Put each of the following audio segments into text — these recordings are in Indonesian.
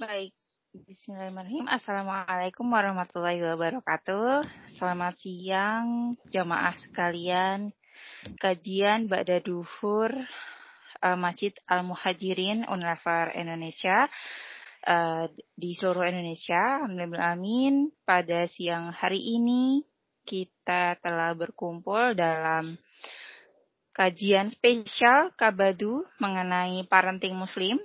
Baik, Bismillahirrahmanirrahim. Assalamualaikum warahmatullahi wabarakatuh. Selamat siang jamaah sekalian. Kajian Ba'da Duhur uh, Masjid Al-Muhajirin Unravar Indonesia uh, di seluruh Indonesia. Alhamdulillah amin. Pada siang hari ini kita telah berkumpul dalam kajian spesial Kabadu mengenai parenting muslim.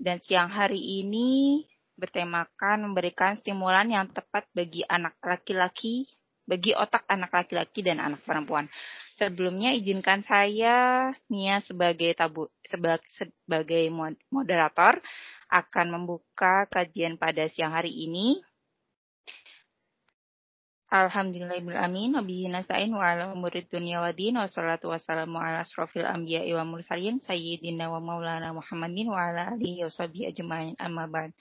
Dan siang hari ini bertemakan memberikan stimulan yang tepat bagi anak laki-laki, bagi otak anak laki-laki dan anak perempuan. Sebelumnya izinkan saya Mia sebagai tabu sebagai, sebagai moderator akan membuka kajian pada siang hari ini Alhamdulillahirrahmanirrahim. Wabihi nasta'in wa ala umurid dunia wa din. Wa salatu wassalamu ala asrafil anbiya wa mursalin. Sayyidina wa maulana Muhammadin wa ala alihi wa sahbihi ajma'in. Amma ba'd.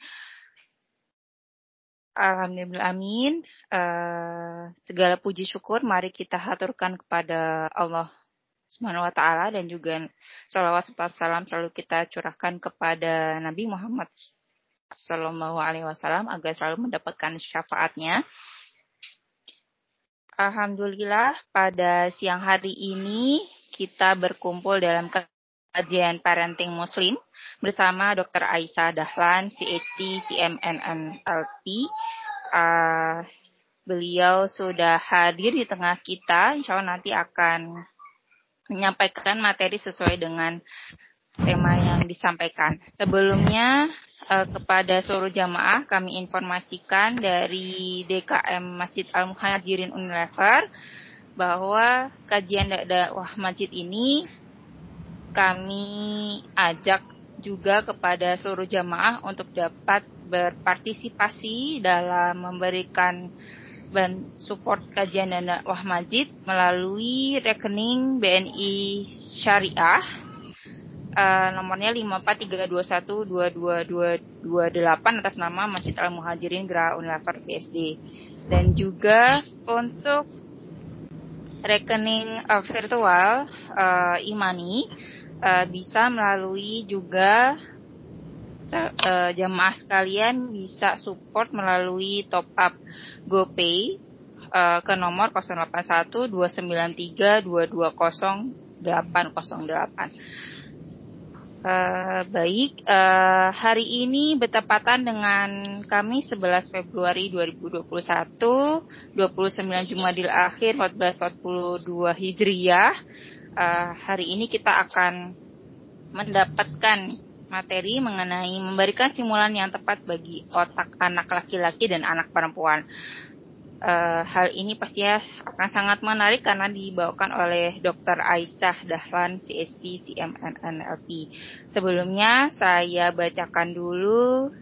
Alhamdulillah amin. Uh, segala puji syukur mari kita haturkan kepada Allah Subhanahu wa taala dan juga salawat serta salam selalu kita curahkan kepada Nabi Muhammad sallallahu alaihi wasallam agar selalu mendapatkan syafaatnya. Alhamdulillah pada siang hari ini kita berkumpul dalam kajian parenting muslim bersama Dr. Aisyah Dahlan, CHD, CMNNLP. Uh, beliau sudah hadir di tengah kita, insya Allah nanti akan menyampaikan materi sesuai dengan tema yang disampaikan. Sebelumnya uh, kepada seluruh jamaah kami informasikan dari DKM Masjid Al Muhajirin Unilever bahwa kajian dakwah masjid ini kami ajak juga kepada seluruh jamaah untuk dapat berpartisipasi dalam memberikan dan support kajian dan dakwah masjid melalui rekening BNI Syariah uh, nomornya 543212228 atas nama Masjid Al Muhajirin Geraha Unilever PSD dan juga untuk rekening uh, virtual uh, Imani uh, bisa melalui juga uh, jamaah sekalian bisa support melalui top up GoPay uh, ke nomor 081 293 220 808. Uh, baik, uh, hari ini bertepatan dengan kami 11 Februari 2021, 29 Jumadil Akhir 1442 Hijriyah. Uh, hari ini kita akan mendapatkan materi mengenai memberikan stimulan yang tepat bagi otak anak laki-laki dan anak perempuan uh, hal ini pastinya akan sangat menarik karena dibawakan oleh Dr. Aisyah Dahlan, CST, CMNNLP. Sebelumnya saya bacakan dulu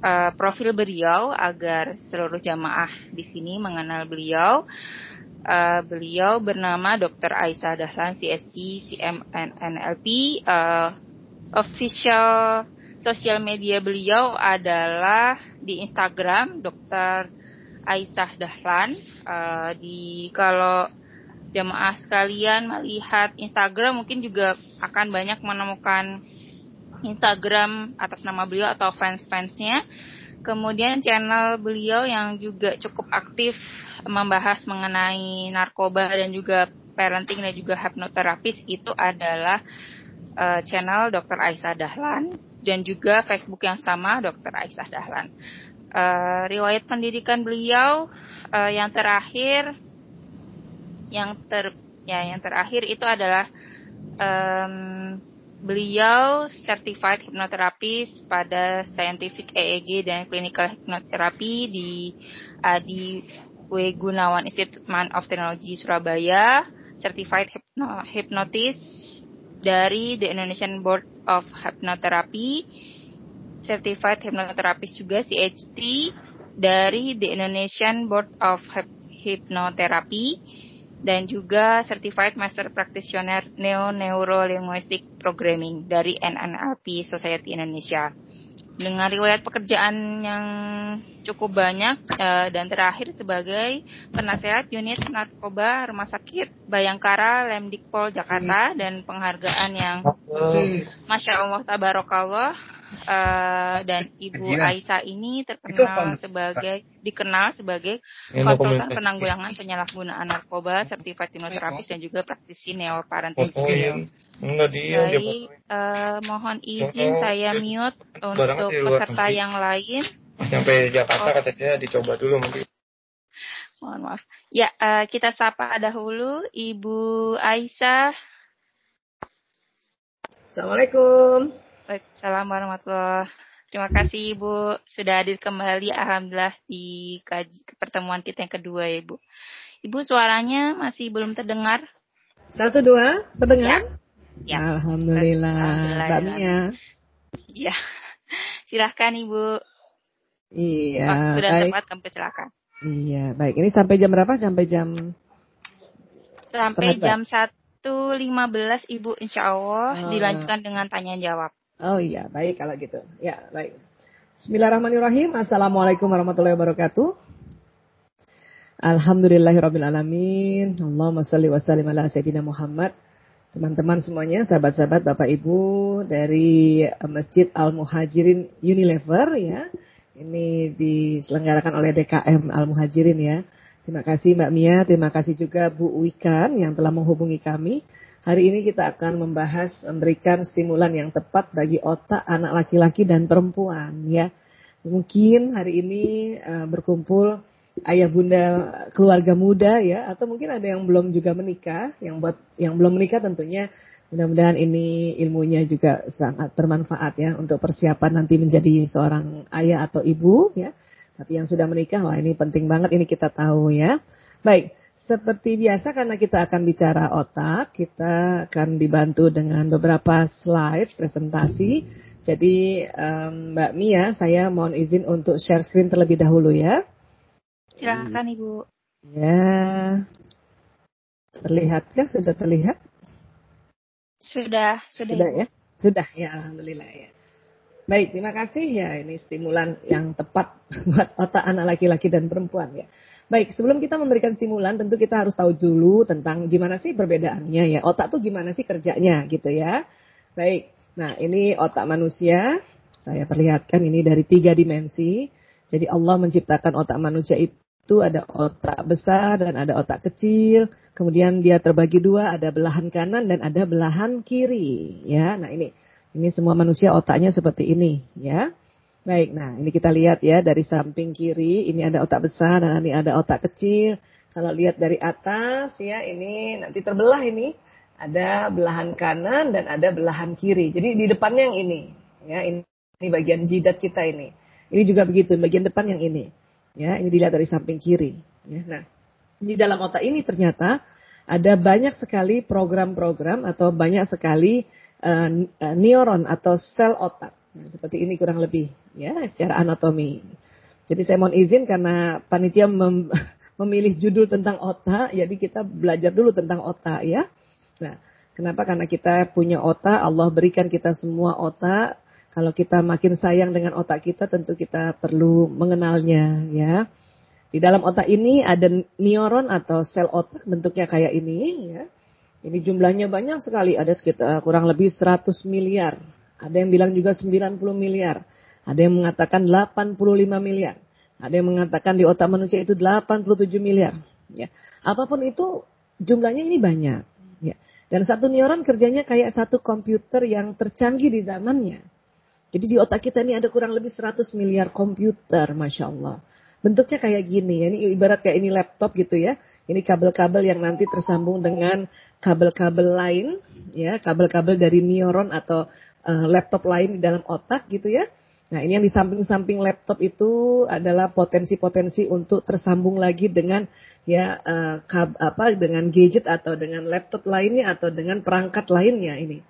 uh, profil beliau agar seluruh jamaah di sini mengenal beliau. Uh, beliau bernama Dr. Aisyah Dahlan, CST, CMNNLP. Uh, official sosial media beliau adalah di Instagram Dr. Aisyah Dahlan. Uh, di kalau jemaah sekalian melihat Instagram mungkin juga akan banyak menemukan Instagram atas nama beliau atau fans-fansnya. Kemudian channel beliau yang juga cukup aktif membahas mengenai narkoba dan juga parenting dan juga hipnoterapis itu adalah uh, channel Dr. Aisyah Dahlan dan juga Facebook yang sama Dr. Aisyah Dahlan uh, riwayat pendidikan beliau uh, yang terakhir yang ter ya yang terakhir itu adalah um, beliau certified hypnotherapist pada scientific EEG dan clinical hypnotherapy di uh, di W Gunawan Institute of Technology Surabaya, certified hypno hypnotist dari the Indonesian Board of Hypnotherapy Certified Hypnotherapist juga CHT dari The Indonesian Board of Hypnotherapy dan juga Certified Master Practitioner Neo Neuro Linguistic Programming dari NNLP Society Indonesia. Dengan riwayat pekerjaan yang cukup banyak uh, dan terakhir sebagai penasehat unit narkoba Rumah Sakit Bayangkara Lemdikpol Jakarta dan penghargaan yang Masya Allah Tabarakallah uh, dan Ibu Aisyah ini terkenal sebagai dikenal sebagai konsultan penanggulangan penyalahgunaan narkoba, sertifikat hipnoterapis dan juga praktisi neoparenting. Oh, iya. Baik, uh, mohon izin saya mute untuk peserta yang lain. Sampai Jakarta oh. katanya dicoba dulu mungkin. Mohon maaf. Ya, uh, kita sapa dahulu Ibu Aisyah. Assalamualaikum. Assalamualaikum warahmatullahi Terima kasih Ibu sudah hadir kembali Alhamdulillah di pertemuan kita yang kedua ya Ibu. Ibu suaranya masih belum terdengar. Satu dua, terdengar? Ya. Ya. Alhamdulillah. Mbak Mia. Iya. Silahkan Ibu. Iya. Waktu sudah tepat kami silakan. Iya, baik. Ini sampai jam berapa? Sampai jam Sampai jam satu lima belas Ibu insya Allah oh. dilanjutkan dengan tanya jawab. Oh iya, baik kalau gitu. Ya, baik. Bismillahirrahmanirrahim. Assalamualaikum warahmatullahi wabarakatuh. Alhamdulillahirrahmanirrahim. Allahumma salli wa sallim ala Sayyidina Muhammad teman-teman semuanya, sahabat-sahabat, Bapak Ibu dari Masjid Al Muhajirin Unilever ya. Ini diselenggarakan oleh DKM Al Muhajirin ya. Terima kasih Mbak Mia, terima kasih juga Bu Wikan yang telah menghubungi kami. Hari ini kita akan membahas memberikan stimulan yang tepat bagi otak anak laki-laki dan perempuan ya. Mungkin hari ini uh, berkumpul ayah bunda keluarga muda ya atau mungkin ada yang belum juga menikah yang buat yang belum menikah tentunya. Mudah-mudahan ini ilmunya juga sangat bermanfaat ya untuk persiapan nanti menjadi seorang ayah atau ibu ya. Tapi yang sudah menikah wah ini penting banget ini kita tahu ya. Baik seperti biasa karena kita akan bicara otak kita akan dibantu dengan beberapa slide presentasi jadi um, Mbak Mia saya mohon izin untuk share screen terlebih dahulu ya Silakan Ibu. Ya. Terlihatkah? Sudah terlihat? Sudah, sudah. Sudah ya? Sudah ya, alhamdulillah ya. Baik, terima kasih ya. Ini stimulan yang tepat buat otak anak laki-laki dan perempuan ya. Baik, sebelum kita memberikan stimulan, tentu kita harus tahu dulu tentang gimana sih perbedaannya ya. Otak tuh gimana sih kerjanya gitu ya. Baik, nah ini otak manusia. Saya perlihatkan ini dari tiga dimensi. Jadi Allah menciptakan otak manusia itu ada otak besar dan ada otak kecil. Kemudian dia terbagi dua, ada belahan kanan dan ada belahan kiri. Ya, nah ini ini semua manusia otaknya seperti ini, ya. Baik, nah ini kita lihat ya dari samping kiri ini ada otak besar dan ini ada otak kecil. Kalau lihat dari atas ya ini nanti terbelah ini ada belahan kanan dan ada belahan kiri. Jadi di depannya yang ini, ya ini, ini bagian jidat kita ini. Ini juga begitu, bagian depan yang ini. Ya, ini dilihat dari samping kiri. Ya, nah, di dalam otak ini ternyata ada banyak sekali program-program atau banyak sekali uh, neuron atau sel otak. Nah, seperti ini kurang lebih ya secara anatomi. Jadi saya mohon izin karena panitia mem memilih judul tentang otak, jadi kita belajar dulu tentang otak ya. Nah, kenapa? Karena kita punya otak, Allah berikan kita semua otak kalau kita makin sayang dengan otak kita, tentu kita perlu mengenalnya, ya. Di dalam otak ini ada neuron atau sel otak bentuknya kayak ini, ya. Ini jumlahnya banyak sekali, ada sekitar kurang lebih 100 miliar. Ada yang bilang juga 90 miliar. Ada yang mengatakan 85 miliar. Ada yang mengatakan di otak manusia itu 87 miliar. Ya. Apa pun itu jumlahnya ini banyak. Ya. Dan satu neuron kerjanya kayak satu komputer yang tercanggih di zamannya. Jadi di otak kita ini ada kurang lebih 100 miliar komputer, Masya Allah. Bentuknya kayak gini, ya. ini ibarat kayak ini laptop gitu ya. Ini kabel-kabel yang nanti tersambung dengan kabel-kabel lain, ya, kabel-kabel dari neuron atau uh, laptop lain di dalam otak gitu ya. Nah ini yang di samping-samping laptop itu adalah potensi-potensi untuk tersambung lagi dengan ya uh, kab, apa dengan gadget atau dengan laptop lainnya atau dengan perangkat lainnya ini.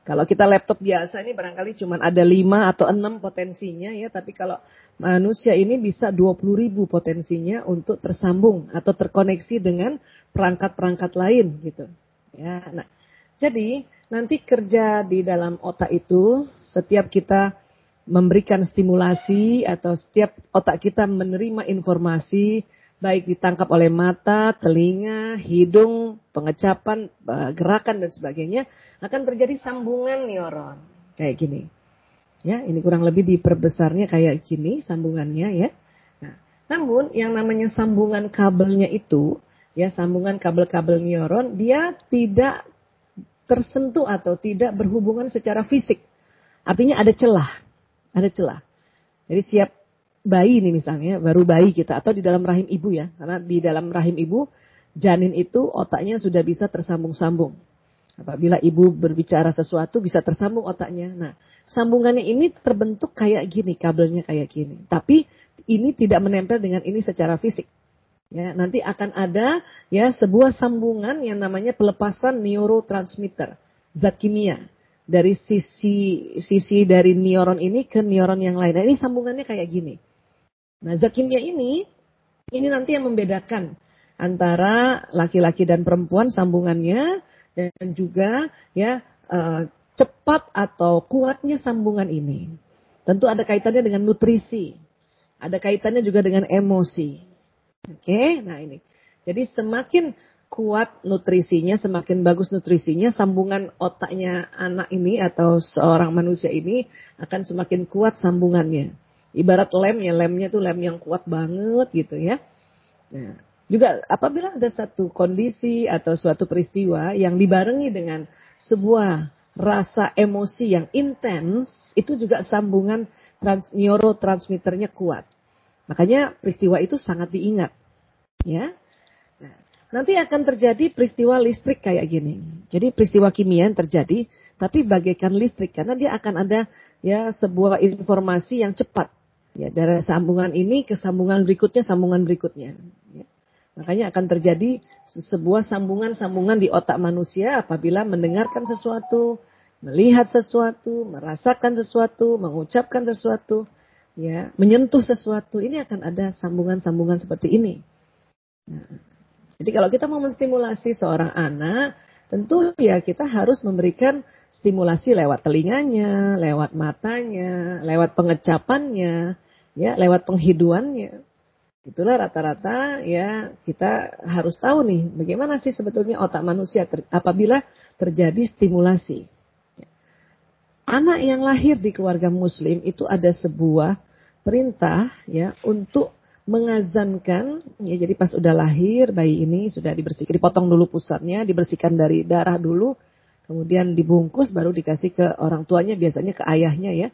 Kalau kita laptop biasa ini barangkali cuma ada 5 atau 6 potensinya ya, tapi kalau manusia ini bisa 20 ribu potensinya untuk tersambung atau terkoneksi dengan perangkat-perangkat lain gitu. Ya, nah, jadi nanti kerja di dalam otak itu setiap kita memberikan stimulasi atau setiap otak kita menerima informasi baik ditangkap oleh mata, telinga, hidung, pengecapan, eh, gerakan dan sebagainya, akan terjadi sambungan neuron. Kayak gini. Ya, ini kurang lebih diperbesarnya kayak gini sambungannya ya. Nah, namun yang namanya sambungan kabelnya itu, ya sambungan kabel-kabel neuron, dia tidak tersentuh atau tidak berhubungan secara fisik. Artinya ada celah, ada celah. Jadi siap bayi ini misalnya, baru bayi kita atau di dalam rahim ibu ya, karena di dalam rahim ibu janin itu otaknya sudah bisa tersambung-sambung. Apabila ibu berbicara sesuatu bisa tersambung otaknya. Nah, sambungannya ini terbentuk kayak gini, kabelnya kayak gini. Tapi ini tidak menempel dengan ini secara fisik. Ya, nanti akan ada ya sebuah sambungan yang namanya pelepasan neurotransmitter, zat kimia dari sisi sisi dari neuron ini ke neuron yang lain. Nah, ini sambungannya kayak gini. Nah, zat kimia ini ini nanti yang membedakan antara laki-laki dan perempuan sambungannya dan juga ya uh, cepat atau kuatnya sambungan ini. Tentu ada kaitannya dengan nutrisi. Ada kaitannya juga dengan emosi. Oke, okay? nah ini. Jadi semakin kuat nutrisinya, semakin bagus nutrisinya, sambungan otaknya anak ini atau seorang manusia ini akan semakin kuat sambungannya. Ibarat lemnya, lemnya tuh lem yang kuat banget gitu ya. Nah, juga apabila ada satu kondisi atau suatu peristiwa yang dibarengi dengan sebuah rasa emosi yang intens, itu juga sambungan trans, neurotransmitternya kuat. Makanya peristiwa itu sangat diingat. Ya. Nah, nanti akan terjadi peristiwa listrik kayak gini. Jadi peristiwa kimia yang terjadi, tapi bagaikan listrik karena dia akan ada ya sebuah informasi yang cepat. Ya, dari sambungan ini ke sambungan berikutnya, sambungan berikutnya. Ya. Makanya akan terjadi sebuah sambungan-sambungan di otak manusia apabila mendengarkan sesuatu, melihat sesuatu, merasakan sesuatu, mengucapkan sesuatu, ya, menyentuh sesuatu. Ini akan ada sambungan-sambungan seperti ini. Nah, jadi kalau kita mau menstimulasi seorang anak, tentu ya kita harus memberikan stimulasi lewat telinganya, lewat matanya, lewat pengecapannya, ya, lewat penghiduannya. Itulah rata-rata ya kita harus tahu nih bagaimana sih sebetulnya otak manusia ter, apabila terjadi stimulasi. Anak yang lahir di keluarga muslim itu ada sebuah perintah ya untuk mengazankan ya jadi pas udah lahir bayi ini sudah dibersihkan dipotong dulu pusatnya dibersihkan dari darah dulu kemudian dibungkus baru dikasih ke orang tuanya biasanya ke ayahnya ya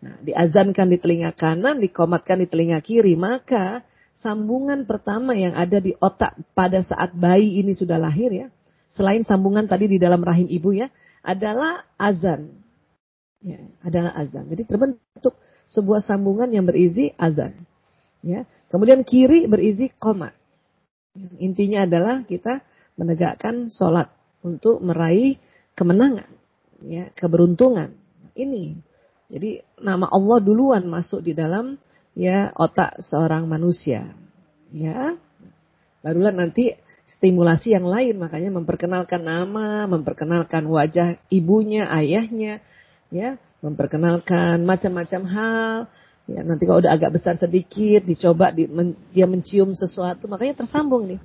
Nah, diazankan di telinga kanan, dikomatkan di telinga kiri, maka sambungan pertama yang ada di otak pada saat bayi ini sudah lahir ya, selain sambungan tadi di dalam rahim ibu ya, adalah azan. Ya, adalah azan. Jadi terbentuk sebuah sambungan yang berisi azan. Ya. Kemudian kiri berisi koma. Intinya adalah kita menegakkan sholat untuk meraih kemenangan, ya, keberuntungan. Ini. Jadi nama Allah duluan masuk di dalam ya otak seorang manusia. Ya. Barulah nanti stimulasi yang lain makanya memperkenalkan nama, memperkenalkan wajah ibunya, ayahnya, ya, memperkenalkan macam-macam hal. Ya, nanti kalau udah agak besar sedikit dicoba di, men, dia mencium sesuatu, makanya tersambung nih.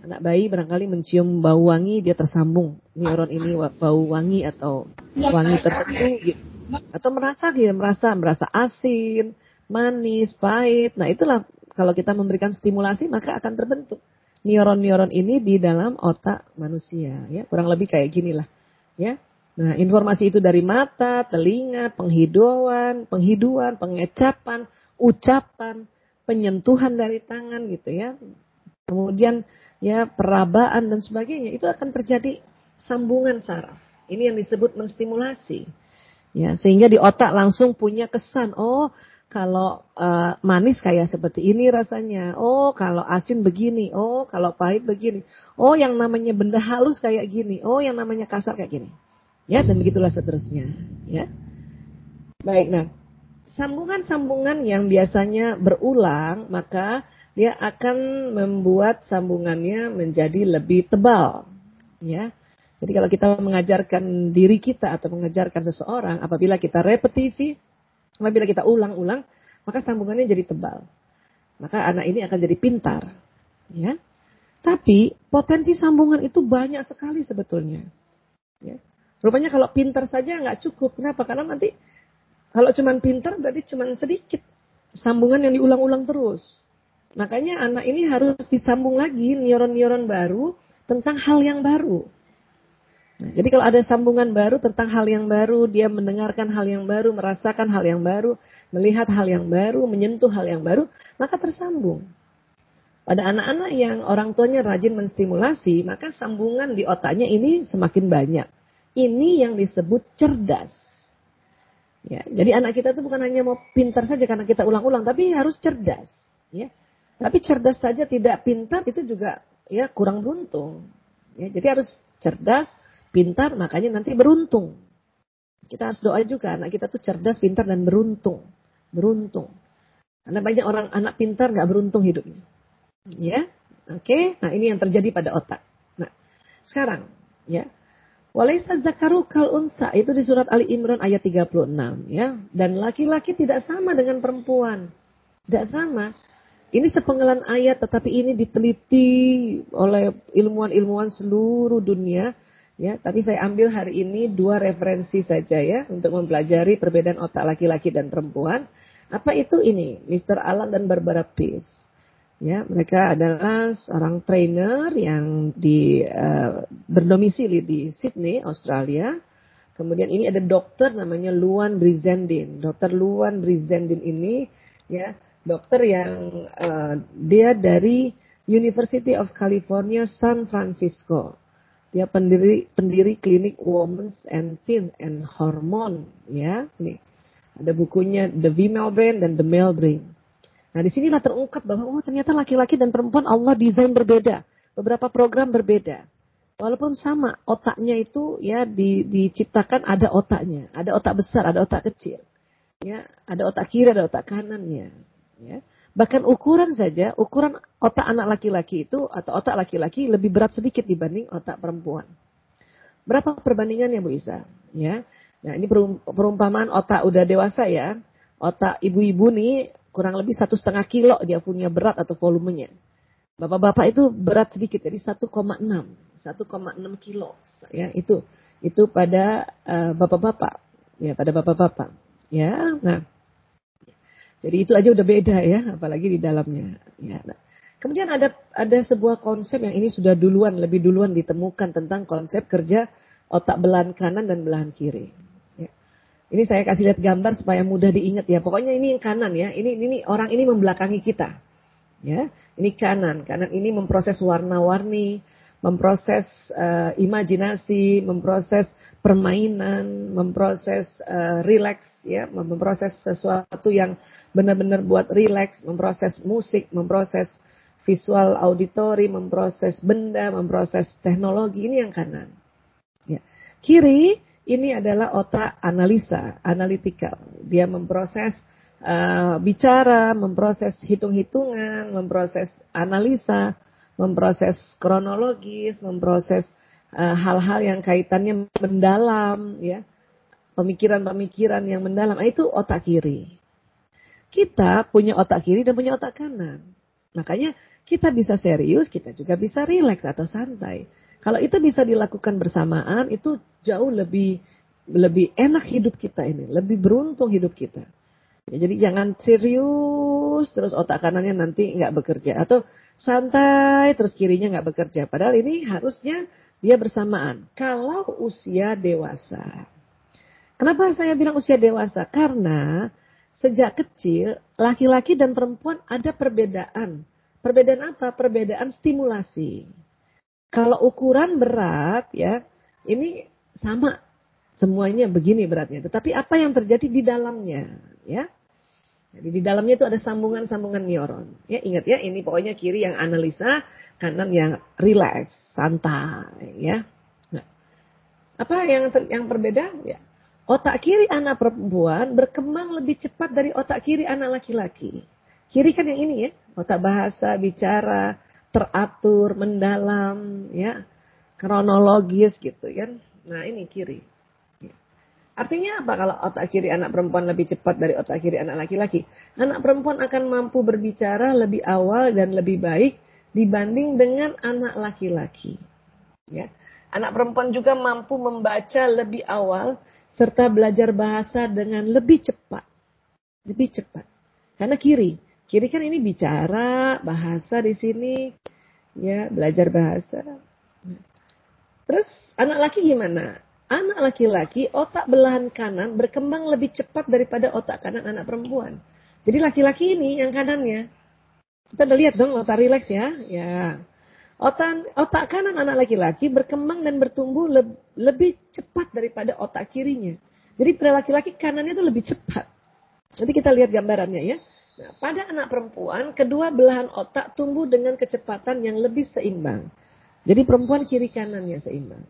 Anak bayi barangkali mencium bau wangi dia tersambung neuron ini bau wangi atau wangi tertentu gitu. Atau merasa gitu, merasa merasa asin, manis, pahit. Nah itulah kalau kita memberikan stimulasi maka akan terbentuk neuron-neuron ini di dalam otak manusia. Ya kurang lebih kayak gini lah. Ya. Nah informasi itu dari mata, telinga, penghiduan, penghiduan, pengecapan, ucapan, penyentuhan dari tangan gitu ya. Kemudian ya perabaan dan sebagainya itu akan terjadi sambungan saraf. Ini yang disebut menstimulasi. Ya, sehingga di otak langsung punya kesan, oh kalau uh, manis kayak seperti ini rasanya. Oh, kalau asin begini. Oh, kalau pahit begini. Oh, yang namanya benda halus kayak gini. Oh, yang namanya kasar kayak gini. Ya, dan begitulah seterusnya. Ya. Baik, nah. Sambungan-sambungan yang biasanya berulang, maka dia akan membuat sambungannya menjadi lebih tebal. Ya. Jadi kalau kita mengajarkan diri kita atau mengajarkan seseorang, apabila kita repetisi, Apabila kita ulang-ulang, maka sambungannya jadi tebal. Maka anak ini akan jadi pintar. Ya. Tapi potensi sambungan itu banyak sekali sebetulnya. Ya. Rupanya kalau pintar saja nggak cukup. Kenapa? Karena nanti Kalau cuman pintar berarti cuman sedikit. Sambungan yang diulang-ulang terus. Makanya anak ini harus disambung lagi neuron-neuron baru tentang hal yang baru. Nah, jadi kalau ada sambungan baru tentang hal yang baru, dia mendengarkan hal yang baru, merasakan hal yang baru, melihat hal yang baru, menyentuh hal yang baru, maka tersambung. Pada anak-anak yang orang tuanya rajin menstimulasi, maka sambungan di otaknya ini semakin banyak. Ini yang disebut cerdas. Ya, jadi anak kita itu bukan hanya mau pintar saja karena kita ulang-ulang, tapi harus cerdas. Ya, tapi cerdas saja tidak pintar itu juga ya kurang beruntung. Ya, jadi harus cerdas, pintar, makanya nanti beruntung. Kita harus doa juga anak kita tuh cerdas, pintar dan beruntung. Beruntung. Karena banyak orang anak pintar nggak beruntung hidupnya. Ya, oke. Okay? Nah ini yang terjadi pada otak. Nah sekarang, ya. Walaysa zakaru kal unsa itu di surat Ali Imran ayat 36 ya. Dan laki-laki tidak sama dengan perempuan. Tidak sama. Ini sepenggalan ayat tetapi ini diteliti oleh ilmuwan-ilmuwan seluruh dunia Ya, tapi saya ambil hari ini dua referensi saja ya untuk mempelajari perbedaan otak laki-laki dan perempuan. Apa itu ini? Mr. Alan dan Barbara Peace. Ya, mereka adalah seorang trainer yang di uh, berdomisili di Sydney, Australia. Kemudian ini ada dokter namanya Luan Brizendin. Dokter Luan Brizendin ini ya, dokter yang uh, dia dari University of California San Francisco. Dia pendiri pendiri klinik Women's and Teen and Hormone ya. Nih. Ada bukunya The Female Brain dan The Male Brain. Nah, di sinilah terungkap bahwa oh ternyata laki-laki dan perempuan Allah desain berbeda. Beberapa program berbeda. Walaupun sama, otaknya itu ya di, diciptakan ada otaknya, ada otak besar, ada otak kecil. Ya, ada otak kiri, ada otak kanannya. Ya. Bahkan ukuran saja, ukuran otak anak laki-laki itu atau otak laki-laki lebih berat sedikit dibanding otak perempuan. Berapa perbandingannya Bu Isa? Ya. Nah, ini perumpamaan otak udah dewasa ya. Otak ibu-ibu nih kurang lebih satu setengah kilo dia punya berat atau volumenya. Bapak-bapak itu berat sedikit, jadi 1,6, 1,6 kilo. Ya, itu itu pada uh, bapak-bapak, ya pada bapak-bapak. Ya, nah jadi itu aja udah beda ya, apalagi di dalamnya. Ya. Nah. Kemudian ada ada sebuah konsep yang ini sudah duluan, lebih duluan ditemukan tentang konsep kerja otak belahan kanan dan belahan kiri. Ini saya kasih lihat gambar supaya mudah diingat ya. Pokoknya ini yang kanan ya. Ini ini orang ini membelakangi kita. Ya, ini kanan. Kanan ini memproses warna-warni, memproses uh, imajinasi, memproses permainan, memproses uh, relax ya, memproses sesuatu yang benar-benar buat relax, memproses musik, memproses visual auditori, memproses benda, memproses teknologi ini yang kanan. Ya. Kiri ini adalah otak analisa, analitikal. Dia memproses uh, bicara, memproses hitung-hitungan, memproses analisa, memproses kronologis, memproses eh, hal-hal uh, yang kaitannya mendalam, ya, pemikiran-pemikiran yang mendalam. Nah, itu otak kiri. Kita punya otak kiri dan punya otak kanan. Makanya kita bisa serius, kita juga bisa rileks atau santai. Kalau itu bisa dilakukan bersamaan, itu jauh lebih lebih enak hidup kita ini, lebih beruntung hidup kita. Ya, jadi jangan serius terus otak kanannya nanti nggak bekerja atau santai terus kirinya nggak bekerja. Padahal ini harusnya dia bersamaan. Kalau usia dewasa. Kenapa saya bilang usia dewasa? Karena sejak kecil laki-laki dan perempuan ada perbedaan. Perbedaan apa? Perbedaan stimulasi. Kalau ukuran berat ya, ini sama semuanya begini beratnya. Tetapi apa yang terjadi di dalamnya, ya? Jadi di dalamnya itu ada sambungan-sambungan neuron. Ya ingat ya, ini pokoknya kiri yang analisa, kanan yang relax, santai, ya. Nah, apa yang ter, yang berbeda? Ya, otak kiri anak perempuan berkembang lebih cepat dari otak kiri anak laki-laki. Kiri kan yang ini ya, otak bahasa, bicara, teratur, mendalam, ya, kronologis gitu kan. Nah ini kiri. Artinya apa kalau otak kiri anak perempuan lebih cepat dari otak kiri anak laki-laki? Anak perempuan akan mampu berbicara lebih awal dan lebih baik dibanding dengan anak laki-laki. Ya. Anak perempuan juga mampu membaca lebih awal serta belajar bahasa dengan lebih cepat. Lebih cepat. Karena kiri. Kiri kan ini bicara, bahasa di sini. Ya, belajar bahasa. Terus anak laki gimana? Anak laki-laki otak belahan kanan berkembang lebih cepat daripada otak kanan anak perempuan. Jadi laki-laki ini yang kanannya. Kita udah lihat dong otak rileks ya. Ya. Otak, otak kanan anak laki-laki berkembang dan bertumbuh le, lebih cepat daripada otak kirinya. Jadi pada laki-laki kanannya itu lebih cepat. Nanti kita lihat gambarannya ya. Nah, pada anak perempuan, kedua belahan otak tumbuh dengan kecepatan yang lebih seimbang. Jadi perempuan kiri kanannya seimbang.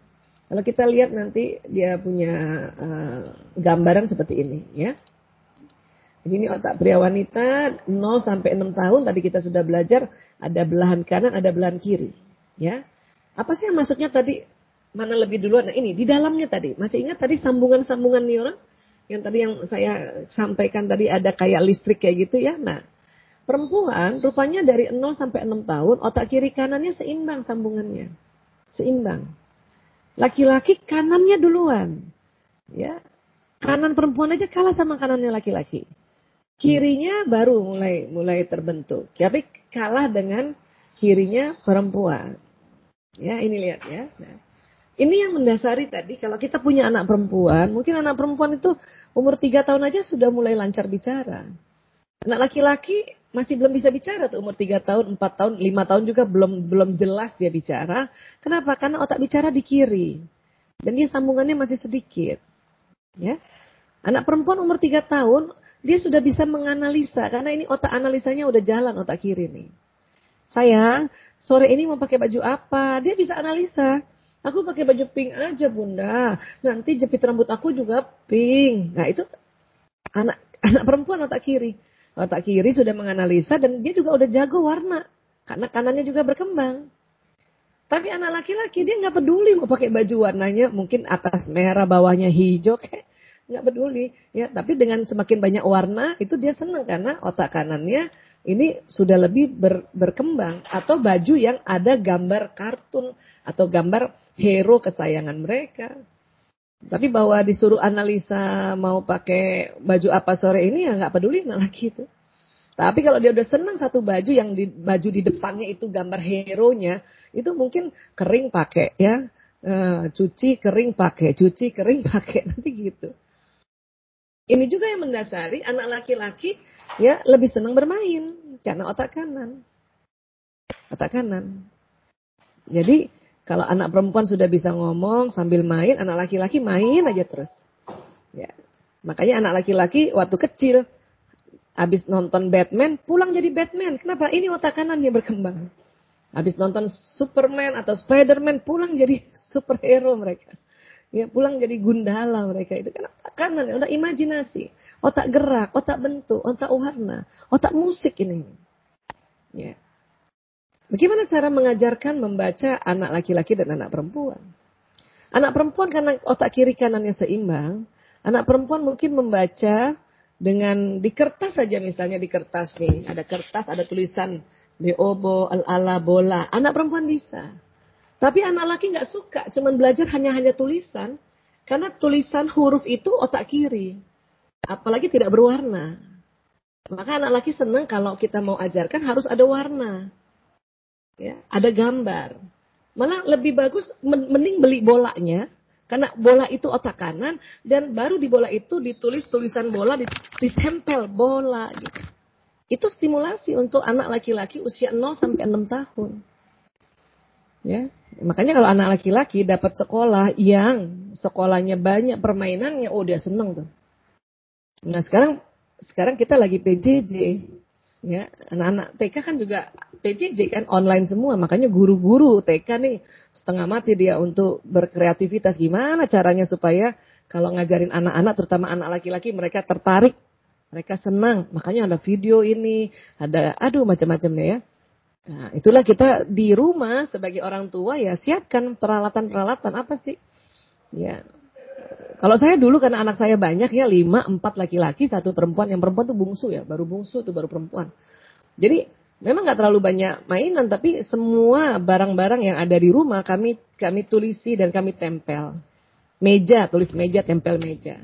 Kalau kita lihat nanti dia punya uh, gambaran seperti ini ya. Jadi ini otak pria wanita 0 sampai 6 tahun tadi kita sudah belajar ada belahan kanan, ada belahan kiri, ya. Apa sih yang maksudnya tadi mana lebih duluan? Nah, ini di dalamnya tadi. Masih ingat tadi sambungan-sambungan neuron yang tadi yang saya sampaikan tadi ada kayak listrik kayak gitu ya. Nah, perempuan rupanya dari 0 sampai 6 tahun otak kiri kanannya seimbang sambungannya. Seimbang. Laki-laki kanannya duluan. Ya. Kanan perempuan aja kalah sama kanannya laki-laki. Kirinya baru mulai mulai terbentuk. Tapi kalah dengan kirinya perempuan. Ya, ini lihat ya. Nah, ini yang mendasari tadi kalau kita punya anak perempuan, mungkin anak perempuan itu umur 3 tahun aja sudah mulai lancar bicara. Anak laki-laki masih belum bisa bicara tuh umur 3 tahun, 4 tahun, 5 tahun juga belum belum jelas dia bicara. Kenapa? Karena otak bicara di kiri. Dan dia sambungannya masih sedikit. Ya. Anak perempuan umur 3 tahun dia sudah bisa menganalisa karena ini otak analisanya udah jalan otak kiri nih. Sayang, sore ini mau pakai baju apa? Dia bisa analisa. Aku pakai baju pink aja bunda. Nanti jepit rambut aku juga pink. Nah itu anak anak perempuan otak kiri. Otak kiri sudah menganalisa dan dia juga udah jago warna. Karena kanannya juga berkembang. Tapi anak laki-laki dia nggak peduli mau pakai baju warnanya. Mungkin atas merah bawahnya hijau kayak nggak peduli ya. Tapi dengan semakin banyak warna itu dia senang. Karena otak kanannya ini sudah lebih ber, berkembang. Atau baju yang ada gambar kartun atau gambar hero kesayangan mereka tapi bahwa disuruh analisa mau pakai baju apa sore ini ya nggak peduli nah lagi itu tapi kalau dia udah senang satu baju yang di baju di depannya itu gambar hero-nya itu mungkin kering pakai ya uh, cuci kering pakai cuci kering pakai nanti gitu ini juga yang mendasari anak laki-laki ya lebih senang bermain karena otak kanan. Otak kanan. Jadi kalau anak perempuan sudah bisa ngomong sambil main, anak laki-laki main aja terus. Ya. Makanya anak laki-laki waktu kecil habis nonton Batman pulang jadi Batman. Kenapa? Ini otak kanan yang berkembang. Habis nonton Superman atau Spiderman pulang jadi superhero mereka. Ya, pulang jadi gundala mereka itu kan kanan ya, udah imajinasi, otak gerak, otak bentuk, otak warna, otak musik ini. Ya. Bagaimana cara mengajarkan membaca anak laki-laki dan anak perempuan? Anak perempuan karena otak kiri kanannya seimbang, anak perempuan mungkin membaca dengan di kertas saja misalnya di kertas nih, ada kertas, ada tulisan beobo, al-ala, bola. Anak perempuan bisa. Tapi anak laki nggak suka, cuman belajar hanya-hanya tulisan. Karena tulisan huruf itu otak kiri. Apalagi tidak berwarna. Maka anak laki senang kalau kita mau ajarkan harus ada warna. Ya, ada gambar. Malah lebih bagus mending beli bolanya. Karena bola itu otak kanan dan baru di bola itu ditulis tulisan bola ditempel bola gitu. Itu stimulasi untuk anak laki-laki usia 0 sampai 6 tahun. Ya, makanya kalau anak laki-laki dapat sekolah yang sekolahnya banyak permainannya, oh dia seneng tuh. Nah sekarang sekarang kita lagi PJJ, ya anak-anak TK kan juga PJJ kan online semua, makanya guru-guru TK nih setengah mati dia untuk berkreativitas gimana caranya supaya kalau ngajarin anak-anak terutama anak laki-laki mereka tertarik, mereka senang, makanya ada video ini, ada aduh macam-macam ya. Nah, itulah kita di rumah sebagai orang tua ya siapkan peralatan-peralatan apa sih? Ya. Kalau saya dulu karena anak saya banyak ya lima, empat laki-laki, satu perempuan. Yang perempuan tuh bungsu ya, baru bungsu tuh baru perempuan. Jadi Memang nggak terlalu banyak mainan, tapi semua barang-barang yang ada di rumah kami kami tulisi dan kami tempel. Meja, tulis meja, tempel meja.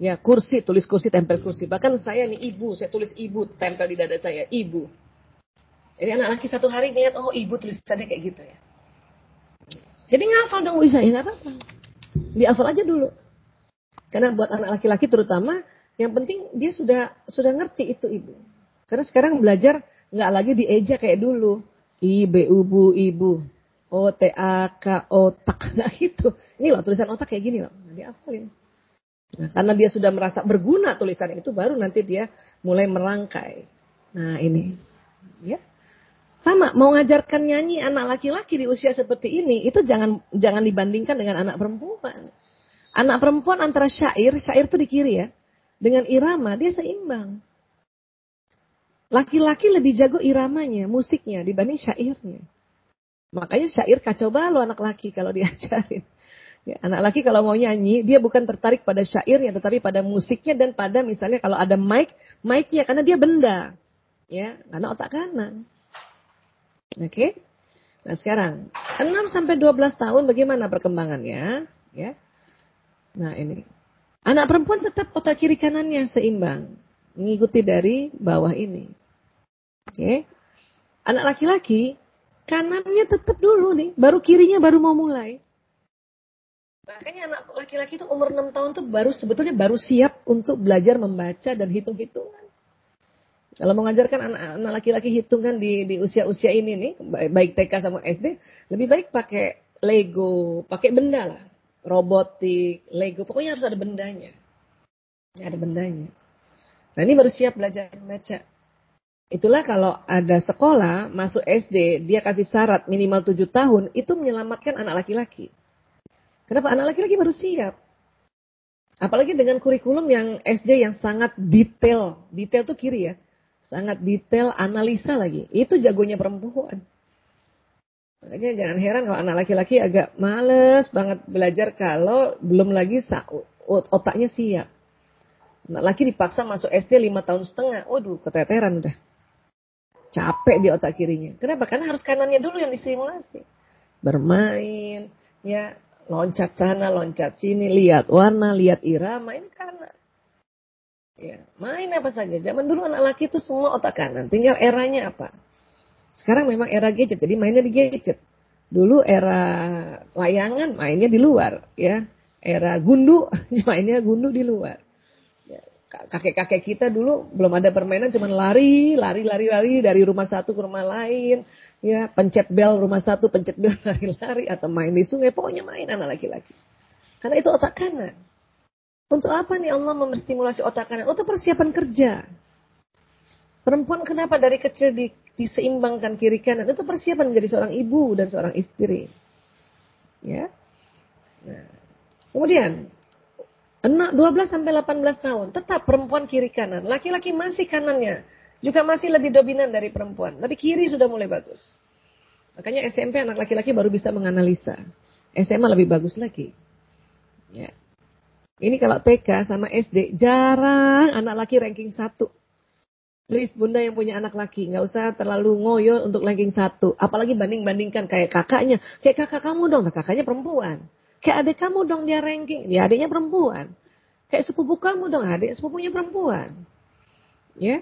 Ya, kursi, tulis kursi, tempel kursi. Bahkan saya nih ibu, saya tulis ibu, tempel di dada saya, ibu. Jadi anak laki satu hari lihat, oh ibu tulisannya kayak gitu ya. Jadi ngafal dong bisa, ya nggak apa-apa. Aja dulu. Karena buat anak laki-laki terutama, yang penting dia sudah sudah ngerti itu ibu. Karena sekarang belajar nggak lagi dieja kayak dulu. I, B, U, Bu, Ibu. O, T, A, K, otak. Nggak gitu. Ini loh tulisan otak kayak gini loh. Nah, diapalin. Nah, karena dia sudah merasa berguna tulisan itu, baru nanti dia mulai merangkai. Nah ini. Ya. Sama, mau ngajarkan nyanyi anak laki-laki di usia seperti ini, itu jangan jangan dibandingkan dengan anak perempuan. Anak perempuan antara syair, syair itu di kiri ya, dengan irama, dia seimbang. Laki-laki lebih jago iramanya, musiknya dibanding syairnya. Makanya syair kacau balau anak laki kalau diajarin. Ya, anak laki kalau mau nyanyi, dia bukan tertarik pada syairnya, tetapi pada musiknya dan pada misalnya kalau ada mic, mic-nya karena dia benda. Ya, karena otak kanan. Oke. Okay? Nah, sekarang 6 sampai 12 tahun bagaimana perkembangannya, ya? Nah, ini. Anak perempuan tetap otak kiri kanannya seimbang, mengikuti dari bawah ini. Oke. Okay. Anak laki-laki kanannya tetap dulu nih, baru kirinya baru mau mulai. Makanya anak laki-laki itu umur 6 tahun tuh baru sebetulnya baru siap untuk belajar membaca dan hitung-hitungan. Kalau mengajarkan anak-anak laki-laki hitungan di di usia-usia ini nih, baik TK sama SD, lebih baik pakai Lego, pakai benda lah. Robotik, Lego, pokoknya harus ada bendanya. Ya, ada bendanya. Nah ini baru siap belajar membaca. Itulah kalau ada sekolah masuk SD, dia kasih syarat minimal 7 tahun, itu menyelamatkan anak laki-laki. Kenapa anak laki-laki baru siap? Apalagi dengan kurikulum yang SD yang sangat detail. Detail tuh kiri ya. Sangat detail, analisa lagi. Itu jagonya perempuan. Makanya jangan heran kalau anak laki-laki agak males banget belajar kalau belum lagi otaknya siap. Anak laki dipaksa masuk SD 5 tahun setengah. Waduh, keteteran udah. Capek di otak kirinya. Kenapa? Karena harus kanannya dulu yang distimulasi. Bermain, ya loncat sana, loncat sini, lihat warna, lihat irama, ini kanan. Ya, main apa saja. Zaman dulu anak laki itu semua otak kanan. Tinggal eranya apa. Sekarang memang era gadget, jadi mainnya di gadget. Dulu era layangan mainnya di luar, ya. Era gundu mainnya gundu di luar kakek-kakek kita dulu belum ada permainan cuman lari, lari, lari, lari dari rumah satu ke rumah lain, ya pencet bel rumah satu, pencet bel lari-lari atau main di sungai, pokoknya main anak laki-laki. Karena itu otak kanan. Untuk apa nih Allah memstimulasi otak kanan? Untuk persiapan kerja. Perempuan kenapa dari kecil di, diseimbangkan kiri kanan? Itu persiapan menjadi seorang ibu dan seorang istri. Ya. Nah, kemudian 12 sampai 18 tahun, tetap perempuan kiri kanan. Laki-laki masih kanannya. Juga masih lebih dominan dari perempuan. Tapi kiri sudah mulai bagus. Makanya SMP anak laki-laki baru bisa menganalisa. SMA lebih bagus lagi. Ya. Ini kalau TK sama SD, jarang anak laki ranking 1. Please bunda yang punya anak laki, nggak usah terlalu ngoyo untuk ranking 1. Apalagi banding-bandingkan kayak kakaknya. Kayak kakak kamu dong, kakaknya perempuan. Kayak adik kamu dong dia ranking. Dia adiknya perempuan. Kayak sepupu kamu dong adik sepupunya perempuan. Ya.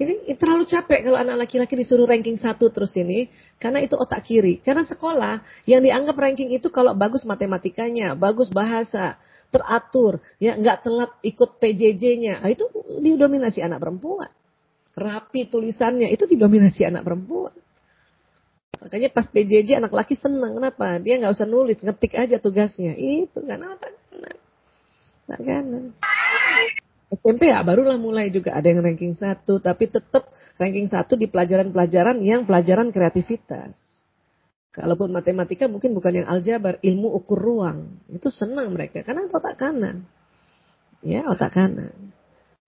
Ini terlalu capek kalau anak laki-laki disuruh ranking satu terus ini. Karena itu otak kiri. Karena sekolah yang dianggap ranking itu kalau bagus matematikanya, bagus bahasa, teratur, ya nggak telat ikut PJJ-nya. Nah, itu didominasi anak perempuan. Rapi tulisannya itu didominasi anak perempuan. Makanya pas PJJ anak laki senang. Kenapa? Dia nggak usah nulis, ngetik aja tugasnya. Itu karena otak kanan. Otak kanan. SMP ya barulah mulai juga ada yang ranking satu, tapi tetap ranking satu di pelajaran-pelajaran yang pelajaran kreativitas. Kalaupun matematika mungkin bukan yang aljabar, ilmu ukur ruang. Itu senang mereka karena otak kanan. Ya, otak kanan.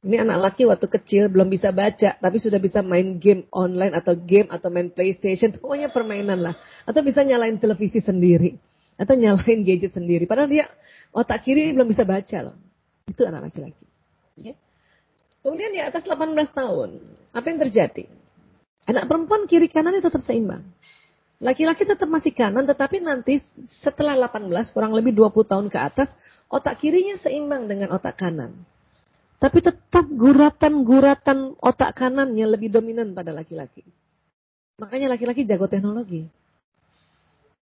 Ini anak laki waktu kecil belum bisa baca, tapi sudah bisa main game online atau game atau main PlayStation, pokoknya permainan lah. Atau bisa nyalain televisi sendiri, atau nyalain gadget sendiri. Padahal dia otak kiri belum bisa baca loh. Itu anak laki-laki. Ya. Kemudian di atas 18 tahun, apa yang terjadi? Anak perempuan kiri kanannya tetap seimbang. Laki-laki tetap masih kanan, tetapi nanti setelah 18, kurang lebih 20 tahun ke atas, otak kirinya seimbang dengan otak kanan. Tapi tetap guratan-guratan otak kanannya lebih dominan pada laki-laki. Makanya laki-laki jago teknologi.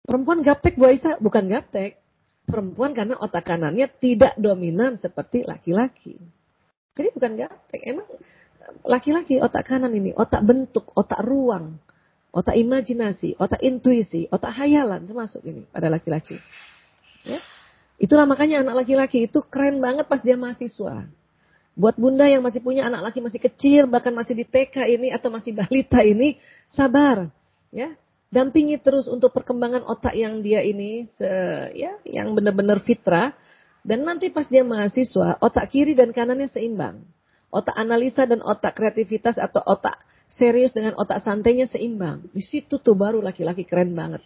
Perempuan gaptek Bu Aisyah, bukan gaptek. Perempuan karena otak kanannya tidak dominan seperti laki-laki. Jadi bukan gaptek, emang laki-laki otak kanan ini, otak bentuk, otak ruang, otak imajinasi, otak intuisi, otak hayalan termasuk ini pada laki-laki. Ya. Itulah makanya anak laki-laki itu keren banget pas dia mahasiswa. Buat bunda yang masih punya anak laki masih kecil, bahkan masih di TK ini atau masih balita ini, sabar, ya. Dampingi terus untuk perkembangan otak yang dia ini, se, ya, yang benar-benar fitrah. Dan nanti pas dia mahasiswa, otak kiri dan kanannya seimbang. Otak analisa dan otak kreativitas atau otak serius dengan otak santainya seimbang. Di situ tuh baru laki-laki keren banget.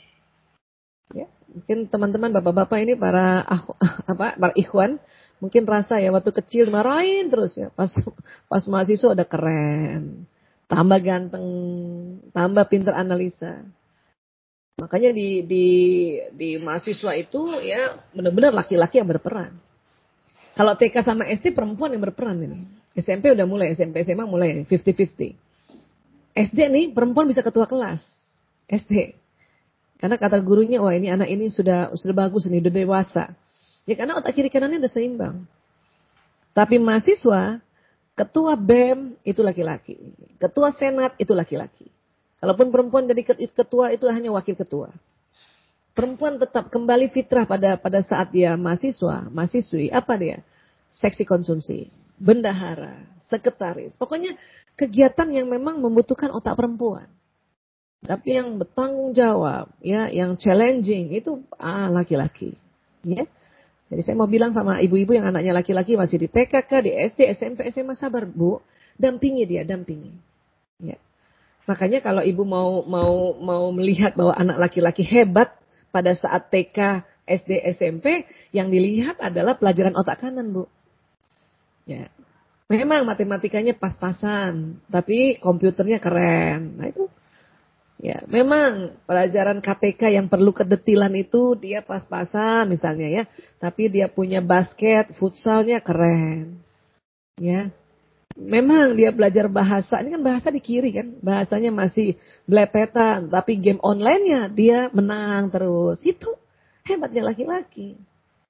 Ya, mungkin teman-teman bapak-bapak ini para ah, apa para ikhwan Mungkin rasa ya waktu kecil marahin terus ya. Pas pas mahasiswa udah keren. Tambah ganteng, tambah pinter analisa. Makanya di di di mahasiswa itu ya benar-benar laki-laki yang berperan. Kalau TK sama SD perempuan yang berperan ini. SMP udah mulai, SMP SMA mulai 50-50. SD nih perempuan bisa ketua kelas. SD. Karena kata gurunya, wah ini anak ini sudah sudah bagus nih, udah dewasa. Ya karena otak kiri kanannya udah seimbang. Tapi mahasiswa, ketua BEM itu laki-laki. Ketua senat itu laki-laki. Kalaupun perempuan jadi ketua itu hanya wakil ketua. Perempuan tetap kembali fitrah pada pada saat dia mahasiswa, mahasiswi, apa dia? Seksi konsumsi, bendahara, sekretaris. Pokoknya kegiatan yang memang membutuhkan otak perempuan. Tapi yang bertanggung jawab, ya, yang challenging itu ah laki-laki. Ya. Jadi saya mau bilang sama ibu-ibu yang anaknya laki-laki masih di TK, di SD, SMP, SMA sabar bu, dampingi dia, dampingi. Ya. Makanya kalau ibu mau mau mau melihat bahwa anak laki-laki hebat pada saat TK, SD, SMP, yang dilihat adalah pelajaran otak kanan bu. Ya. Memang matematikanya pas-pasan, tapi komputernya keren. Nah itu Ya, memang pelajaran KTK yang perlu kedetilan itu dia pas-pasan misalnya ya, tapi dia punya basket, futsalnya keren. Ya. Memang dia belajar bahasa, ini kan bahasa di kiri kan, bahasanya masih belepetan, tapi game online-nya dia menang terus. Itu hebatnya laki-laki.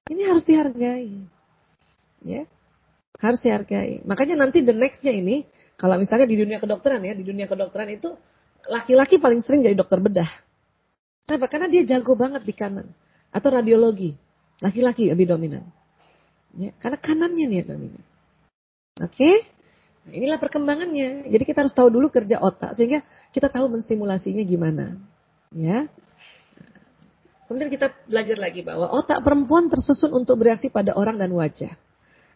Ini harus dihargai. Ya. Harus dihargai. Makanya nanti the next-nya ini, kalau misalnya di dunia kedokteran ya, di dunia kedokteran itu laki-laki paling sering jadi dokter bedah. Kenapa? Karena dia jago banget di kanan. Atau radiologi. Laki-laki lebih dominan. Ya, karena kanannya nih yang dominan. Oke? Okay? Nah, inilah perkembangannya. Jadi kita harus tahu dulu kerja otak sehingga kita tahu menstimulasinya gimana. Ya. Kemudian kita belajar lagi bahwa otak perempuan tersusun untuk bereaksi pada orang dan wajah.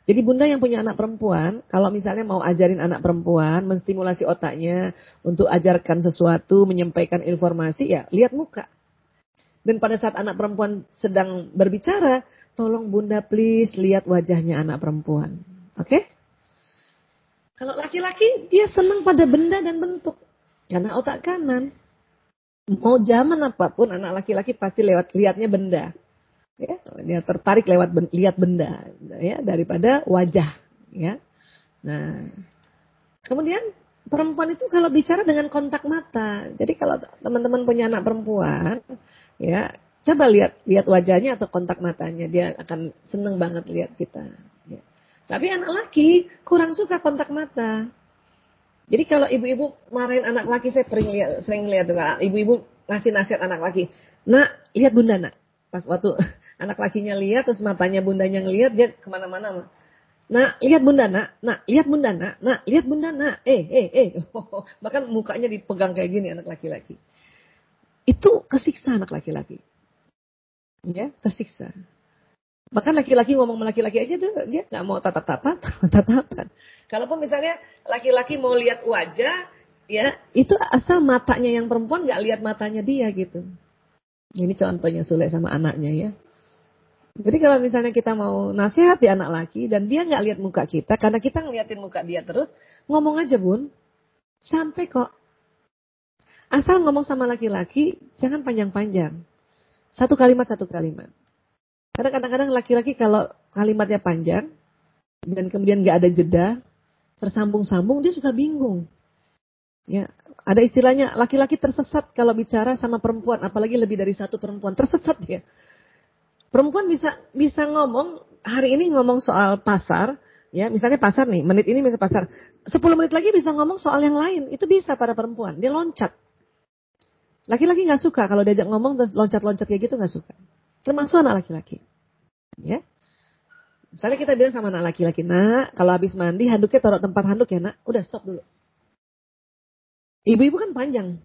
Jadi bunda yang punya anak perempuan, kalau misalnya mau ajarin anak perempuan, menstimulasi otaknya untuk ajarkan sesuatu, menyampaikan informasi, ya lihat muka. Dan pada saat anak perempuan sedang berbicara, tolong bunda please lihat wajahnya anak perempuan. Oke? Okay? Kalau laki-laki, dia senang pada benda dan bentuk. Karena otak kanan. Mau zaman apa pun, anak laki-laki pasti lewat lihatnya benda ya dia tertarik lewat ben, lihat benda ya daripada wajah ya nah kemudian perempuan itu kalau bicara dengan kontak mata jadi kalau teman-teman punya anak perempuan ya coba lihat lihat wajahnya atau kontak matanya dia akan seneng banget lihat kita. Tapi anak laki kurang suka kontak mata. Jadi kalau ibu-ibu marahin anak laki saya sering lihat sering lihat tuh ibu-ibu ngasih nasihat anak laki nak lihat bunda nak. Pas waktu anak lakinya lihat terus matanya bundanya ngelihat dia ke mana-mana Nah, lihat bunda nak, nah, lihat bunda nak, nah, lihat bunda nak, eh, eh, eh, bahkan mukanya dipegang kayak gini anak laki-laki. Itu kesiksa anak laki-laki. Ya, kesiksa. Bahkan laki-laki ngomong sama laki-laki aja tuh dia nggak mau tatap-tatap, tatapan. Kalaupun misalnya laki-laki mau lihat wajah, ya itu asal matanya yang perempuan nggak lihat matanya dia gitu. Ini contohnya Sule sama anaknya ya. Jadi kalau misalnya kita mau nasihat di anak laki dan dia nggak lihat muka kita, karena kita ngeliatin muka dia terus, ngomong aja bun, sampai kok. Asal ngomong sama laki-laki, jangan panjang-panjang. Satu kalimat, satu kalimat. Karena kadang-kadang laki-laki kalau kalimatnya panjang, dan kemudian gak ada jeda, tersambung-sambung, dia suka bingung. Ya, ada istilahnya laki-laki tersesat kalau bicara sama perempuan, apalagi lebih dari satu perempuan, tersesat dia. Perempuan bisa bisa ngomong hari ini ngomong soal pasar, ya misalnya pasar nih, menit ini misalnya pasar, 10 menit lagi bisa ngomong soal yang lain, itu bisa para perempuan, dia loncat. Laki-laki nggak suka kalau diajak ngomong terus loncat-loncat kayak gitu nggak suka. Termasuk anak laki-laki. Ya. Misalnya kita bilang sama anak laki-laki, nak kalau habis mandi handuknya taruh tempat handuk ya nak, udah stop dulu. Ibu-ibu kan panjang.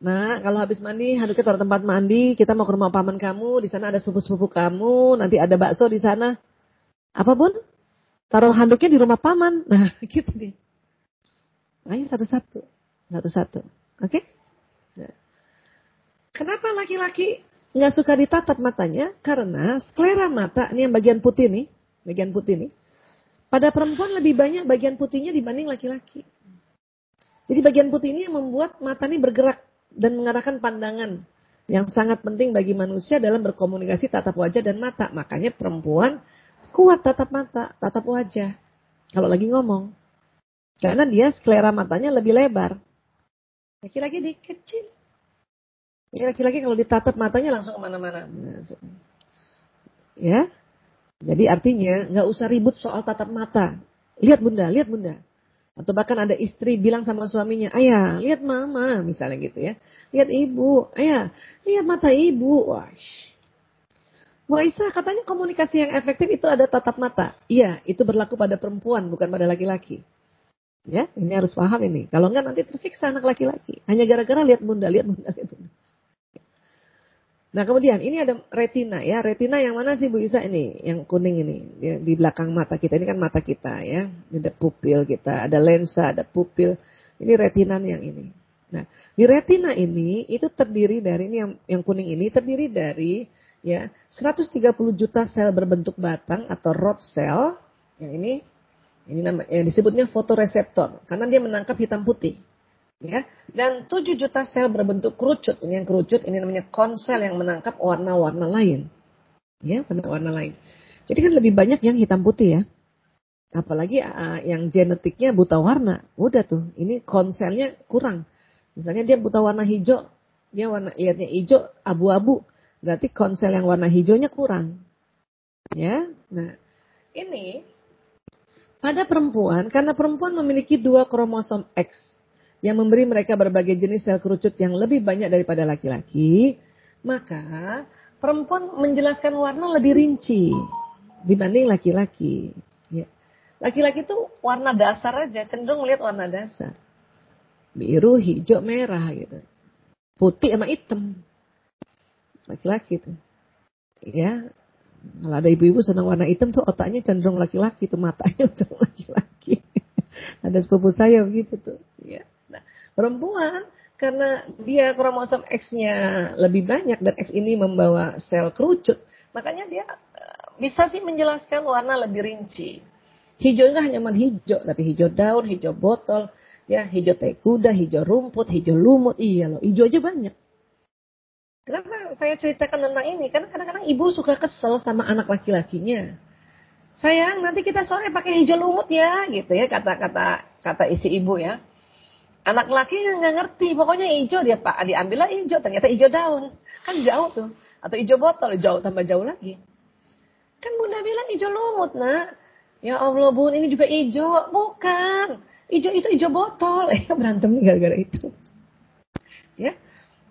Nah, kalau habis mandi handuknya taruh tempat mandi, kita mau ke rumah paman kamu, di sana ada sepupu-sepupu kamu, nanti ada bakso di sana. Apa bun? Taruh handuknya di rumah paman. Nah, gitu nih. Ayo satu-satu. Satu-satu. Oke? Okay? Nah. Kenapa laki-laki nggak suka ditatap matanya? Karena sklera mata, ini yang bagian putih nih, bagian putih nih. Pada perempuan lebih banyak bagian putihnya dibanding laki-laki. Jadi bagian putih ini yang membuat mata ini bergerak dan mengarahkan pandangan yang sangat penting bagi manusia dalam berkomunikasi tatap wajah dan mata. Makanya perempuan kuat tatap mata, tatap wajah. Kalau lagi ngomong. Karena dia sklera matanya lebih lebar. Laki-laki dia kecil. Ini laki-laki kalau ditatap matanya langsung ke mana-mana. Ya, jadi artinya nggak usah ribut soal tatap mata. Lihat bunda, lihat bunda. Atau bahkan ada istri bilang sama suaminya, ayah lihat mama misalnya gitu ya. Lihat ibu, ayah lihat mata ibu. Wah, Wah Isa katanya komunikasi yang efektif itu ada tatap mata. Iya, itu berlaku pada perempuan bukan pada laki-laki. Ya, ini harus paham ini. Kalau enggak nanti tersiksa anak laki-laki. Hanya gara-gara lihat bunda, lihat bunda, lihat bunda. Nah kemudian ini ada retina ya. Retina yang mana sih Bu Isa ini? Yang kuning ini. Ya, di belakang mata kita. Ini kan mata kita ya. Ada pupil kita. Ada lensa, ada pupil. Ini retina yang ini. Nah di retina ini itu terdiri dari ini yang, yang kuning ini terdiri dari ya 130 juta sel berbentuk batang atau rod cell. Yang ini ini nama yang disebutnya fotoreseptor karena dia menangkap hitam putih ya. Dan 7 juta sel berbentuk kerucut. Ini yang kerucut ini namanya konsel yang menangkap warna-warna lain. Ya warna lain. Jadi kan lebih banyak yang hitam putih ya. Apalagi uh, yang genetiknya buta warna. Udah tuh ini konselnya kurang. Misalnya dia buta warna hijau dia warna lihatnya hijau abu-abu. Berarti konsel yang warna hijaunya kurang. Ya nah ini pada perempuan karena perempuan memiliki dua kromosom X yang memberi mereka berbagai jenis sel kerucut yang lebih banyak daripada laki-laki, maka perempuan menjelaskan warna lebih rinci dibanding laki-laki. Ya. Laki-laki itu warna dasar aja, cenderung melihat warna dasar. Biru, hijau, merah gitu. Putih sama hitam. Laki-laki itu. Ya, kalau ada ibu-ibu senang warna hitam tuh otaknya cenderung laki-laki tuh matanya cenderung laki-laki. ada sepupu saya begitu tuh. Ya. Perempuan karena dia kromosom X-nya lebih banyak dan X ini membawa sel kerucut, makanya dia eh, bisa sih menjelaskan warna lebih rinci. Hijau enggak hanya hijau, tapi hijau daun, hijau botol, ya hijau teh kuda, hijau rumput, hijau lumut, iya loh, hijau aja banyak. Kenapa saya ceritakan tentang ini? Karena kadang-kadang ibu suka kesel sama anak laki-lakinya. Sayang, nanti kita sore pakai hijau lumut ya, gitu ya kata-kata kata isi ibu ya. Anak laki nggak ngerti, pokoknya hijau dia pak, diambillah hijau, ternyata hijau daun, kan jauh tuh, atau hijau botol, jauh tambah jauh lagi. Kan bunda bilang hijau lumut nak, ya Allah bun ini juga hijau, bukan, hijau itu hijau botol, eh berantem gara-gara itu. Ya,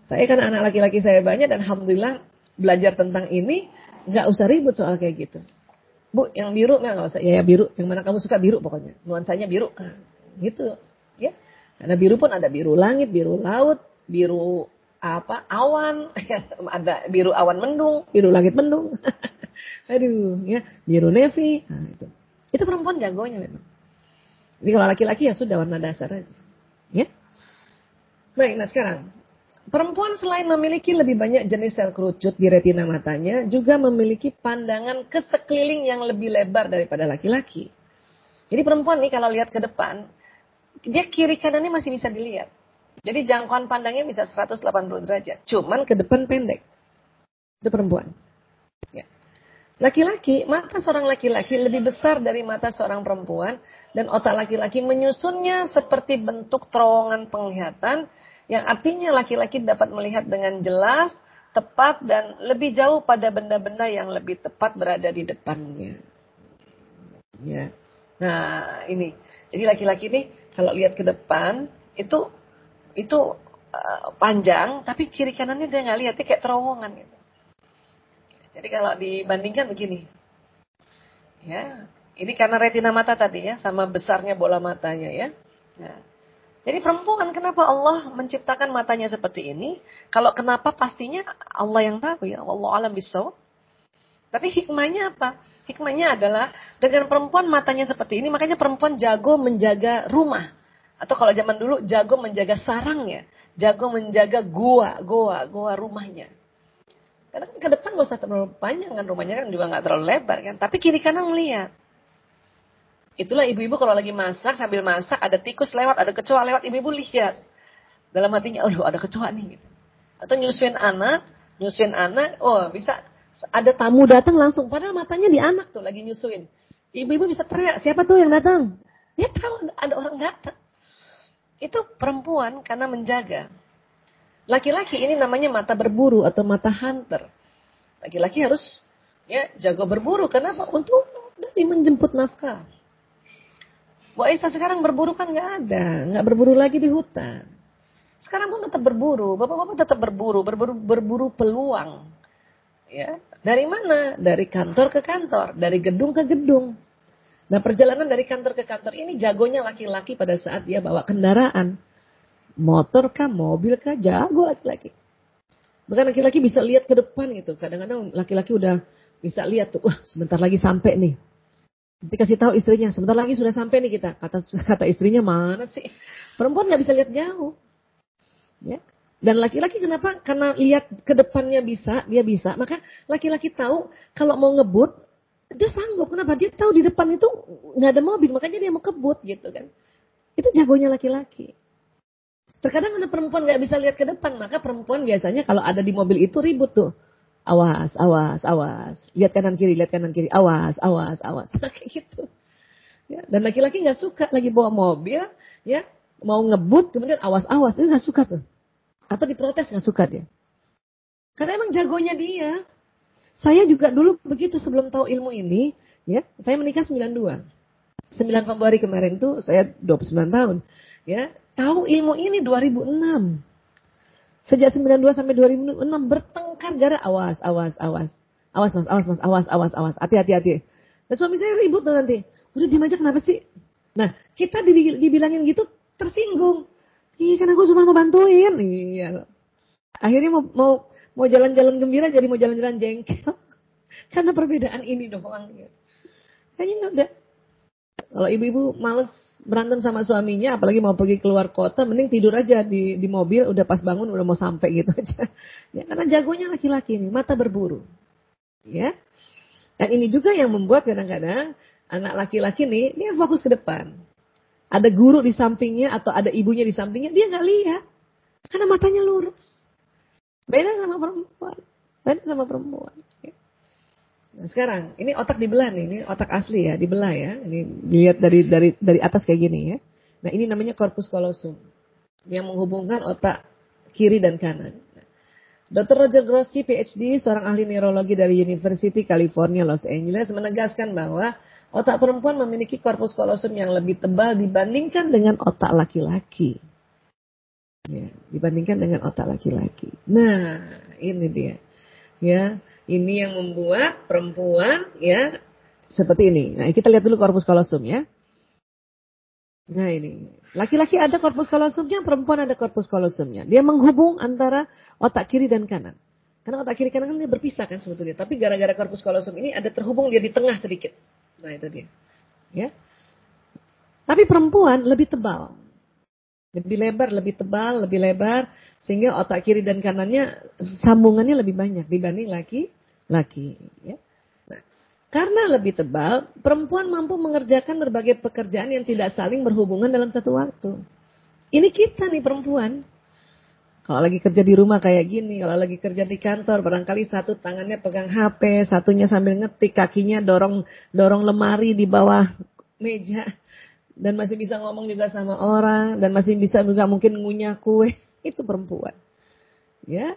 saya kan anak laki-laki saya banyak dan alhamdulillah belajar tentang ini nggak usah ribut soal kayak gitu. Bu, yang biru nggak usah. Ya, ya biru. Yang mana kamu suka biru pokoknya. Nuansanya biru. Nah, gitu. Ya. Karena biru pun ada biru langit, biru laut, biru apa awan, ada biru awan mendung, biru langit mendung. Aduh, ya, biru navy. Nah, itu. Itu perempuan jagonya memang. Ini kalau laki-laki ya sudah warna dasar aja. Ya. Baik, nah sekarang perempuan selain memiliki lebih banyak jenis sel kerucut di retina matanya, juga memiliki pandangan ke sekeliling yang lebih lebar daripada laki-laki. Jadi perempuan nih kalau lihat ke depan, dia kiri kanannya masih bisa dilihat. Jadi jangkauan pandangnya bisa 180 derajat. Cuman ke depan pendek. Itu perempuan. Ya. Laki-laki, mata seorang laki-laki lebih besar dari mata seorang perempuan dan otak laki-laki menyusunnya seperti bentuk terowongan penglihatan yang artinya laki-laki dapat melihat dengan jelas, tepat dan lebih jauh pada benda-benda yang lebih tepat berada di depannya. Ya. Nah, ini. Jadi laki-laki ini kalau lihat ke depan itu itu uh, panjang tapi kiri kanannya dia nggak lihat, kayak terowongan gitu. Jadi kalau dibandingkan begini. Ya, ini karena retina mata tadi ya, sama besarnya bola matanya ya. ya. Jadi perempuan kenapa Allah menciptakan matanya seperti ini? Kalau kenapa pastinya Allah yang tahu ya, Allah alam bisa. Tapi hikmahnya apa? Hikmahnya adalah dengan perempuan matanya seperti ini, makanya perempuan jago menjaga rumah. Atau kalau zaman dulu jago menjaga sarangnya, jago menjaga gua, gua, gua rumahnya. Karena ke depan gak usah terlalu panjang kan rumahnya kan juga nggak terlalu lebar kan. Tapi kiri kanan melihat. Itulah ibu-ibu kalau lagi masak sambil masak ada tikus lewat, ada kecoa lewat, ibu-ibu lihat. Dalam hatinya, aduh ada kecoa nih. Gitu. Atau nyusuin anak, nyusuin anak, oh bisa ada tamu datang langsung, padahal matanya di anak tuh lagi nyusuin. Ibu-ibu bisa teriak, siapa tuh yang datang? Dia tahu ada orang datang. Itu perempuan karena menjaga. Laki-laki ini namanya mata berburu atau mata hunter. Laki-laki harus ya jago berburu. Kenapa? Untuk dari menjemput nafkah. Bu Aisyah sekarang berburu kan nggak ada, nggak berburu lagi di hutan. Sekarang pun tetap berburu, bapak-bapak tetap berburu, berburu, berburu peluang. Ya, dari mana? Dari kantor ke kantor, dari gedung ke gedung. Nah perjalanan dari kantor ke kantor ini jagonya laki-laki pada saat dia bawa kendaraan motor kah, mobil kah, jago laki-laki. Bahkan laki-laki bisa lihat ke depan gitu. Kadang-kadang laki-laki udah bisa lihat tuh, sebentar lagi sampai nih. Nanti kasih tahu istrinya, sebentar lagi sudah sampai nih kita. Kata kata istrinya mana sih? Perempuan nggak bisa lihat jauh. Ya. Dan laki-laki kenapa? Karena lihat ke depannya bisa, dia bisa. Maka laki-laki tahu kalau mau ngebut, dia sanggup. Kenapa? Dia tahu di depan itu nggak ada mobil, makanya dia mau kebut gitu kan. Itu jagonya laki-laki. Terkadang ada perempuan nggak bisa lihat ke depan, maka perempuan biasanya kalau ada di mobil itu ribut tuh. Awas, awas, awas. Lihat kanan kiri, lihat kanan kiri. Awas, awas, awas. Kayak gitu. Ya, dan laki-laki nggak suka lagi bawa mobil, ya mau ngebut kemudian awas, awas. Itu nggak suka tuh. Atau diprotes nggak suka dia. Karena emang jagonya dia. Saya juga dulu begitu sebelum tahu ilmu ini, ya. Saya menikah 92. 9 Februari kemarin tuh saya 29 tahun. Ya, tahu ilmu ini 2006. Sejak 92 sampai 2006 bertengkar gara awas, awas, awas. Awas mas, awas mas, awas, awas, awas. Hati, hati. Dan suami saya ribut tuh nanti. Udah diem aja kenapa sih? Nah, kita dibilangin gitu tersinggung. Iya kan aku cuma mau bantuin. Iya. Akhirnya mau mau mau jalan-jalan gembira jadi mau jalan-jalan jengkel. Karena perbedaan ini doang. Kayaknya udah. Kalau ibu-ibu males berantem sama suaminya, apalagi mau pergi keluar kota, mending tidur aja di, di mobil, udah pas bangun udah mau sampai gitu aja. Ya, karena jagonya laki-laki ini, mata berburu. Ya. Dan ini juga yang membuat kadang-kadang anak laki-laki nih, dia fokus ke depan. Ada guru di sampingnya atau ada ibunya di sampingnya, dia nggak lihat. Karena matanya lurus. Beda sama perempuan. Beda sama perempuan. Nah, sekarang ini otak dibelah nih, ini otak asli ya, dibelah ya. Ini dilihat dari dari dari atas kayak gini ya. Nah, ini namanya corpus callosum yang menghubungkan otak kiri dan kanan. Dr. Roger Grosky, PhD, seorang ahli neurologi dari University California, Los Angeles, menegaskan bahwa otak perempuan memiliki korpus kolosum yang lebih tebal dibandingkan dengan otak laki-laki. Ya, dibandingkan dengan otak laki-laki. Nah, ini dia. Ya, ini yang membuat perempuan ya seperti ini. Nah, kita lihat dulu korpus kolosum ya. Nah ini, laki-laki ada korpus kolosumnya, perempuan ada korpus kolosumnya. Dia menghubung antara otak kiri dan kanan. Karena otak kiri kanan kan dia berpisah kan sebetulnya. Tapi gara-gara korpus kolosum ini ada terhubung dia di tengah sedikit. Nah itu dia. Ya. Tapi perempuan lebih tebal. Lebih lebar, lebih tebal, lebih lebar. Sehingga otak kiri dan kanannya sambungannya lebih banyak dibanding laki laki. Ya. Nah, karena lebih tebal, perempuan mampu mengerjakan berbagai pekerjaan yang tidak saling berhubungan dalam satu waktu. Ini kita nih perempuan. Kalau lagi kerja di rumah kayak gini, kalau lagi kerja di kantor, barangkali satu tangannya pegang HP, satunya sambil ngetik, kakinya dorong dorong lemari di bawah meja, dan masih bisa ngomong juga sama orang, dan masih bisa juga mungkin ngunyah kue, itu perempuan. Ya,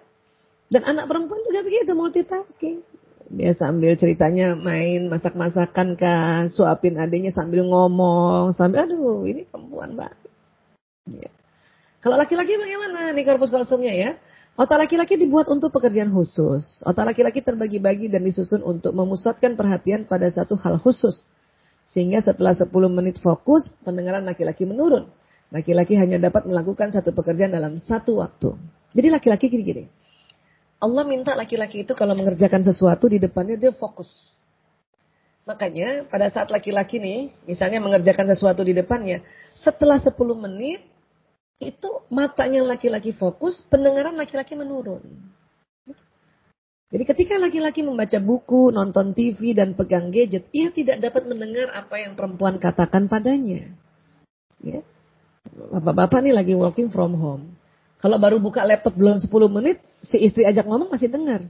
dan anak perempuan juga begitu multitasking. Dia sambil ceritanya main masak-masakan kah, suapin adiknya sambil ngomong, sambil aduh ini perempuan banget. Ya. Kalau laki-laki bagaimana nih korpus kalsumnya ya? Otak laki-laki dibuat untuk pekerjaan khusus. Otak laki-laki terbagi-bagi dan disusun untuk memusatkan perhatian pada satu hal khusus. Sehingga setelah 10 menit fokus, pendengaran laki-laki menurun. Laki-laki hanya dapat melakukan satu pekerjaan dalam satu waktu. Jadi laki-laki gini-gini. Allah minta laki-laki itu kalau mengerjakan sesuatu di depannya dia fokus. Makanya pada saat laki-laki nih, misalnya mengerjakan sesuatu di depannya, setelah 10 menit, itu matanya laki-laki fokus, pendengaran laki-laki menurun. Jadi ketika laki-laki membaca buku, nonton TV, dan pegang gadget, ia tidak dapat mendengar apa yang perempuan katakan padanya. Ya. Bapak-bapak nih lagi working from home. Kalau baru buka laptop belum 10 menit, si istri ajak ngomong masih dengar.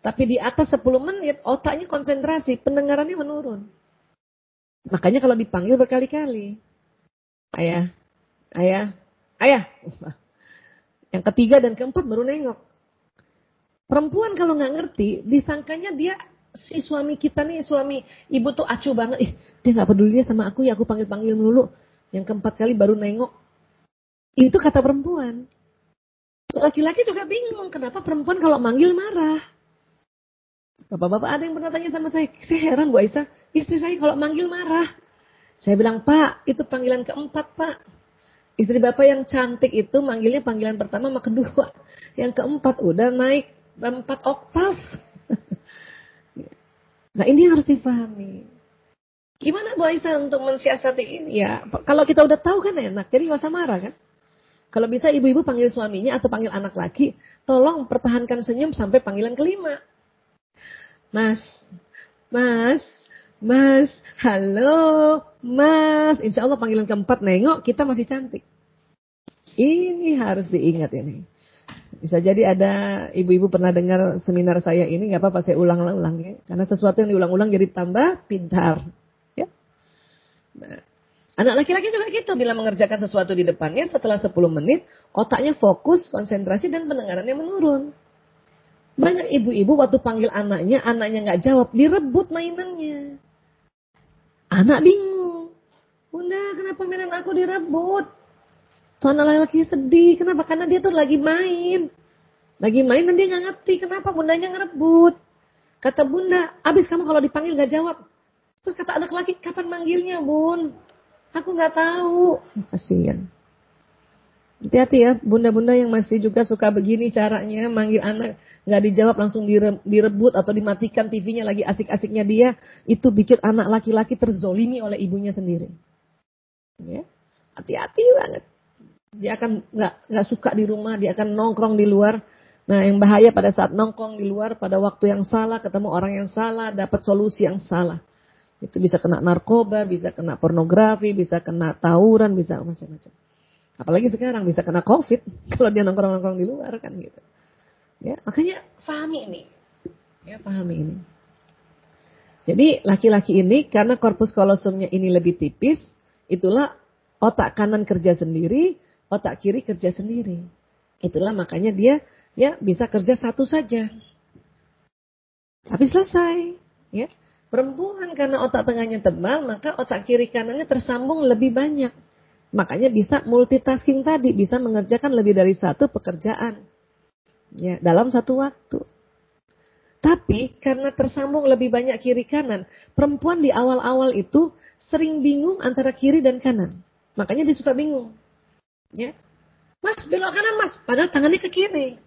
Tapi di atas 10 menit, otaknya konsentrasi, pendengarannya menurun. Makanya kalau dipanggil berkali-kali. Ayah, ayah, ayah. Yang ketiga dan keempat baru nengok. Perempuan kalau nggak ngerti, disangkanya dia si suami kita nih, suami ibu tuh acuh banget. Ih, dia nggak peduli sama aku ya, aku panggil-panggil dulu. Yang keempat kali baru nengok. Itu kata perempuan. Laki-laki juga bingung kenapa perempuan kalau manggil marah. Bapak-bapak ada yang pernah tanya sama saya, saya heran Bu Aisyah, istri saya kalau manggil marah. Saya bilang, Pak, itu panggilan keempat, Pak. Istri Bapak yang cantik itu manggilnya panggilan pertama sama kedua. Yang keempat udah naik empat oktav. nah ini harus dipahami. Gimana Bu Aisyah untuk mensiasati ini? Ya, kalau kita udah tahu kan enak, jadi gak usah marah kan. Kalau bisa ibu-ibu panggil suaminya atau panggil anak laki, tolong pertahankan senyum sampai panggilan kelima. Mas, mas, mas, halo, mas. Insya Allah panggilan keempat nengok, kita masih cantik. Ini harus diingat ini. Bisa jadi ada ibu-ibu pernah dengar seminar saya ini, nggak apa-apa saya ulang-ulang ya. Karena sesuatu yang diulang-ulang jadi tambah pintar. Ya. Nah, Anak laki-laki juga gitu, bila mengerjakan sesuatu di depannya setelah 10 menit, otaknya fokus, konsentrasi, dan pendengarannya menurun. Banyak ibu-ibu waktu panggil anaknya, anaknya nggak jawab, direbut mainannya. Anak bingung. Bunda, kenapa mainan aku direbut? Tuh anak laki-laki sedih. Kenapa? Karena dia tuh lagi main. Lagi main dan dia nggak ngerti kenapa bundanya ngerebut. Kata bunda, abis kamu kalau dipanggil nggak jawab. Terus kata anak laki, kapan manggilnya bun? Aku nggak tahu. Kasihan. Hati-hati ya, bunda-bunda yang masih juga suka begini caranya manggil anak nggak dijawab langsung direbut atau dimatikan TV-nya lagi asik-asiknya dia, itu bikin anak laki-laki terzolimi oleh ibunya sendiri. Ya, hati-hati banget. Dia akan nggak nggak suka di rumah, dia akan nongkrong di luar. Nah, yang bahaya pada saat nongkrong di luar pada waktu yang salah, ketemu orang yang salah, dapat solusi yang salah. Itu bisa kena narkoba, bisa kena pornografi, bisa kena tawuran, bisa macam-macam. Apalagi sekarang bisa kena covid kalau dia nongkrong-nongkrong di luar kan gitu. Ya, makanya pahami ini. Ya, pahami ini. Jadi laki-laki ini karena korpus kolosumnya ini lebih tipis, itulah otak kanan kerja sendiri, otak kiri kerja sendiri. Itulah makanya dia ya bisa kerja satu saja. Tapi selesai, ya. Perempuan karena otak tengahnya tebal, maka otak kiri kanannya tersambung lebih banyak. Makanya bisa multitasking tadi, bisa mengerjakan lebih dari satu pekerjaan. Ya, dalam satu waktu. Tapi karena tersambung lebih banyak kiri kanan, perempuan di awal-awal itu sering bingung antara kiri dan kanan. Makanya dia suka bingung. Ya. Mas, belok kanan mas. Padahal tangannya ke kiri.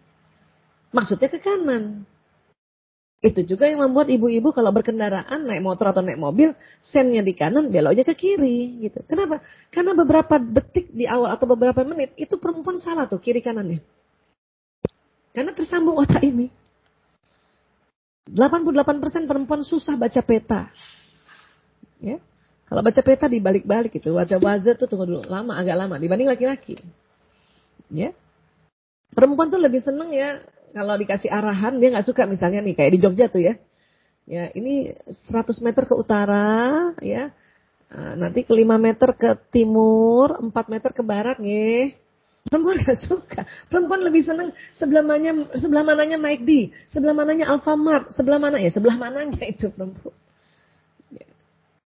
Maksudnya ke kanan. Itu juga yang membuat ibu-ibu kalau berkendaraan naik motor atau naik mobil, sennya di kanan, beloknya ke kiri gitu. Kenapa? Karena beberapa detik di awal atau beberapa menit itu perempuan salah tuh kiri kanannya. Karena tersambung otak ini. 88% perempuan susah baca peta. Ya. Kalau baca peta dibalik-balik itu, baca wazir tuh tunggu dulu, lama agak lama dibanding laki-laki. Ya. Perempuan tuh lebih seneng ya kalau dikasih arahan dia nggak suka misalnya nih kayak di Jogja tuh ya. Ya, ini 100 meter ke utara ya. Ah, nanti ke 5 meter ke timur, 4 meter ke barat nih. Perempuan gak suka. Perempuan lebih seneng sebelah mananya, sebelah mananya Mike D, sebelah mananya Alfamart, sebelah mana ya, sebelah mananya itu perempuan.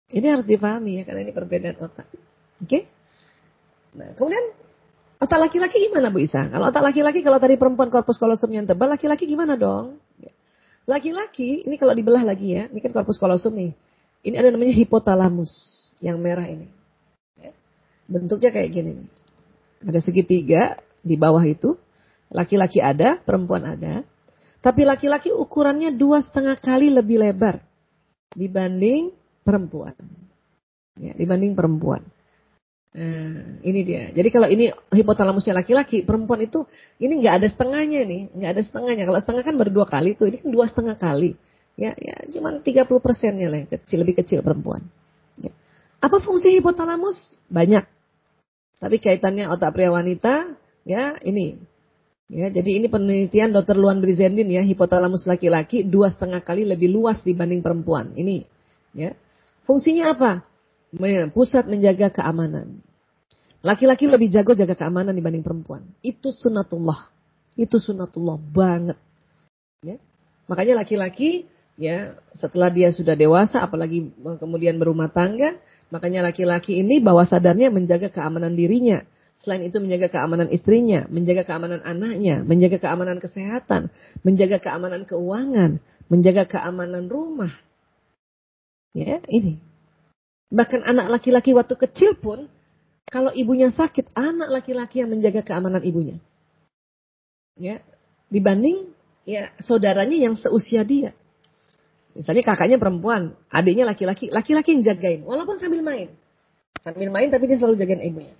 Ini harus dipahami ya, karena ini perbedaan otak. Oke? Okay? Nah, kemudian otak laki-laki gimana Bu Isa? Kalau otak laki-laki, kalau tadi perempuan korpus kolosum yang tebal, laki-laki gimana dong? Laki-laki, ini kalau dibelah lagi ya, ini kan korpus kolosum nih. Ini ada namanya hipotalamus yang merah ini. Ya. Bentuknya kayak gini nih. Ada segitiga di bawah itu. Laki-laki ada, perempuan ada. Tapi laki-laki ukurannya dua setengah kali lebih lebar dibanding perempuan. Ya, dibanding perempuan. Nah, ini dia. Jadi kalau ini hipotalamusnya laki-laki, perempuan itu ini nggak ada setengahnya nih, nggak ada setengahnya. Kalau setengah kan berdua kali tuh, ini kan dua setengah kali. Ya, ya cuma 30 persennya lah, kecil lebih kecil perempuan. Ya. Apa fungsi hipotalamus? Banyak. Tapi kaitannya otak pria wanita, ya ini. Ya, jadi ini penelitian Dr. Luan Brizendin ya, hipotalamus laki-laki dua setengah kali lebih luas dibanding perempuan. Ini, ya. Fungsinya apa? Pusat menjaga keamanan. Laki-laki lebih jago jaga keamanan dibanding perempuan. Itu sunatullah. Itu sunatullah banget. Ya. Makanya laki-laki ya setelah dia sudah dewasa apalagi kemudian berumah tangga, makanya laki-laki ini bawa sadarnya menjaga keamanan dirinya. Selain itu menjaga keamanan istrinya, menjaga keamanan anaknya, menjaga keamanan kesehatan, menjaga keamanan keuangan, menjaga keamanan rumah, Ya, ini. Bahkan anak laki-laki waktu kecil pun, kalau ibunya sakit, anak laki-laki yang menjaga keamanan ibunya. Ya, dibanding ya saudaranya yang seusia dia. Misalnya kakaknya perempuan, adiknya laki-laki, laki-laki yang jagain, walaupun sambil main. Sambil main tapi dia selalu jagain ibunya.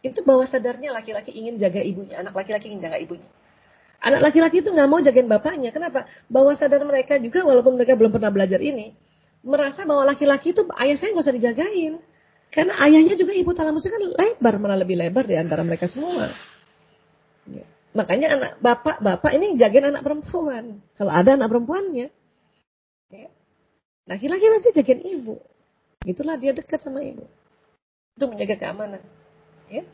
Itu bawah sadarnya laki-laki ingin jaga ibunya, anak laki-laki ingin jaga ibunya. Anak laki-laki itu nggak mau jagain bapaknya. Kenapa? Bawah sadar mereka juga walaupun mereka belum pernah belajar ini, merasa bahwa laki-laki itu ayah saya nggak usah dijagain. Karena ayahnya juga ibu talamusnya kan lebar, malah lebih lebar di antara mereka semua. Ya. Makanya anak bapak-bapak ini jagain anak perempuan. Kalau ada anak perempuannya. Ya. Laki-laki pasti jagain ibu. Itulah dia dekat sama ibu. Itu menjaga keamanan. Ya.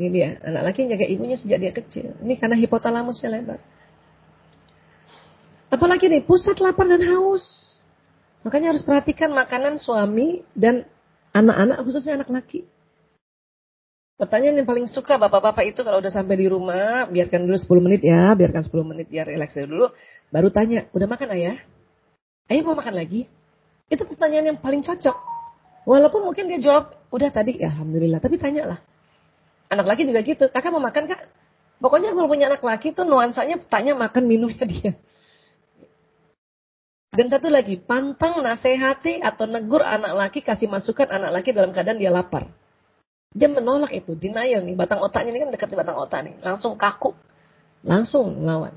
Ini dia, anak laki jaga ibunya sejak dia kecil. Ini karena hipotalamusnya lebar. Apalagi nih, pusat lapar dan haus. Makanya harus perhatikan makanan suami dan anak-anak khususnya anak laki. Pertanyaan yang paling suka bapak-bapak itu kalau udah sampai di rumah, biarkan dulu 10 menit ya, biarkan 10 menit ya relax dulu. Baru tanya, udah makan ayah? Ayah mau makan lagi? Itu pertanyaan yang paling cocok. Walaupun mungkin dia jawab, udah tadi, ya Alhamdulillah. Tapi tanyalah. Anak laki juga gitu, kakak mau makan kak? Pokoknya kalau punya anak laki tuh nuansanya tanya makan minumnya dia. Dan satu lagi, pantang nasehati atau negur anak laki, kasih masukan anak laki dalam keadaan dia lapar. Dia menolak itu, denial nih. Batang otaknya ini kan dekat di batang otak nih. Langsung kaku. Langsung ngelawan.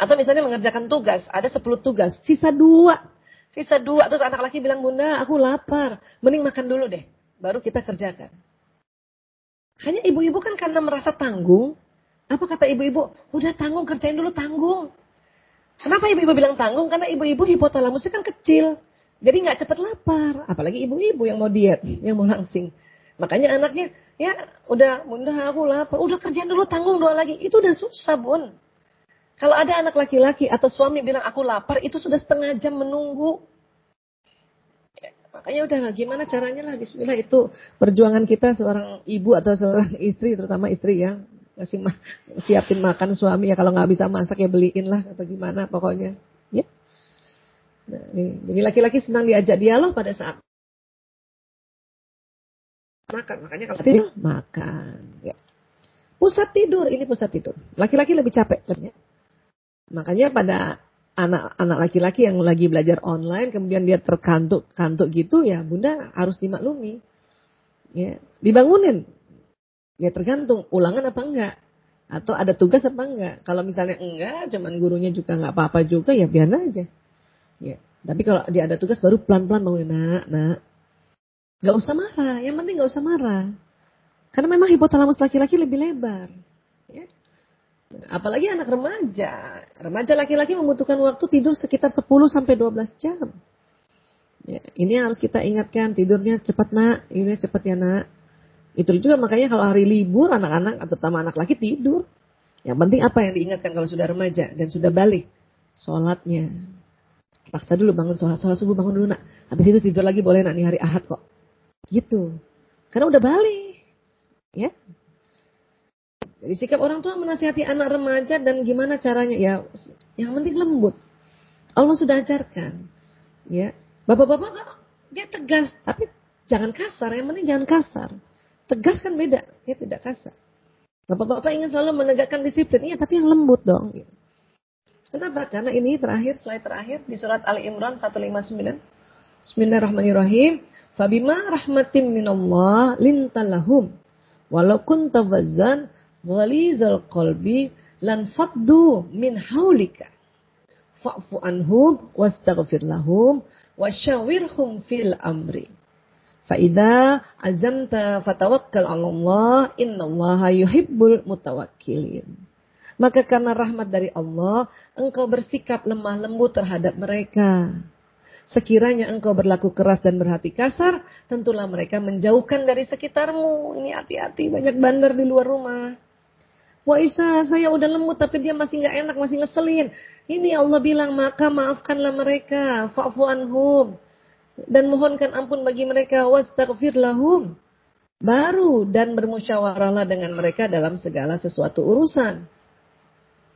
Atau misalnya mengerjakan tugas, ada 10 tugas, sisa dua. Sisa dua, terus anak laki bilang, bunda aku lapar. Mending makan dulu deh, baru kita kerjakan. Hanya ibu-ibu kan karena merasa tanggung. Apa kata ibu-ibu? Udah tanggung, kerjain dulu tanggung. Kenapa ibu-ibu bilang tanggung? Karena ibu-ibu hipotalamusnya kan kecil. Jadi nggak cepat lapar. Apalagi ibu-ibu yang mau diet, yang mau langsing. Makanya anaknya, ya udah, bunda aku lapar. Udah kerjaan dulu tanggung doa lagi. Itu udah susah bun. Kalau ada anak laki-laki atau suami bilang aku lapar, itu sudah setengah jam menunggu. Ya, makanya udah gimana caranya lah Bismillah itu perjuangan kita seorang ibu atau seorang istri terutama istri ya kasih ma siapin makan suami ya kalau nggak bisa masak ya beliin lah atau gimana pokoknya. Ya. Nah, ini. jadi laki-laki senang diajak dialog pada saat makan. Makanya kalau tidur makan. Ya. Pusat tidur ini pusat tidur. Laki-laki lebih capek ya. makanya pada anak-anak laki-laki yang lagi belajar online kemudian dia terkantuk kantuk gitu ya bunda harus dimaklumi. Ya. Dibangunin Ya tergantung ulangan apa enggak. Atau ada tugas apa enggak. Kalau misalnya enggak, cuman gurunya juga enggak apa-apa juga ya biar aja. Ya, Tapi kalau dia ada tugas baru pelan-pelan bangunin, nak, nak. Gak usah marah, yang penting gak usah marah. Karena memang hipotalamus laki-laki lebih lebar. Ya. Apalagi anak remaja. Remaja laki-laki membutuhkan waktu tidur sekitar 10 sampai 12 jam. Ya, ini harus kita ingatkan tidurnya cepat nak, ini cepat ya nak. Itu juga makanya kalau hari libur anak-anak terutama anak laki tidur. Yang penting apa yang diingatkan kalau sudah remaja dan sudah balik? Sholatnya. Paksa dulu bangun sholat, sholat subuh bangun dulu nak. Habis itu tidur lagi boleh nak nih hari ahad kok. Gitu. Karena udah balik. Ya. Jadi sikap orang tua menasihati anak remaja dan gimana caranya? Ya, yang penting lembut. Allah sudah ajarkan. Ya, Bapak-bapak dia tegas, tapi jangan kasar. Yang penting jangan kasar. Tegas kan beda, dia tidak kasar. Bapak-bapak ingin selalu menegakkan disiplin, iya tapi yang lembut dong. Kenapa? Karena ini terakhir, slide terakhir di surat Ali Imran 159. Bismillahirrahmanirrahim. Fabima rahmatim minallah lintalahum. Walau kunta wazzan ghalizal qalbi lan faddu min haulika. Fa'fu anhum wastaghfir lahum wasyawirhum fil amri. Fa'idha azamta fatawakkal Allah, innallaha yuhibbul mutawakkilin. Maka karena rahmat dari Allah, engkau bersikap lemah lembut terhadap mereka. Sekiranya engkau berlaku keras dan berhati kasar, tentulah mereka menjauhkan dari sekitarmu. Ini hati-hati, banyak bandar di luar rumah. Wah Isa, saya udah lembut tapi dia masih nggak enak, masih ngeselin. Ini Allah bilang, maka maafkanlah mereka. Fa'fu anhum. Dan mohonkan ampun bagi mereka. Wastaghfir lahum. Baru dan bermusyawarahlah dengan mereka dalam segala sesuatu urusan.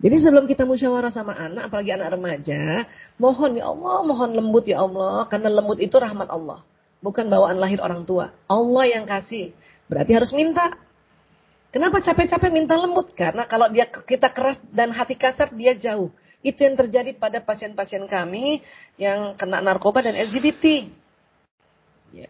Jadi sebelum kita musyawarah sama anak, apalagi anak remaja, mohon ya Allah, mohon lembut ya Allah, karena lembut itu rahmat Allah, bukan bawaan lahir orang tua. Allah yang kasih, berarti harus minta. Kenapa capek-capek minta lembut? Karena kalau dia kita keras dan hati kasar, dia jauh. Itu yang terjadi pada pasien-pasien kami yang kena narkoba dan LGBT. Ya.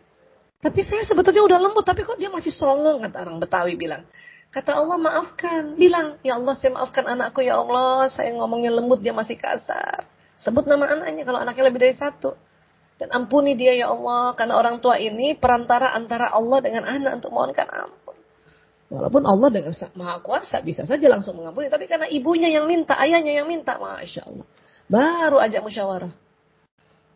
Tapi saya sebetulnya udah lembut, tapi kok dia masih songong, kata orang Betawi bilang. Kata Allah maafkan, bilang, ya Allah saya maafkan anakku ya Allah, saya ngomongnya lembut dia masih kasar. Sebut nama anaknya kalau anaknya lebih dari satu. Dan ampuni dia ya Allah, karena orang tua ini perantara antara Allah dengan anak untuk mohonkan ampun. Walaupun Allah dengan maha kuasa bisa saja langsung mengampuni. Tapi karena ibunya yang minta, ayahnya yang minta. Masya Allah. Baru ajak musyawarah.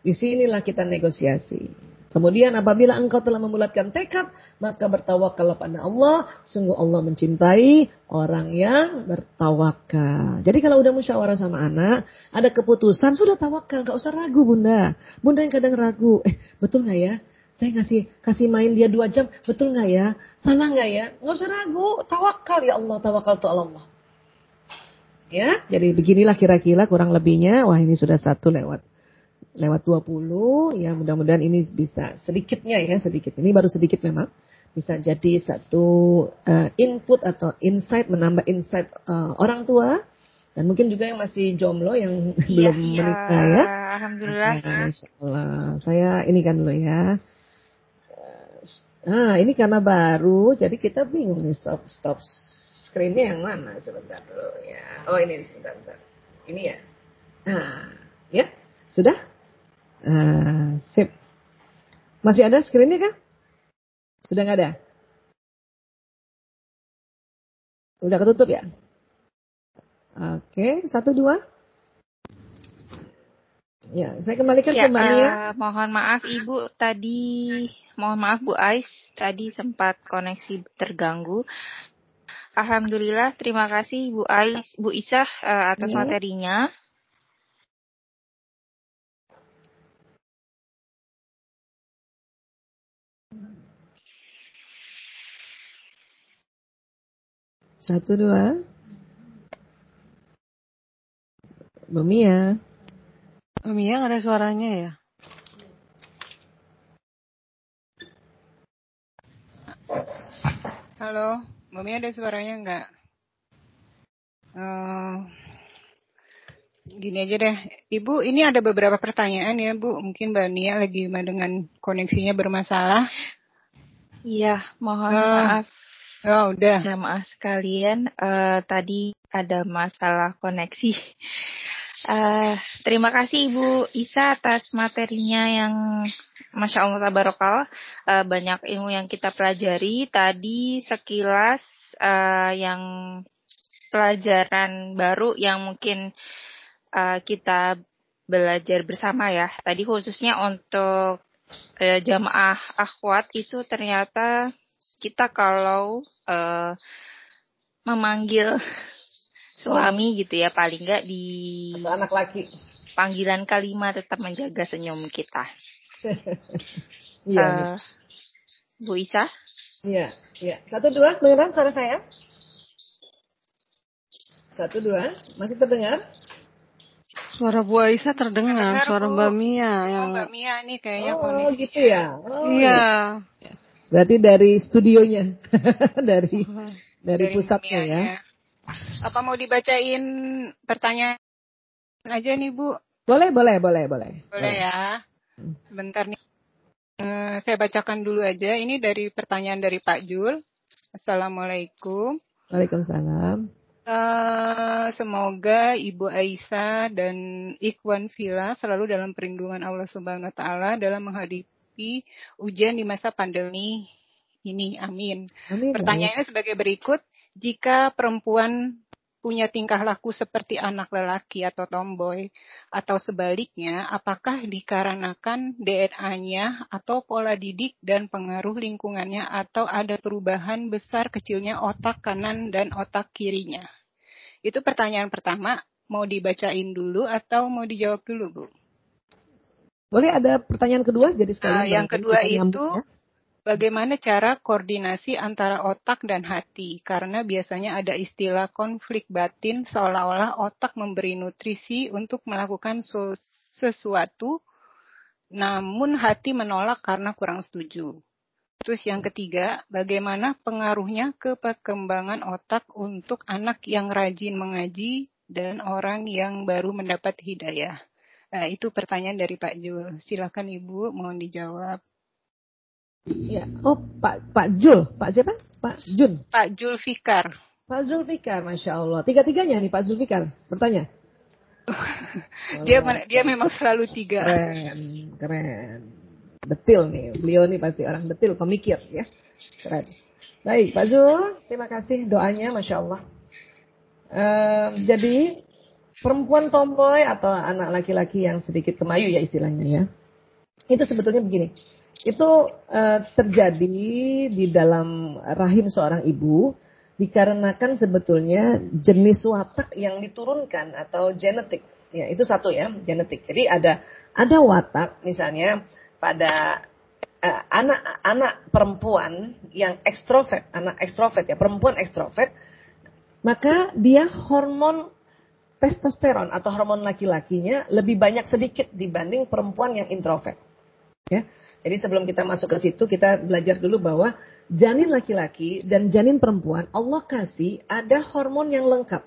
Di sinilah kita negosiasi. Kemudian apabila engkau telah membulatkan tekad, maka bertawakal pada Allah. Sungguh Allah mencintai orang yang bertawakal. Jadi kalau udah musyawarah sama anak, ada keputusan, sudah tawakal. Gak usah ragu bunda. Bunda yang kadang ragu. Eh betul gak ya? Saya kasih kasih main dia dua jam, betul nggak ya? Salah nggak ya? Nggak usah ragu, tawakal ya Allah, tawakal tuh Allah. Ya, jadi beginilah kira-kira kurang lebihnya. Wah ini sudah satu lewat lewat 20 ya mudah-mudahan ini bisa sedikitnya ya sedikit ini baru sedikit memang bisa jadi satu uh, input atau insight menambah insight uh, orang tua dan mungkin juga yang masih jomblo yang belum iya. menikah ya alhamdulillah nah, saya ini kan dulu ya Nah, ini karena baru, jadi kita bingung nih stop stop screennya yang mana sebentar dulu ya. Oh ini sebentar, sebentar. Ini ya. Nah, ya sudah. Uh, sip. Masih ada screennya kah? Sudah nggak ada? Udah ketutup ya? Oke, satu dua. Ya, saya kembalikan ya, ke Mbak Nia. Uh, mohon maaf Ibu tadi Mohon maaf Bu Ais, tadi sempat koneksi terganggu. Alhamdulillah, terima kasih Bu Ais, Bu Isah uh, atas ya. materinya. Satu dua. Bu Mia. Bu Mia ada suaranya ya? Halo, Mbak Mia ada suaranya enggak? Uh, gini aja deh, Ibu, ini ada beberapa pertanyaan ya, Bu. Mungkin Mbak Nia lagi dengan koneksinya bermasalah. Iya, mohon uh, maaf. Oh, udah. Jamaah sekalian, uh, tadi ada masalah koneksi. Uh, terima kasih Ibu Isa atas materinya yang Masya Allah Tabarokal. Uh, banyak ilmu yang kita pelajari. Tadi sekilas uh, yang pelajaran baru yang mungkin uh, kita belajar bersama ya. Tadi khususnya untuk uh, jamaah akhwat itu ternyata kita kalau uh, memanggil suami gitu ya paling nggak di Atau anak laki panggilan kalimat tetap menjaga senyum kita. Iya. uh, Bu Isa? Iya, iya. Satu dua, kedengaran suara saya? Satu dua, masih terdengar? Suara Bu Aisyah terdengar, terdengar suara Bu. Mbak Mia oh, yang Mbak Mia nih kayaknya oh, kondisinya. gitu ya. Oh, iya. iya. Berarti dari studionya, dari dari, dari pusatnya ya. Apa mau dibacain pertanyaan aja nih Bu? Boleh, boleh, boleh, boleh. Boleh ya. Bentar nih. Uh, saya bacakan dulu aja. Ini dari pertanyaan dari Pak Jul. Assalamualaikum. Waalaikumsalam. Uh, semoga Ibu Aisyah dan Ikhwan Villa selalu dalam perlindungan Allah Subhanahu wa taala dalam menghadapi ujian di masa pandemi ini. Amin. Amin. Pertanyaannya sebagai berikut, jika perempuan punya tingkah laku seperti anak lelaki atau tomboy, atau sebaliknya, apakah dikarenakan DNA-nya atau pola didik dan pengaruh lingkungannya, atau ada perubahan besar kecilnya otak kanan dan otak kirinya? Itu pertanyaan pertama. Mau dibacain dulu atau mau dijawab dulu, Bu? Boleh ada pertanyaan kedua jadi sekalian. Uh, yang kedua itu ya? Bagaimana cara koordinasi antara otak dan hati karena biasanya ada istilah konflik batin seolah-olah otak memberi nutrisi untuk melakukan sesuatu namun hati menolak karena kurang setuju. Terus yang ketiga, bagaimana pengaruhnya ke perkembangan otak untuk anak yang rajin mengaji dan orang yang baru mendapat hidayah. Nah, itu pertanyaan dari Pak Jul. Silakan Ibu, mohon dijawab. Ya. Oh, Pak Pak Jul, Pak siapa? Pak Jun. Pak Jul Fikar. Pak Zulfikar, masya Allah. Tiga-tiganya nih Pak Zulfikar bertanya. dia oh, dia memang selalu tiga. Keren, keren. Detil nih, beliau nih pasti orang detil, pemikir ya. Keren. Baik, Pak Zul, terima kasih doanya, masya Allah. Jadi perempuan tomboy atau anak laki-laki yang sedikit kemayu ya istilahnya ya. Itu sebetulnya begini itu uh, terjadi di dalam rahim seorang ibu dikarenakan sebetulnya jenis watak yang diturunkan atau genetik. Ya, itu satu ya, genetik. Jadi ada ada watak misalnya pada anak-anak uh, perempuan yang ekstrovert, anak ekstrovert ya, perempuan ekstrovert, maka dia hormon testosteron atau hormon laki-lakinya lebih banyak sedikit dibanding perempuan yang introvert. Ya. Jadi sebelum kita masuk ke situ kita belajar dulu bahwa janin laki-laki dan janin perempuan Allah kasih ada hormon yang lengkap.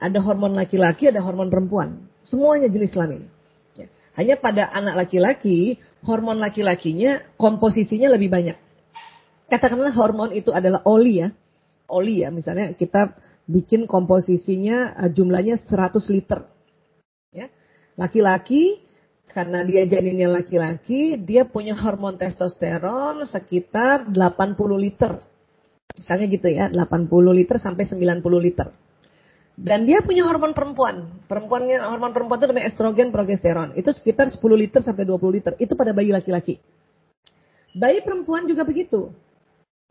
Ada hormon laki-laki, ada hormon perempuan. Semuanya jenis kelamin. Ya. Hanya pada anak laki-laki, hormon laki-lakinya komposisinya lebih banyak. Katakanlah hormon itu adalah oli ya. Oli ya, misalnya kita bikin komposisinya eh, jumlahnya 100 liter. Ya. Laki-laki karena dia janinnya laki-laki, dia punya hormon testosteron sekitar 80 liter. Misalnya gitu ya, 80 liter sampai 90 liter. Dan dia punya hormon perempuan. Perempuannya hormon perempuan itu namanya estrogen, progesteron. Itu sekitar 10 liter sampai 20 liter. Itu pada bayi laki-laki. Bayi perempuan juga begitu.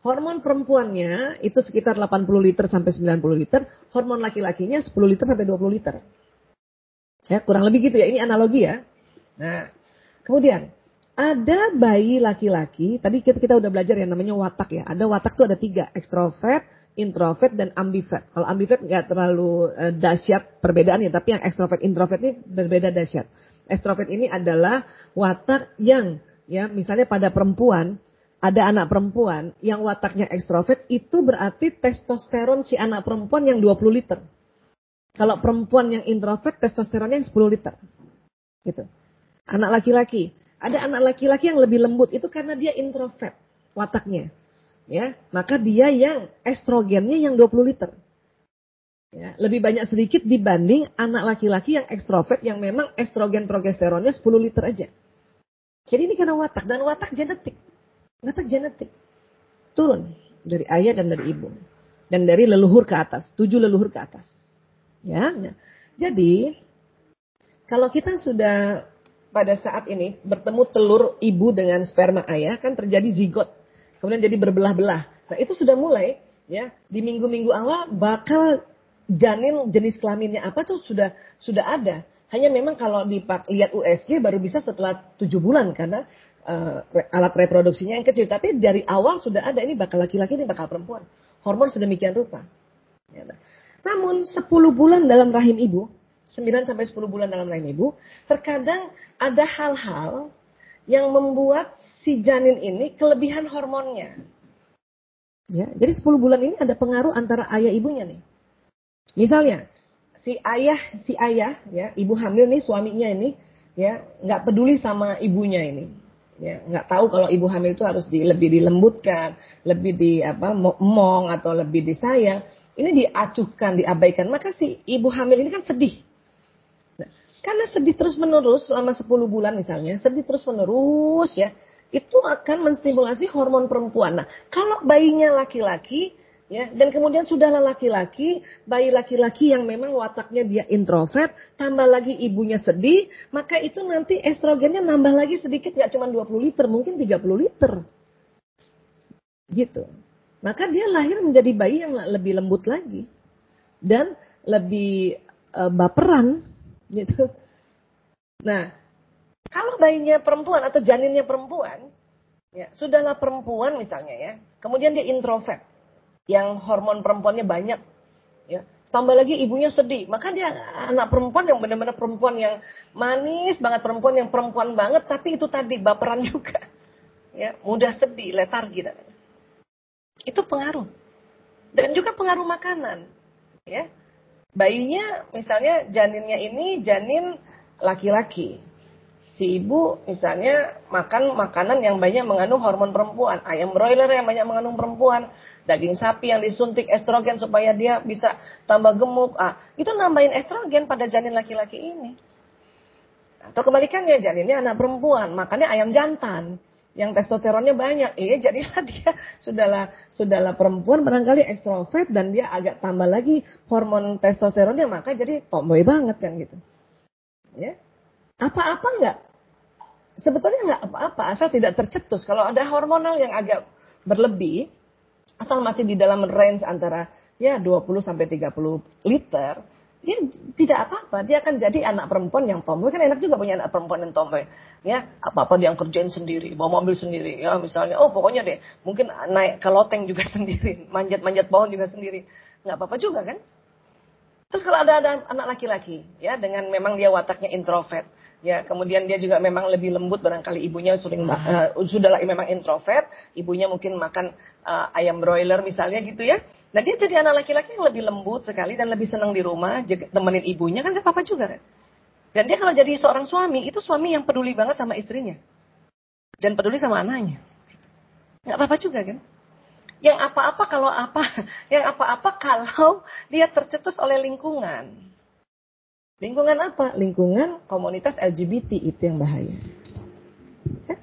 Hormon perempuannya itu sekitar 80 liter sampai 90 liter. Hormon laki-lakinya 10 liter sampai 20 liter. Ya, kurang lebih gitu ya. Ini analogi ya. Nah, kemudian ada bayi laki-laki, tadi kita, kita udah belajar yang namanya watak ya. Ada watak tuh ada tiga, ekstrovert, introvert, dan ambivert. Kalau ambivert nggak terlalu uh, dahsyat perbedaannya, tapi yang ekstrovert, introvert ini berbeda dahsyat. Ekstrovert ini adalah watak yang, ya misalnya pada perempuan, ada anak perempuan yang wataknya ekstrovert, itu berarti testosteron si anak perempuan yang 20 liter. Kalau perempuan yang introvert, testosteronnya yang 10 liter. Gitu. Anak laki-laki. Ada anak laki-laki yang lebih lembut itu karena dia introvert wataknya. Ya, maka dia yang estrogennya yang 20 liter. Ya, lebih banyak sedikit dibanding anak laki-laki yang ekstrovert yang memang estrogen progesteronnya 10 liter aja. Jadi ini karena watak dan watak genetik. Watak genetik. Turun dari ayah dan dari ibu. Dan dari leluhur ke atas, tujuh leluhur ke atas. Ya. Jadi kalau kita sudah pada saat ini bertemu telur ibu dengan sperma ayah kan terjadi zigot. Kemudian jadi berbelah-belah. Nah, itu sudah mulai ya di minggu-minggu awal bakal janin jenis kelaminnya apa tuh sudah sudah ada. Hanya memang kalau lihat USG baru bisa setelah tujuh bulan karena uh, alat reproduksinya yang kecil. Tapi dari awal sudah ada ini bakal laki-laki ini bakal perempuan. Hormon sedemikian rupa. Ya, nah. Namun 10 bulan dalam rahim ibu, 9 sampai 10 bulan dalam rahim ibu, terkadang ada hal-hal yang membuat si janin ini kelebihan hormonnya. Ya, jadi 10 bulan ini ada pengaruh antara ayah ibunya nih. Misalnya, si ayah, si ayah, ya, ibu hamil nih suaminya ini, ya, nggak peduli sama ibunya ini, ya, nggak tahu kalau ibu hamil itu harus di, lebih dilembutkan, lebih di apa, mong atau lebih disayang, ini diacuhkan, diabaikan, maka si ibu hamil ini kan sedih. Karena sedih terus menerus selama 10 bulan misalnya, sedih terus menerus ya, itu akan menstimulasi hormon perempuan. Nah, kalau bayinya laki-laki, ya dan kemudian sudahlah laki-laki bayi laki-laki yang memang wataknya dia introvert tambah lagi ibunya sedih maka itu nanti estrogennya nambah lagi sedikit nggak cuma 20 liter mungkin 30 liter. Gitu. Maka dia lahir menjadi bayi yang lebih lembut lagi dan lebih uh, baperan gitu. Nah kalau bayinya perempuan atau janinnya perempuan ya sudahlah perempuan misalnya ya kemudian dia introvert yang hormon perempuannya banyak ya. Tambah lagi ibunya sedih maka dia anak perempuan yang benar-benar perempuan yang manis banget perempuan yang perempuan banget tapi itu tadi baperan juga ya. Mudah sedih letargi dan itu pengaruh. Dan juga pengaruh makanan ya bayinya misalnya janinnya ini janin laki-laki. Si ibu misalnya makan makanan yang banyak mengandung hormon perempuan, ayam broiler yang banyak mengandung perempuan, daging sapi yang disuntik estrogen supaya dia bisa tambah gemuk, ah itu nambahin estrogen pada janin laki-laki ini. Atau kebalikannya janinnya anak perempuan, makannya ayam jantan yang testosteronnya banyak, iya jadilah dia sudahlah sudahlah perempuan barangkali ekstrovert dan dia agak tambah lagi hormon testosteronnya maka jadi tomboy banget kan gitu. Ya, apa-apa enggak? sebetulnya nggak apa-apa asal tidak tercetus. Kalau ada hormonal yang agak berlebih, asal masih di dalam range antara ya 20 sampai 30 liter, dia tidak apa-apa. Dia akan jadi anak perempuan yang tomboy. Kan enak juga punya anak perempuan yang tomboy. Ya, apa-apa dia yang kerjain sendiri, bawa mobil sendiri. Ya, misalnya, oh pokoknya deh, mungkin naik ke loteng juga sendiri, manjat-manjat pohon juga sendiri. Nggak apa-apa juga kan? Terus kalau ada, ada anak laki-laki, ya dengan memang dia wataknya introvert, Ya, kemudian dia juga memang lebih lembut barangkali ibunya sering uh, sudahlah memang introvert, ibunya mungkin makan uh, ayam broiler misalnya gitu ya. Nah dia jadi anak laki-laki yang lebih lembut sekali dan lebih senang di rumah, temenin ibunya kan gak apa-apa juga kan. Dan dia kalau jadi seorang suami, itu suami yang peduli banget sama istrinya. Dan peduli sama anaknya. Gak apa-apa juga kan. Yang apa-apa kalau apa, yang apa-apa kalau dia tercetus oleh lingkungan. Lingkungan apa? Lingkungan komunitas LGBT itu yang bahaya. Eh?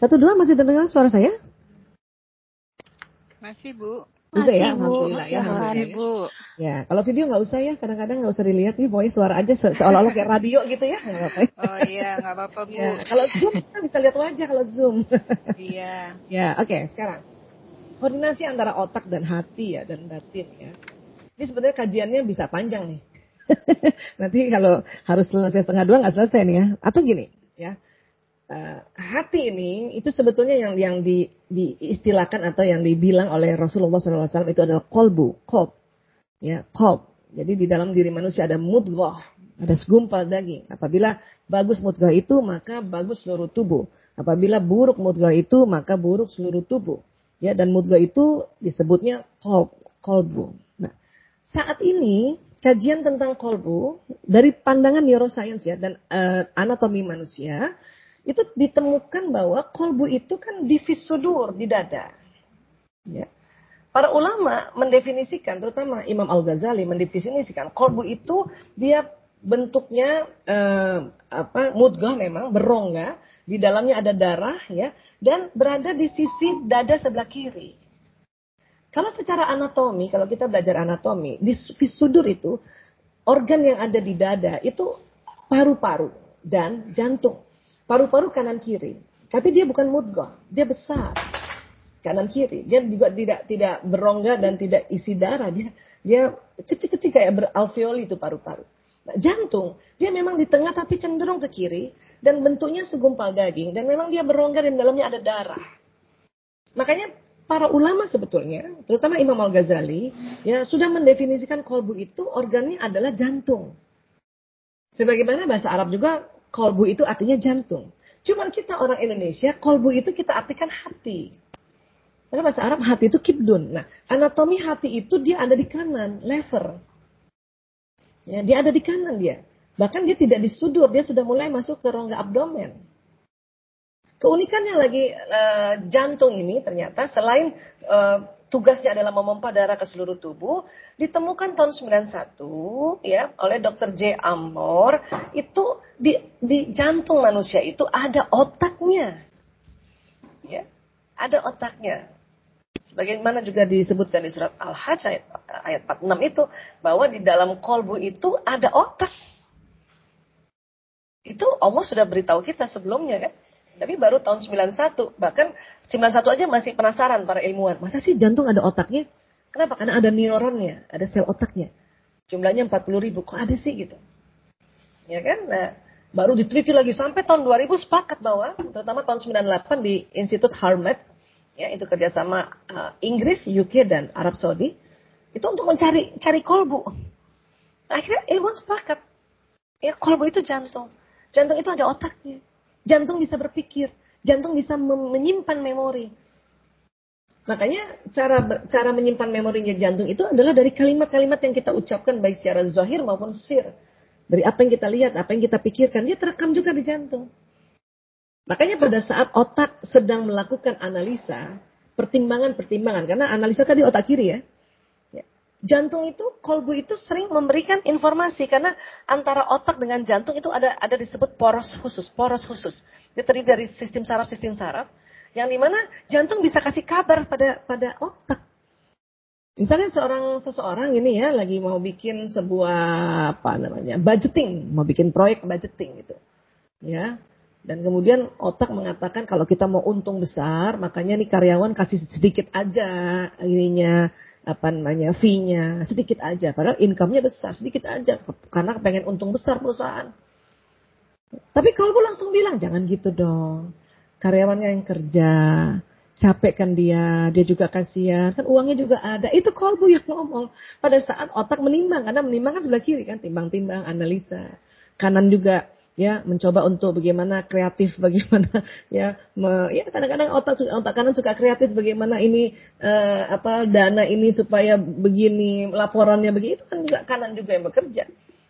Satu dua masih terdengar suara saya? Masih bu. Bisa ya, alhamdulillah ya, masih bu. Ya, kalau video nggak usah ya, kadang-kadang nggak usah dilihat nih, pokoknya suara aja se seolah-olah kayak radio gitu ya. Oh iya, nggak apa-apa bu. Ya, kalau zoom kita bisa lihat wajah kalau zoom. Iya. ya, oke, okay, sekarang koordinasi antara otak dan hati ya dan batin ya. Ini sebenarnya kajiannya bisa panjang nih. Nanti kalau harus selesai setengah dua nggak selesai nih ya. Atau gini ya. Uh, hati ini itu sebetulnya yang yang di, diistilahkan atau yang dibilang oleh Rasulullah SAW itu adalah kolbu, kop, ya kop. Jadi di dalam diri manusia ada mudghah, ada segumpal daging. Apabila bagus mudghah itu maka bagus seluruh tubuh. Apabila buruk mudghah itu maka buruk seluruh tubuh. Ya dan mudghah itu disebutnya kop, kolbu. Nah saat ini kajian tentang kolbu dari pandangan neuroscience ya dan uh, anatomi manusia itu ditemukan bahwa kolbu itu kan divis sudur di dada. Ya. para ulama mendefinisikan, terutama Imam Al-Ghazali mendefinisikan kolbu itu dia bentuknya eh, apa mudghah memang berongga, di dalamnya ada darah ya dan berada di sisi dada sebelah kiri. Kalau secara anatomi, kalau kita belajar anatomi, di sudur itu organ yang ada di dada itu paru-paru dan jantung. Paru-paru kanan kiri. Tapi dia bukan mudghah, dia besar kanan kiri. Dia juga tidak tidak berongga dan tidak isi darah. Dia dia kecil-kecil kayak beralveoli itu paru-paru. Nah, jantung, dia memang di tengah tapi cenderung ke kiri dan bentuknya segumpal daging dan memang dia berongga dan dalamnya ada darah. Makanya para ulama sebetulnya, terutama Imam Al-Ghazali, ya sudah mendefinisikan kolbu itu organnya adalah jantung. Sebagaimana bahasa Arab juga kolbu itu artinya jantung. Cuman kita orang Indonesia, kolbu itu kita artikan hati. Karena bahasa Arab hati itu kibdun. Nah, anatomi hati itu dia ada di kanan, lever. Ya, dia ada di kanan dia. Bahkan dia tidak di sudur, dia sudah mulai masuk ke rongga abdomen. Keunikannya lagi uh, jantung ini ternyata selain uh, tugasnya adalah memompa darah ke seluruh tubuh, ditemukan tahun 91 ya oleh Dr. J. Amor itu di, di jantung manusia itu ada otaknya. Ya, ada otaknya. Sebagaimana juga disebutkan di surat Al-Hajj ayat, ayat 46 itu, bahwa di dalam kolbu itu ada otak. Itu Allah sudah beritahu kita sebelumnya kan. Tapi baru tahun 91, bahkan 91 aja masih penasaran para ilmuwan. Masa sih jantung ada otaknya? Kenapa? Karena ada neuronnya, ada sel otaknya. Jumlahnya 40 ribu, kok ada sih gitu? Ya kan? Nah, baru diteliti lagi sampai tahun 2000 sepakat bahwa, terutama tahun 98 di Institut Harvard, ya itu kerjasama uh, Inggris, UK dan Arab Saudi itu untuk mencari cari kolbu. Akhirnya ilmuwan sepakat, ya kolbu itu jantung, jantung itu ada otaknya, jantung bisa berpikir, jantung bisa menyimpan memori. Makanya cara cara menyimpan memorinya jantung itu adalah dari kalimat-kalimat yang kita ucapkan baik secara zahir maupun sir. Dari apa yang kita lihat, apa yang kita pikirkan, dia terekam juga di jantung. Makanya pada saat otak sedang melakukan analisa, pertimbangan-pertimbangan, karena analisa tadi otak kiri ya. Jantung itu, kolbu itu sering memberikan informasi karena antara otak dengan jantung itu ada ada disebut poros khusus, poros khusus. Dia terdiri dari sistem saraf-sistem saraf yang di mana jantung bisa kasih kabar pada pada otak. Misalnya seorang seseorang ini ya lagi mau bikin sebuah apa namanya budgeting, mau bikin proyek budgeting gitu, ya dan kemudian otak mengatakan kalau kita mau untung besar, makanya nih karyawan kasih sedikit aja ininya apa namanya fee-nya sedikit aja. Padahal income-nya besar, sedikit aja karena pengen untung besar perusahaan. Tapi kalau langsung bilang jangan gitu dong. Karyawannya yang kerja, capek kan dia, dia juga kasihan, kan uangnya juga ada. Itu kolbu yang ngomong. Pada saat otak menimbang, karena menimbang kan sebelah kiri kan, timbang-timbang, analisa. Kanan juga ya mencoba untuk bagaimana kreatif bagaimana ya me, ya kadang-kadang otak otak kanan suka kreatif bagaimana ini uh, apa dana ini supaya begini laporannya begitu kan juga kanan juga yang bekerja.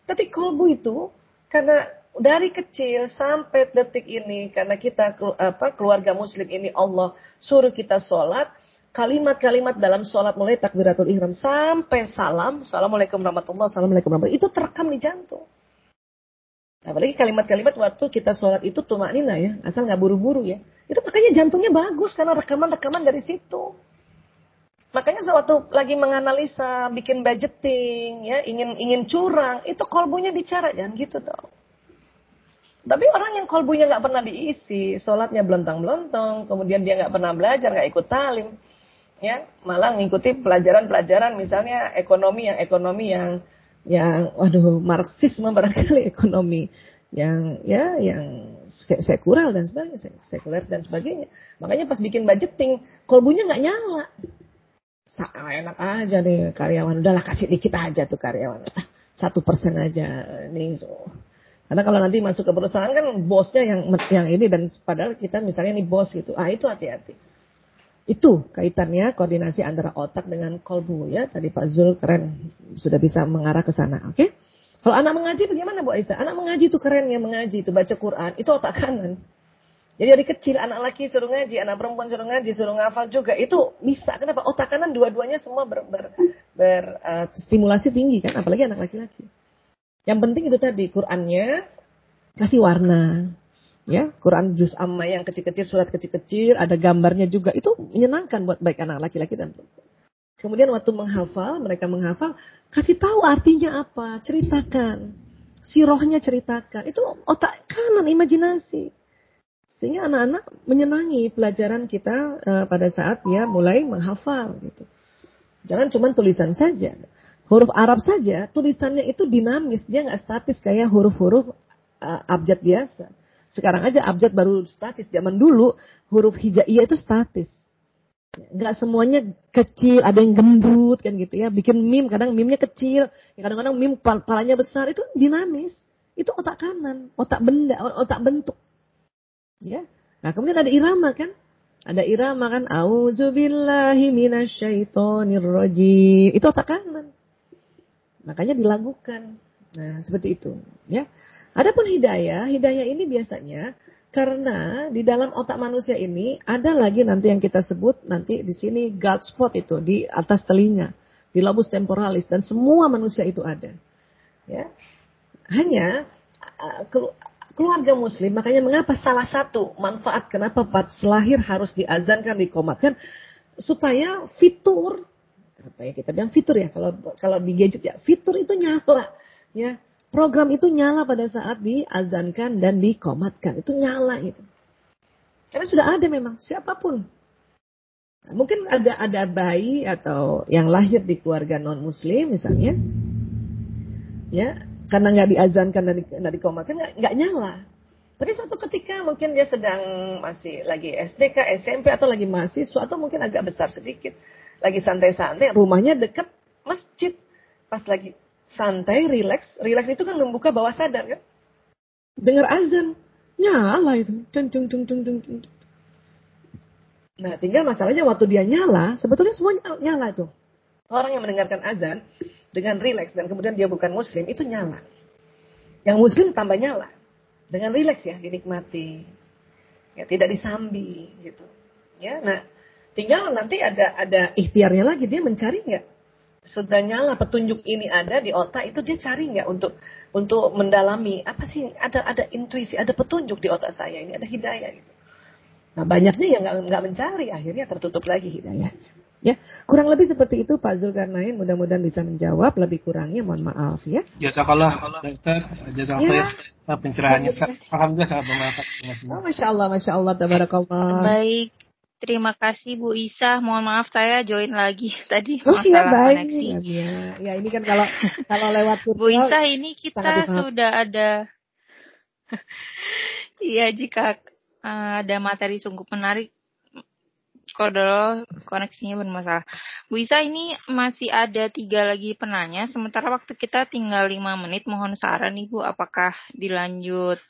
Tapi kolbu itu karena dari kecil sampai detik ini karena kita apa keluarga muslim ini Allah suruh kita sholat kalimat-kalimat dalam sholat mulai takbiratul ihram sampai salam assalamualaikum warahmatullahi wabarakatuh itu terekam di jantung Apalagi kalimat-kalimat waktu kita sholat itu tumak nina ya, asal nggak buru-buru ya. Itu makanya jantungnya bagus karena rekaman-rekaman dari situ. Makanya sewaktu lagi menganalisa, bikin budgeting, ya ingin ingin curang, itu kolbunya bicara jangan gitu dong. Tapi orang yang kolbunya nggak pernah diisi, sholatnya belontong-belontong, kemudian dia nggak pernah belajar, nggak ikut talim, ya malah mengikuti pelajaran-pelajaran misalnya ekonomi yang ekonomi yang yang waduh marxisme barangkali ekonomi yang ya yang sekuler dan sebagainya sekuler dan sebagainya. Makanya pas bikin budgeting kolbunya nggak nyala. Sa enak aja nih karyawan. Udahlah kasih dikit aja tuh karyawan. Ah, satu persen aja nih. So. karena kalau nanti masuk ke perusahaan kan bosnya yang yang ini dan padahal kita misalnya nih bos gitu. Ah itu hati-hati itu kaitannya koordinasi antara otak dengan kolbu ya. Tadi Pak Zul keren sudah bisa mengarah ke sana. Oke? Okay? Kalau anak mengaji bagaimana Bu Aisyah? Anak mengaji itu keren ya mengaji itu baca Quran itu otak kanan. Jadi dari kecil anak laki suruh ngaji, anak perempuan suruh ngaji, suruh ngafal juga. Itu bisa. Kenapa? Otak kanan dua-duanya semua ber, ber, ber uh, stimulasi tinggi kan, apalagi anak laki-laki. Yang penting itu tadi Qurannya kasih warna. Ya, Quran juz amma yang kecil-kecil, surat kecil-kecil, ada gambarnya juga. Itu menyenangkan buat baik anak laki-laki dan. Kemudian waktu menghafal, mereka menghafal, kasih tahu artinya apa, ceritakan. Sirohnya ceritakan. Itu otak kanan, imajinasi. Sehingga anak-anak menyenangi pelajaran kita uh, pada saat dia mulai menghafal gitu. Jangan cuma tulisan saja. Huruf Arab saja, tulisannya itu dinamis, dia nggak statis kayak huruf-huruf uh, abjad biasa. Sekarang aja abjad baru statis. Zaman dulu huruf hijaiyah itu statis. Nggak semuanya kecil, ada yang gendut kan gitu ya. Bikin mim, kadang mimnya kecil, kadang-kadang mim palanya besar itu dinamis. Itu otak kanan, otak benda, otak bentuk. Ya. Nah, kemudian ada irama kan? Ada irama kan? Auzubillahi minasyaitonirrajim. Itu otak kanan. Makanya dilakukan. Nah, seperti itu, ya. Adapun hidayah, hidayah ini biasanya karena di dalam otak manusia ini ada lagi nanti yang kita sebut nanti di sini God spot itu di atas telinga, di lobus temporalis dan semua manusia itu ada. Ya. Hanya keluarga muslim makanya mengapa salah satu manfaat kenapa pas lahir harus diazankan dikomatkan supaya fitur apa ya kita bilang fitur ya kalau kalau di gadget ya fitur itu nyala ya Program itu nyala pada saat diazankan dan dikomatkan. Itu nyala itu. Karena sudah ada memang siapa pun. Mungkin ada ada bayi atau yang lahir di keluarga non muslim misalnya. Ya, karena nggak diazankan dan nggak dikomatkan nggak nyala. Tapi suatu ketika mungkin dia sedang masih lagi SDK, SMP atau lagi mahasiswa atau mungkin agak besar sedikit, lagi santai-santai, rumahnya dekat masjid, pas lagi santai, rileks. Rileks itu kan membuka bawah sadar kan. Dengar azan, nyala itu. Cung, cung, cung, cung, cung. Nah, tinggal masalahnya waktu dia nyala, sebetulnya semua nyala itu. Orang yang mendengarkan azan dengan rileks dan kemudian dia bukan muslim, itu nyala. Yang muslim tambah nyala. Dengan rileks ya, dinikmati. Ya, tidak disambi gitu. Ya, nah, tinggal nanti ada ada ikhtiarnya lagi dia mencari nggak sudah nyala petunjuk ini ada di otak itu dia cari nggak untuk untuk mendalami apa sih ada ada intuisi ada petunjuk di otak saya ini ada hidayah gitu. Nah banyaknya yang nggak nggak mencari akhirnya tertutup lagi hidayah. Ya kurang lebih seperti itu Pak Zulkarnain mudah-mudahan bisa menjawab lebih kurangnya mohon maaf ya. Jazakallah dokter jazakallah ya. pencerahannya alhamdulillah sangat bermanfaat. Oh, Masya Allah Masya Allah tabarakallah. Baik Terima kasih Bu Isa. Mohon maaf saya join lagi tadi oh, iya, baik. koneksi. Ya, ya, ini kan kalau kalau lewat Bu Isa ini kita sudah ada Iya jika uh, ada materi sungguh menarik kalau koneksinya bermasalah. Bu Isa ini masih ada tiga lagi penanya, sementara waktu kita tinggal lima menit. Mohon saran Ibu, apakah dilanjut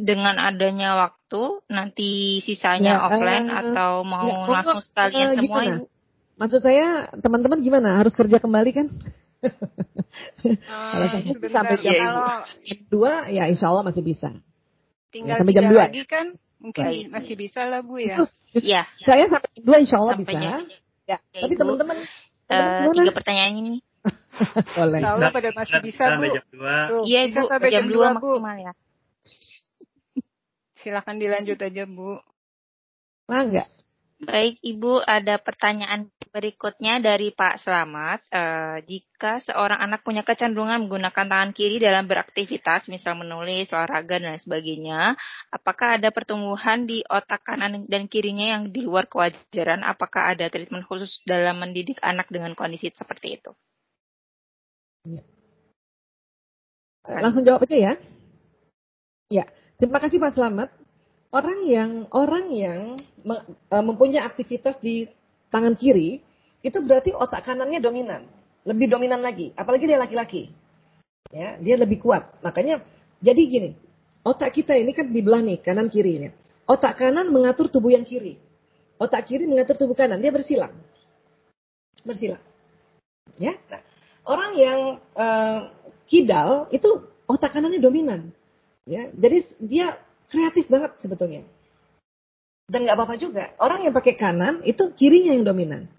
dengan adanya waktu nanti sisanya ya, offline uh, atau mau ya, langsung sekalian uh, semua ibu? Maksud saya teman-teman gimana? Harus kerja kembali kan? Uh, sampai jam kalau dua ya insya Allah masih bisa. Tinggal ya, sampai jam dua lagi kan mungkin Baik. masih bisa lah bu ya. Iya. Saya sampai jam dua insya Allah sampai bisa. Ya, ya. Tapi teman-teman uh, tiga pertanyaan ini. Boleh. Insya Allah pada masih bisa bu. Iya bu jam dua maksimal ya. Silakan dilanjut aja, Bu. Mangga. Baik, Ibu, ada pertanyaan berikutnya dari Pak Selamat. E, jika seorang anak punya kecenderungan menggunakan tangan kiri dalam beraktivitas, misal menulis, olahraga, dan sebagainya, apakah ada pertumbuhan di otak kanan dan kirinya yang di luar kewajaran? Apakah ada treatment khusus dalam mendidik anak dengan kondisi seperti itu? Langsung jawab aja ya. Ya, Terima kasih Pak Selamat. Orang yang orang yang e, mempunyai aktivitas di tangan kiri itu berarti otak kanannya dominan, lebih dominan lagi. Apalagi dia laki-laki, ya dia lebih kuat. Makanya jadi gini, otak kita ini kan dibelah nih kanan kiri ini. Otak kanan mengatur tubuh yang kiri, otak kiri mengatur tubuh kanan. Dia bersilang, bersilang. Ya, nah, orang yang uh, kidal itu otak kanannya dominan. Ya, jadi dia kreatif banget sebetulnya. Dan nggak apa-apa juga. Orang yang pakai kanan itu kirinya yang dominan.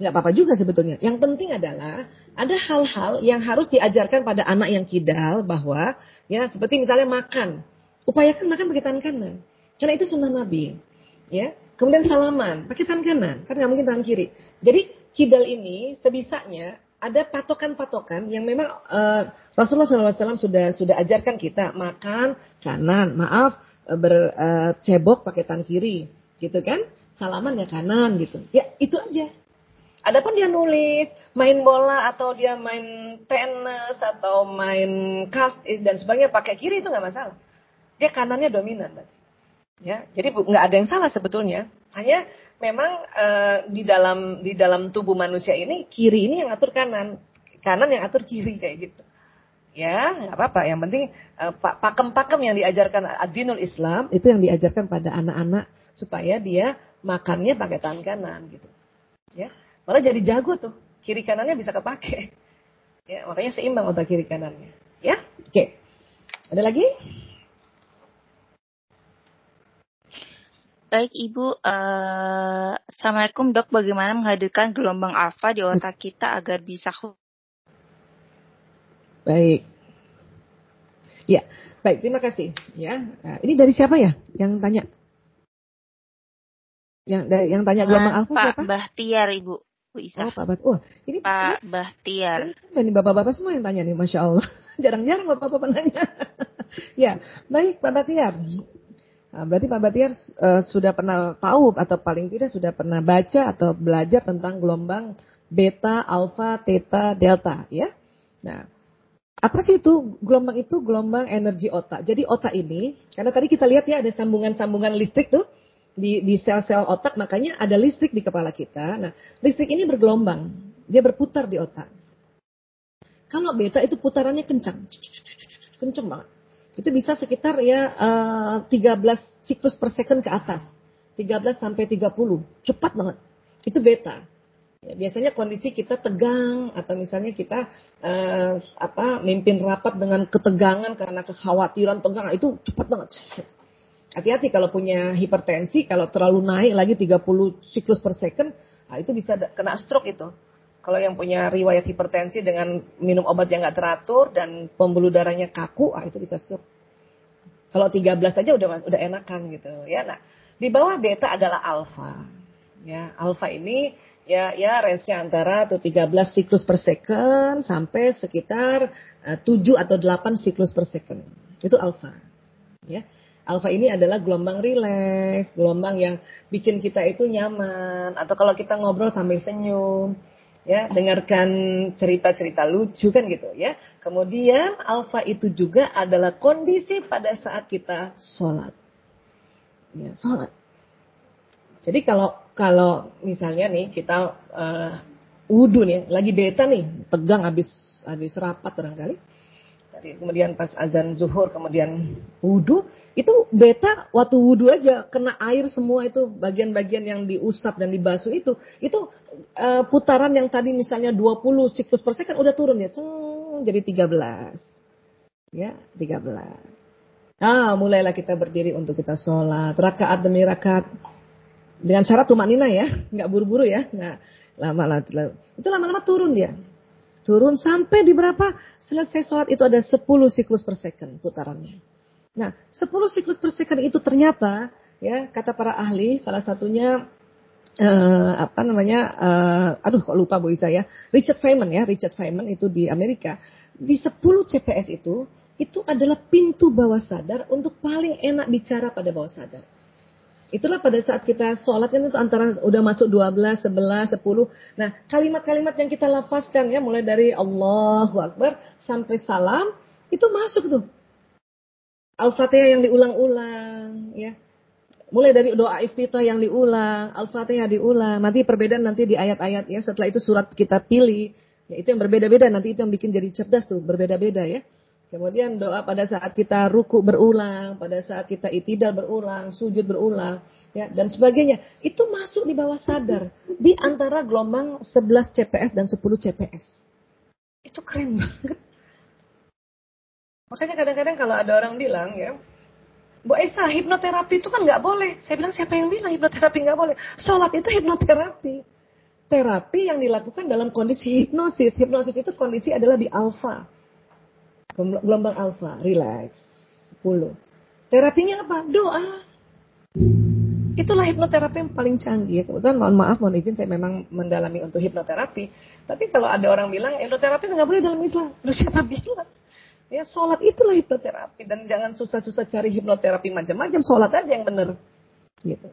Nggak apa-apa juga sebetulnya. Yang penting adalah ada hal-hal yang harus diajarkan pada anak yang kidal bahwa ya seperti misalnya makan. Upayakan makan pakai tangan kanan. Karena itu sunnah Nabi. Ya, kemudian salaman pakai tangan kanan, karena nggak mungkin tangan kiri. Jadi kidal ini sebisanya ada patokan-patokan yang memang uh, Rasulullah SAW sudah sudah ajarkan kita makan kanan, maaf eh, bercebok uh, pakai tangan kiri, gitu kan? Salaman ya kanan gitu. Ya itu aja. Adapun dia nulis, main bola atau dia main tenis atau main kast dan sebagainya pakai kiri itu nggak masalah. Dia kanannya dominan. Ya, jadi nggak ada yang salah sebetulnya. Hanya memang uh, di dalam di dalam tubuh manusia ini kiri ini yang atur kanan, kanan yang atur kiri kayak gitu. Ya, nggak apa-apa. Yang penting uh, pakem-pakem yang diajarkan adinul Islam itu yang diajarkan pada anak-anak supaya dia makannya pakai tangan kanan gitu. Ya, malah jadi jago tuh. Kiri kanannya bisa kepake. Ya, makanya seimbang otak kiri kanannya. Ya, oke. Ada lagi? Baik Ibu, uh, Assalamualaikum dok, bagaimana menghadirkan gelombang alfa di otak kita agar bisa Baik. Ya, baik, terima kasih. Ya, nah, ini dari siapa ya yang tanya? Yang dari yang tanya gelombang uh, alfa Pak siapa? Bahtiar Ibu. Bu Isa. Oh, Pak Bahtiar. Oh, ini Pak ini, Bahtiar. Ini bapak-bapak semua yang tanya nih, Masya Allah. Jarang-jarang bapak-bapak nanya. ya, baik Pak Bahtiar. Nah, berarti Pak Batiar uh, sudah pernah tahu atau paling tidak sudah pernah baca atau belajar tentang gelombang beta, alfa, theta, delta, ya. Nah, apa sih itu gelombang itu gelombang energi otak. Jadi otak ini, karena tadi kita lihat ya ada sambungan-sambungan listrik tuh di di sel-sel otak, makanya ada listrik di kepala kita. Nah, listrik ini bergelombang, dia berputar di otak. Kalau beta itu putarannya kencang, kencang banget itu bisa sekitar ya uh, eh, 13 siklus per second ke atas. 13 sampai 30. Cepat banget. Itu beta. Ya, biasanya kondisi kita tegang atau misalnya kita uh, apa mimpin rapat dengan ketegangan karena kekhawatiran tegang itu cepat banget. Hati-hati kalau punya hipertensi kalau terlalu naik lagi 30 siklus per second, nah itu bisa kena stroke itu. Kalau yang punya riwayat hipertensi dengan minum obat yang nggak teratur dan pembuluh darahnya kaku, ah itu bisa stroke. Kalau 13 saja udah udah enakan gitu ya. Nah, di bawah beta adalah alfa. Ya, alfa ini ya ya range-nya antara tuh 13 siklus per second sampai sekitar uh, eh, 7 atau 8 siklus per second. Itu alfa. Ya. Alfa ini adalah gelombang rileks, gelombang yang bikin kita itu nyaman atau kalau kita ngobrol sambil senyum ya dengarkan cerita-cerita lucu kan gitu ya. Kemudian alfa itu juga adalah kondisi pada saat kita sholat. Ya sholat. Jadi kalau kalau misalnya nih kita uh, wudhu nih lagi beta nih tegang habis habis rapat barangkali Kemudian pas azan zuhur kemudian wudhu itu beta waktu wudhu aja kena air semua itu bagian-bagian yang diusap dan dibasuh itu itu uh, putaran yang tadi misalnya 20 siklus per second udah turun ya Ceng, jadi 13 ya 13 ah mulailah kita berdiri untuk kita sholat rakaat demi rakaat. Dengan syarat tumanina ya nggak buru-buru ya nggak lama-lama itu lama-lama turun dia turun sampai di berapa? Selesai sholat itu ada 10 siklus per second putarannya. Nah, 10 siklus per second itu ternyata ya kata para ahli salah satunya uh, apa namanya uh, aduh kok lupa Bu Isa ya Richard Feynman ya Richard Feynman itu di Amerika di 10 CPS itu itu adalah pintu bawah sadar untuk paling enak bicara pada bawah sadar. Itulah pada saat kita sholat kan itu antara udah masuk 12, 11, 10. Nah kalimat-kalimat yang kita lafazkan ya mulai dari Allahu Akbar sampai salam itu masuk tuh. Al-Fatihah yang diulang-ulang ya. Mulai dari doa iftitah yang diulang, Al-Fatihah diulang. Nanti perbedaan nanti di ayat-ayat ya. Setelah itu surat kita pilih. Ya, itu yang berbeda-beda. Nanti itu yang bikin jadi cerdas tuh. Berbeda-beda ya. Kemudian doa pada saat kita ruku berulang, pada saat kita itidal berulang, sujud berulang, ya dan sebagainya. Itu masuk di bawah sadar di antara gelombang 11 CPS dan 10 CPS. Itu keren banget. Makanya kadang-kadang kalau ada orang bilang ya, Bu Esa, hipnoterapi itu kan nggak boleh. Saya bilang siapa yang bilang hipnoterapi nggak boleh? Sholat itu hipnoterapi. Terapi yang dilakukan dalam kondisi hipnosis. Hipnosis itu kondisi adalah di alfa. Gelombang alfa, relax. 10. Terapinya apa? Doa. Itulah hipnoterapi yang paling canggih. Kebetulan mohon maaf, mohon izin saya memang mendalami untuk hipnoterapi. Tapi kalau ada orang bilang hipnoterapi nggak boleh dalam Islam. Lu siapa bilang? Ya sholat itulah hipnoterapi dan jangan susah-susah cari hipnoterapi macam-macam. Sholat aja yang benar. Gitu.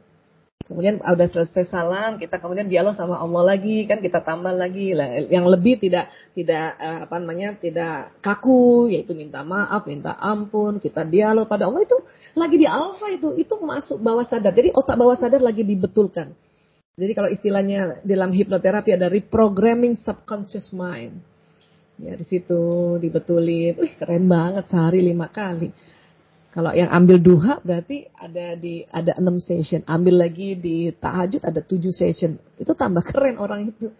Kemudian udah selesai salam, kita kemudian dialog sama Allah lagi, kan kita tambah lagi yang lebih tidak tidak eh, apa namanya tidak kaku, yaitu minta maaf, minta ampun, kita dialog pada Allah itu lagi di alfa itu itu masuk bawah sadar. Jadi otak bawah sadar lagi dibetulkan. Jadi kalau istilahnya dalam hipnoterapi ada reprogramming subconscious mind. Ya di situ dibetulin. Wih keren banget sehari lima kali. Kalau yang ambil duha berarti ada di ada enam session. Ambil lagi di tahajud ada tujuh session. Itu tambah keren orang itu.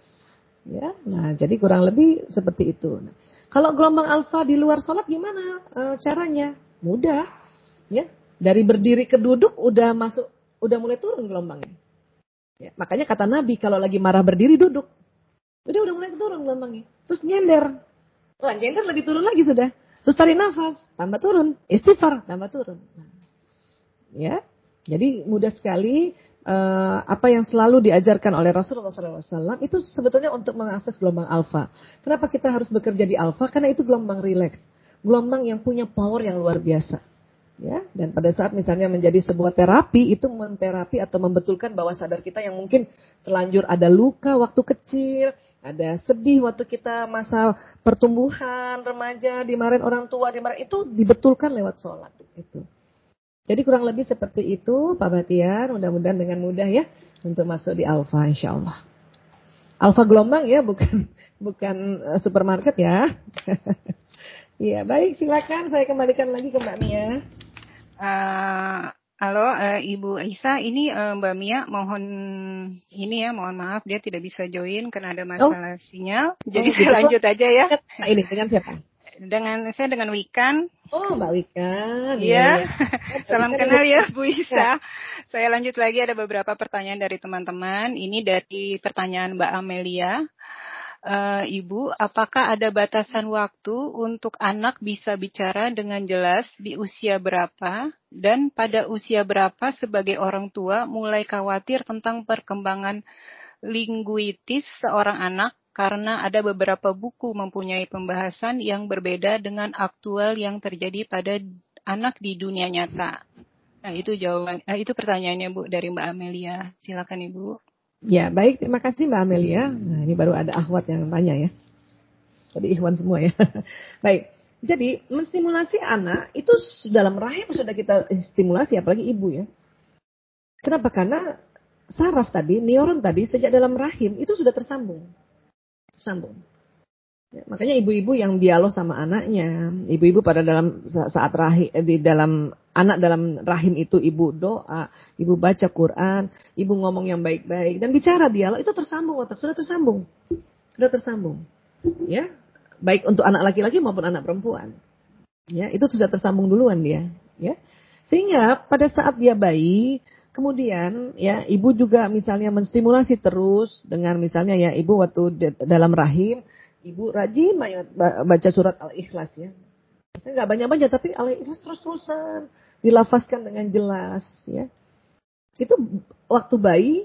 Ya, nah jadi kurang lebih seperti itu. Nah, kalau gelombang alfa di luar sholat gimana e, caranya? Mudah, ya. Dari berdiri ke duduk udah masuk, udah mulai turun gelombangnya. Ya, makanya kata Nabi kalau lagi marah berdiri duduk, udah udah mulai turun gelombangnya. Terus nyender, Wah, nyender lebih turun lagi sudah. Terus tarik nafas, tambah turun. Istighfar, tambah turun. Nah, ya, jadi mudah sekali uh, apa yang selalu diajarkan oleh Rasulullah SAW itu sebetulnya untuk mengakses gelombang alfa. Kenapa kita harus bekerja di alfa? Karena itu gelombang rileks, gelombang yang punya power yang luar biasa. Ya, dan pada saat misalnya menjadi sebuah terapi itu menterapi atau membetulkan bawah sadar kita yang mungkin terlanjur ada luka waktu kecil, ada sedih waktu kita masa pertumbuhan remaja dimarahin orang tua dimarahin itu dibetulkan lewat sholat itu. Jadi kurang lebih seperti itu Pak Batiar mudah-mudahan dengan mudah ya untuk masuk di Alfa insya Allah. Alfa gelombang ya bukan bukan uh, supermarket ya. Iya baik silakan saya kembalikan lagi ke Mbak Mia. Uh, Halo, uh, Ibu Aisyah, ini uh, Mbak Mia mohon ini ya, mohon maaf dia tidak bisa join karena ada oh. masalah oh. sinyal. Jadi oh, saya gitu. lanjut aja ya. Nah, ini dengan siapa? Dengan saya dengan Wikan. Oh, Mbak Wikan. Iya. Ya. Salam kenal ya, Bu Isa. Saya lanjut lagi ada beberapa pertanyaan dari teman-teman. Ini dari pertanyaan Mbak Amelia uh, Ibu, apakah ada batasan waktu untuk anak bisa bicara dengan jelas di usia berapa dan pada usia berapa sebagai orang tua mulai khawatir tentang perkembangan linguitis seorang anak karena ada beberapa buku mempunyai pembahasan yang berbeda dengan aktual yang terjadi pada anak di dunia nyata. Nah, itu jawaban, eh, itu pertanyaannya Bu dari Mbak Amelia. Silakan Ibu. Ya, baik. Terima kasih Mbak Amelia. Nah, ini baru ada Ahwat yang tanya ya. Tadi Ikhwan semua ya. baik. Jadi, menstimulasi anak itu dalam rahim sudah kita stimulasi, apalagi ibu ya. Kenapa? Karena saraf tadi, neuron tadi, sejak dalam rahim itu sudah tersambung. Tersambung. Ya, makanya ibu-ibu yang dialog sama anaknya, ibu-ibu pada dalam saat rahim di dalam anak dalam rahim itu ibu doa, ibu baca Quran, ibu ngomong yang baik-baik dan bicara dialog itu tersambung otak sudah tersambung, sudah tersambung, ya baik untuk anak laki-laki maupun anak perempuan, ya itu sudah tersambung duluan dia, ya sehingga pada saat dia bayi kemudian ya ibu juga misalnya menstimulasi terus dengan misalnya ya ibu waktu dalam rahim Ibu rajin baca surat Al-Ikhlas ya. Saya nggak banyak-banyak tapi Al-Ikhlas terus-terusan dilafazkan dengan jelas ya. Itu waktu bayi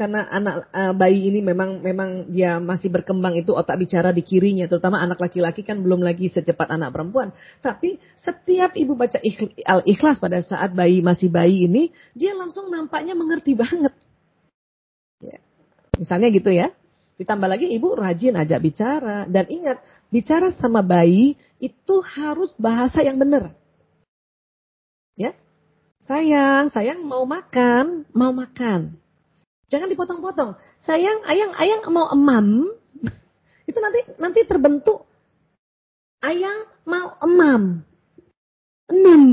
karena anak uh, bayi ini memang memang dia masih berkembang itu otak bicara di kirinya terutama anak laki-laki kan belum lagi secepat anak perempuan tapi setiap ibu baca al ikhlas pada saat bayi masih bayi ini dia langsung nampaknya mengerti banget ya. misalnya gitu ya Ditambah lagi ibu rajin ajak bicara. Dan ingat, bicara sama bayi itu harus bahasa yang benar. Ya, Sayang, sayang mau makan, mau makan. Jangan dipotong-potong. Sayang, ayang, ayang mau emam. itu nanti nanti terbentuk ayang mau emam. Enam,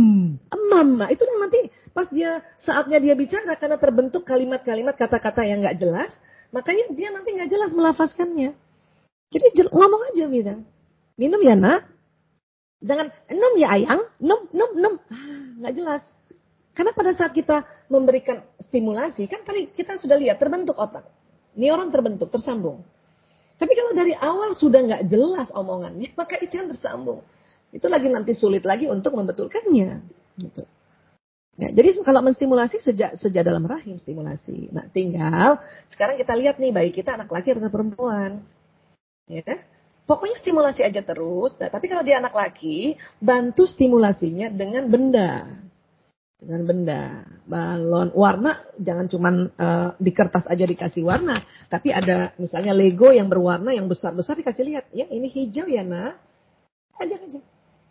emam. Nah, itu nanti pas dia saatnya dia bicara karena terbentuk kalimat-kalimat kata-kata yang nggak jelas, Makanya dia nanti nggak jelas melafazkannya. Jadi ngomong aja bilang, minum ya nak, jangan minum ya ayang, num num num, ah, nggak jelas. Karena pada saat kita memberikan stimulasi, kan tadi kita sudah lihat terbentuk otak. Neuron terbentuk, tersambung. Tapi kalau dari awal sudah nggak jelas omongannya, maka itu yang tersambung. Itu lagi nanti sulit lagi untuk membetulkannya. Gitu. Ya, jadi kalau menstimulasi sejak sejak dalam rahim stimulasi. Nah, tinggal sekarang kita lihat nih baik kita anak laki atau perempuan. Ya. Pokoknya stimulasi aja terus. Nah, tapi kalau dia anak laki, bantu stimulasinya dengan benda dengan benda, balon, warna jangan cuman uh, di kertas aja dikasih warna, tapi ada misalnya Lego yang berwarna yang besar-besar dikasih lihat, ya ini hijau ya nak, aja aja.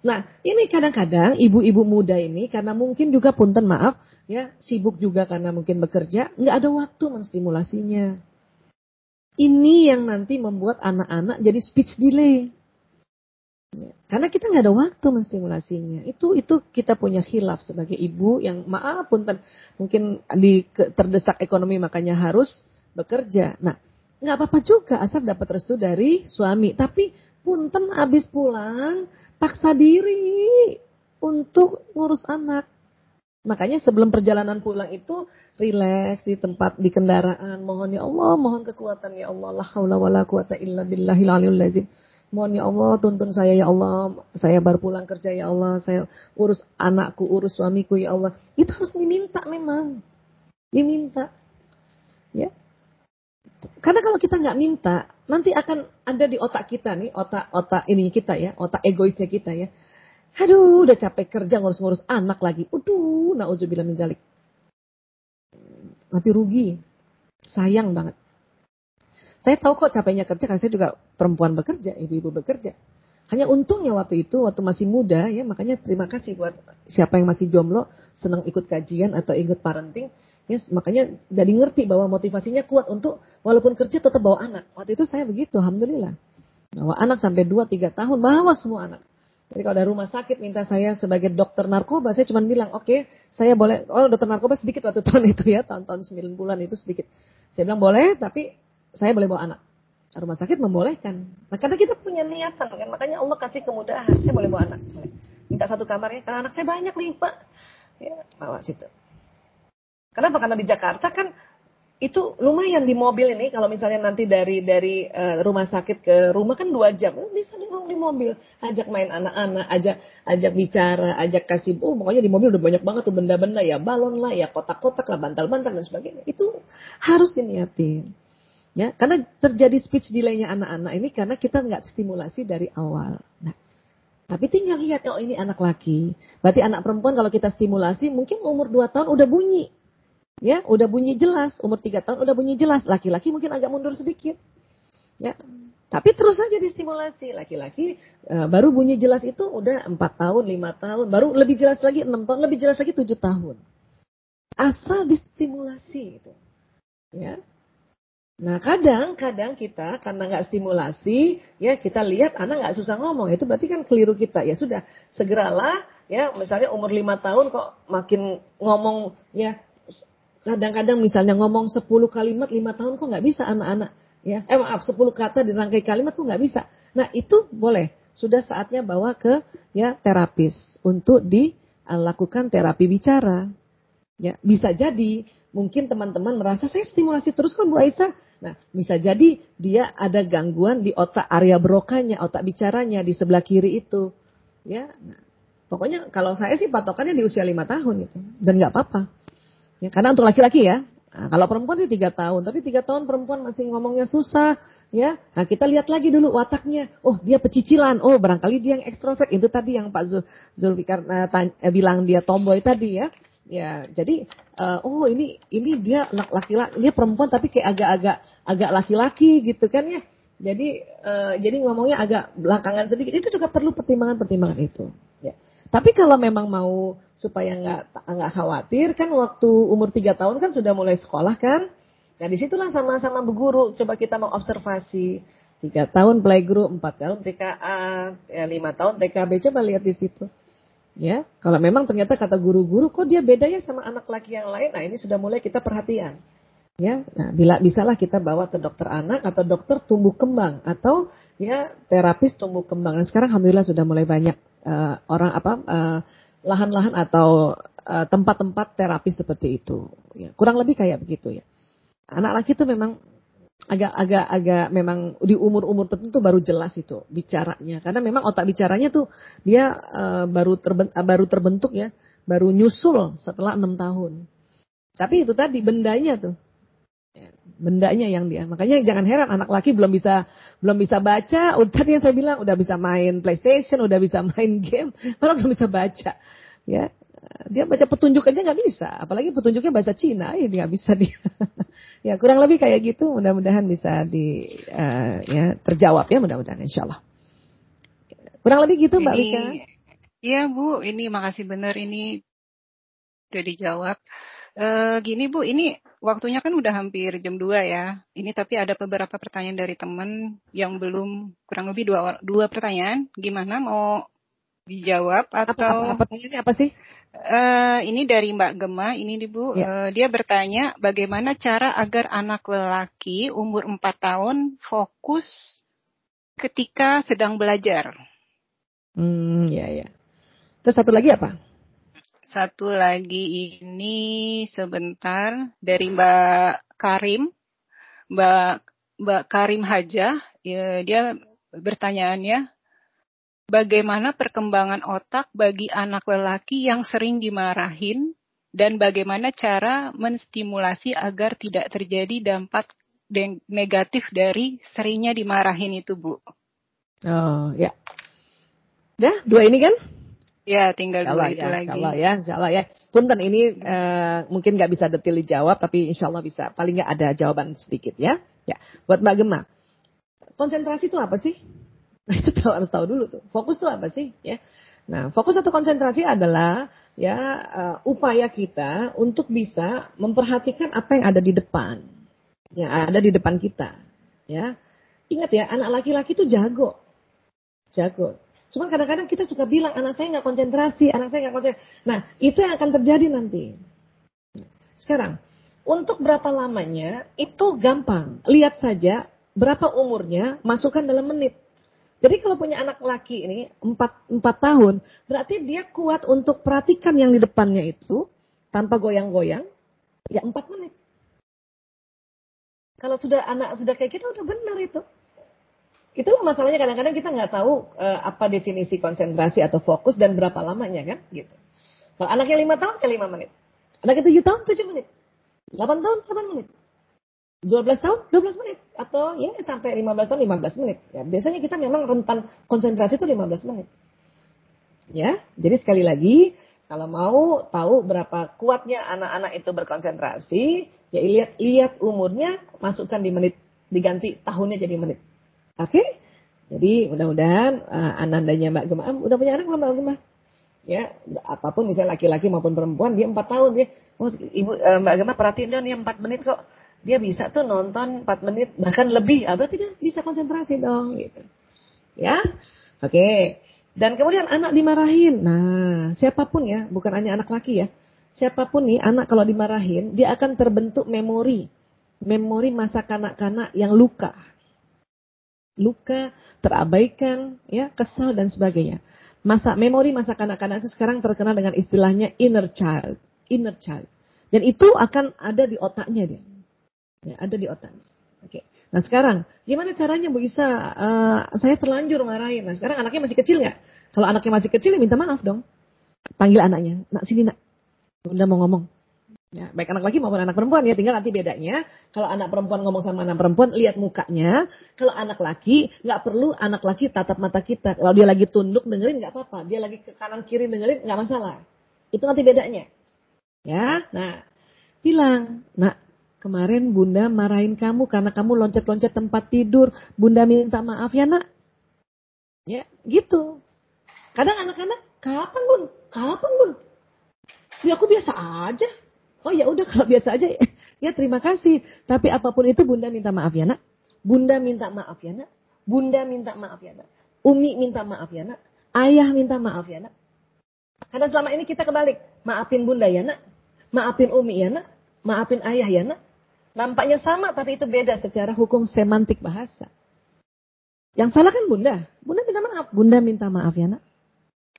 Nah ini kadang-kadang ibu-ibu muda ini karena mungkin juga punten maaf ya sibuk juga karena mungkin bekerja nggak ada waktu menstimulasinya. Ini yang nanti membuat anak-anak jadi speech delay. Karena kita nggak ada waktu menstimulasinya. Itu itu kita punya hilaf sebagai ibu yang maaf pun mungkin di terdesak ekonomi makanya harus bekerja. Nah, nggak apa-apa juga asal dapat restu dari suami. Tapi punten habis pulang paksa diri untuk ngurus anak. Makanya sebelum perjalanan pulang itu rileks di tempat di kendaraan mohon ya Allah mohon kekuatan ya Allah la haula wala quwata illa billahil aliyul Mohon ya Allah tuntun saya ya Allah. Saya baru pulang kerja ya Allah. Saya urus anakku, urus suamiku ya Allah. Itu harus diminta memang. Diminta. Ya. Karena kalau kita nggak minta, nanti akan ada di otak kita nih, otak-otak ini kita ya, otak egoisnya kita ya. Aduh, udah capek kerja ngurus-ngurus anak lagi. Uduh, nauzubillah min zalik. Nanti rugi. Sayang banget. Saya tahu kok capeknya kerja karena saya juga perempuan bekerja, ibu-ibu bekerja. Hanya untungnya waktu itu, waktu masih muda ya, makanya terima kasih buat siapa yang masih jomblo, senang ikut kajian atau ikut parenting. Ya, makanya jadi ngerti bahwa motivasinya kuat untuk walaupun kerja tetap bawa anak. Waktu itu saya begitu, alhamdulillah. Bawa anak sampai 2-3 tahun, bawa semua anak. Jadi kalau ada rumah sakit minta saya sebagai dokter narkoba, saya cuma bilang, oke, okay, saya boleh, oh dokter narkoba sedikit waktu tahun itu ya, tahun-tahun 9 bulan itu sedikit. Saya bilang boleh, tapi saya boleh bawa anak. Rumah sakit membolehkan. Nah karena kita punya niatan kan, makanya Allah kasih kemudahan. Saya boleh bawa anak. Minta satu kamar ya, karena anak saya banyak nih Pak. Ya, bawa situ. Kenapa? Karena di Jakarta kan itu lumayan di mobil ini kalau misalnya nanti dari dari uh, rumah sakit ke rumah kan dua jam bisa di, di mobil ajak main anak-anak ajak ajak bicara ajak kasih oh pokoknya di mobil udah banyak banget tuh benda-benda ya balon lah ya kotak-kotak lah bantal-bantal dan sebagainya itu harus diniatin Ya, karena terjadi speech delay-nya anak-anak ini karena kita nggak stimulasi dari awal. Nah, tapi tinggal lihat, oh ini anak laki. Berarti anak perempuan kalau kita stimulasi mungkin umur 2 tahun udah bunyi. Ya, udah bunyi jelas. Umur 3 tahun udah bunyi jelas. Laki-laki mungkin agak mundur sedikit. Ya, tapi terus saja distimulasi. Laki-laki e, baru bunyi jelas itu udah 4 tahun, 5 tahun. Baru lebih jelas lagi 6 tahun, lebih jelas lagi 7 tahun. Asal distimulasi itu. Ya, Nah kadang-kadang kita karena nggak stimulasi, ya kita lihat anak nggak susah ngomong, itu berarti kan keliru kita. Ya sudah, segeralah ya misalnya umur lima tahun kok makin ngomong ya kadang-kadang misalnya ngomong 10 kalimat lima tahun kok nggak bisa anak-anak ya. Eh maaf 10 kata dirangkai kalimat kok nggak bisa. Nah itu boleh. Sudah saatnya bawa ke ya terapis untuk dilakukan terapi bicara. Ya bisa jadi mungkin teman-teman merasa saya stimulasi terus kan Bu Aisyah. Nah, bisa jadi dia ada gangguan di otak area brokanya, otak bicaranya di sebelah kiri itu. Ya, nah, pokoknya kalau saya sih patokannya di usia lima tahun gitu. Dan nggak apa-apa. Ya, karena untuk laki-laki ya. Nah, kalau perempuan sih tiga tahun, tapi tiga tahun perempuan masih ngomongnya susah, ya. Nah kita lihat lagi dulu wataknya. Oh dia pecicilan. Oh barangkali dia yang ekstrovert. Itu tadi yang Pak Zulfikar uh, bilang dia tomboy tadi ya. Ya, jadi uh, oh ini ini dia laki-laki, dia perempuan tapi kayak agak-agak agak laki-laki gitu kan ya. Jadi uh, jadi ngomongnya agak belakangan sedikit. Itu juga perlu pertimbangan-pertimbangan itu. Ya. Tapi kalau memang mau supaya nggak nggak khawatir kan waktu umur tiga tahun kan sudah mulai sekolah kan. Nah di situlah sama-sama berguru. Coba kita mau observasi tiga tahun playgroup, empat tahun TKA, ya lima tahun TKB. Coba lihat di situ. Ya, kalau memang ternyata kata guru-guru kok dia beda ya sama anak laki yang lain, nah ini sudah mulai kita perhatian. Ya, nah bila bisalah kita bawa ke dokter anak atau dokter tumbuh kembang atau ya terapis tumbuh kembang. Nah, sekarang alhamdulillah sudah mulai banyak uh, orang apa eh, lahan-lahan atau uh, tempat-tempat terapi seperti itu. Ya, kurang lebih kayak begitu ya. Anak laki itu memang agak-agak agak memang di umur-umur tertentu baru jelas itu bicaranya. Karena memang otak bicaranya tuh dia uh, baru terbentuk, uh, baru terbentuk ya. Baru nyusul setelah enam tahun. Tapi itu tadi bendanya tuh. Ya, bendanya yang dia. Makanya jangan heran anak laki belum bisa belum bisa baca. Udah yang saya bilang udah bisa main PlayStation udah bisa main game malah belum bisa baca. Ya dia baca petunjuk aja nggak bisa, apalagi petunjuknya bahasa Cina, ya nggak bisa dia. ya kurang lebih kayak gitu, mudah-mudahan bisa di uh, ya terjawab ya mudah-mudahan Insya Allah. Kurang lebih gitu Mbak Wika. Iya Bu, ini makasih benar ini udah dijawab. Uh, gini Bu, ini waktunya kan udah hampir jam 2 ya. Ini tapi ada beberapa pertanyaan dari teman yang belum kurang lebih dua dua pertanyaan. Gimana mau dijawab atau apa, apa, pertanyaannya apa sih? Uh, ini dari Mbak Gema, ini Bu, ya. uh, dia bertanya bagaimana cara agar anak lelaki umur 4 tahun fokus ketika sedang belajar. Hmm, ya ya. Terus satu lagi apa? Satu lagi ini sebentar dari Mbak Karim, Mbak Mbak Karim Haja, ya, dia bertanyaannya bagaimana perkembangan otak bagi anak lelaki yang sering dimarahin dan bagaimana cara menstimulasi agar tidak terjadi dampak negatif dari seringnya dimarahin itu, Bu. Oh, ya. Dah, dua ini kan? Ya, tinggal dua itu ya, lagi. Insya Allah ya, insya Allah ya. Punten ini uh, mungkin nggak bisa detail dijawab, tapi insya Allah bisa. Paling nggak ada jawaban sedikit ya. Ya, buat Mbak Gemma. Konsentrasi itu apa sih? Nah itu tahu, harus tahu dulu tuh. Fokus tuh apa sih? Ya. Nah, fokus atau konsentrasi adalah ya uh, upaya kita untuk bisa memperhatikan apa yang ada di depan. Yang ada di depan kita. Ya. Ingat ya, anak laki-laki tuh jago. Jago. Cuman kadang-kadang kita suka bilang anak saya nggak konsentrasi, anak saya nggak konsentrasi. Nah, itu yang akan terjadi nanti. Sekarang, untuk berapa lamanya itu gampang. Lihat saja berapa umurnya, masukkan dalam menit. Jadi kalau punya anak laki ini 4, 4 tahun, berarti dia kuat untuk perhatikan yang di depannya itu tanpa goyang-goyang, ya 4 menit. Kalau sudah anak sudah kayak gitu udah benar itu. Itu masalahnya kadang-kadang kita nggak tahu uh, apa definisi konsentrasi atau fokus dan berapa lamanya kan gitu. Kalau anaknya 5 tahun ya 5 menit. Anaknya 7 tahun 7 menit. 8 tahun 8 menit. 12 tahun 12 menit atau ya sampai 15 tahun 15 menit. Ya, biasanya kita memang rentan konsentrasi itu 15 menit. Ya, jadi sekali lagi kalau mau tahu berapa kuatnya anak-anak itu berkonsentrasi, ya lihat lihat umurnya, masukkan di menit, diganti tahunnya jadi menit. Oke? Jadi mudah-mudahan uh, anandanya Mbak Gemma, udah punya anak belum Mbak Gemma? Ya, apa pun misalnya laki-laki maupun perempuan dia 4 tahun dia, oh, ibu uh, Mbak Gemma perhatiin dong dia 4 menit kok dia bisa tuh nonton 4 menit bahkan lebih. Ah, berarti dia bisa konsentrasi dong gitu. Ya. Oke. Okay. Dan kemudian anak dimarahin. Nah, siapa pun ya, bukan hanya anak laki ya. Siapa pun nih anak kalau dimarahin, dia akan terbentuk memori. Memori masa kanak-kanak yang luka. Luka, terabaikan, ya, kesal dan sebagainya. Masa memori masa kanak-kanak itu sekarang terkenal dengan istilahnya inner child, inner child. Dan itu akan ada di otaknya dia. Ya, ada di otaknya. Oke. Nah sekarang, gimana caranya Bu Isa? Uh, saya terlanjur marahin. Nah sekarang anaknya masih kecil nggak? Kalau anaknya masih kecil, ya minta maaf dong. Panggil anaknya. Nak sini nak. Bunda mau ngomong. Ya, baik anak laki maupun anak perempuan ya, tinggal nanti bedanya. Kalau anak perempuan ngomong sama anak perempuan, lihat mukanya. Kalau anak laki, nggak perlu anak laki tatap mata kita. Kalau dia lagi tunduk dengerin nggak apa-apa. Dia lagi ke kanan kiri dengerin nggak masalah. Itu nanti bedanya. Ya, nah bilang, nak Kemarin bunda marahin kamu karena kamu loncat-loncat tempat tidur. Bunda minta maaf ya nak. Ya gitu. Kadang anak-anak, kapan bun? Kapan bun? Ya aku biasa aja. Oh ya udah kalau biasa aja ya terima kasih. Tapi apa pun itu bunda minta maaf ya nak. Bunda minta maaf ya nak. Bunda minta maaf ya nak. Umi minta maaf ya nak. Ayah minta maaf ya nak. Karena selama ini kita kebalik. Maafin bunda ya nak. Maafin umi ya nak. Maafin ayah ya nak. Nampaknya sama tapi itu beda secara hukum semantik bahasa. Yang salah kan bunda. Bunda minta maaf. Bunda minta maaf ya nak.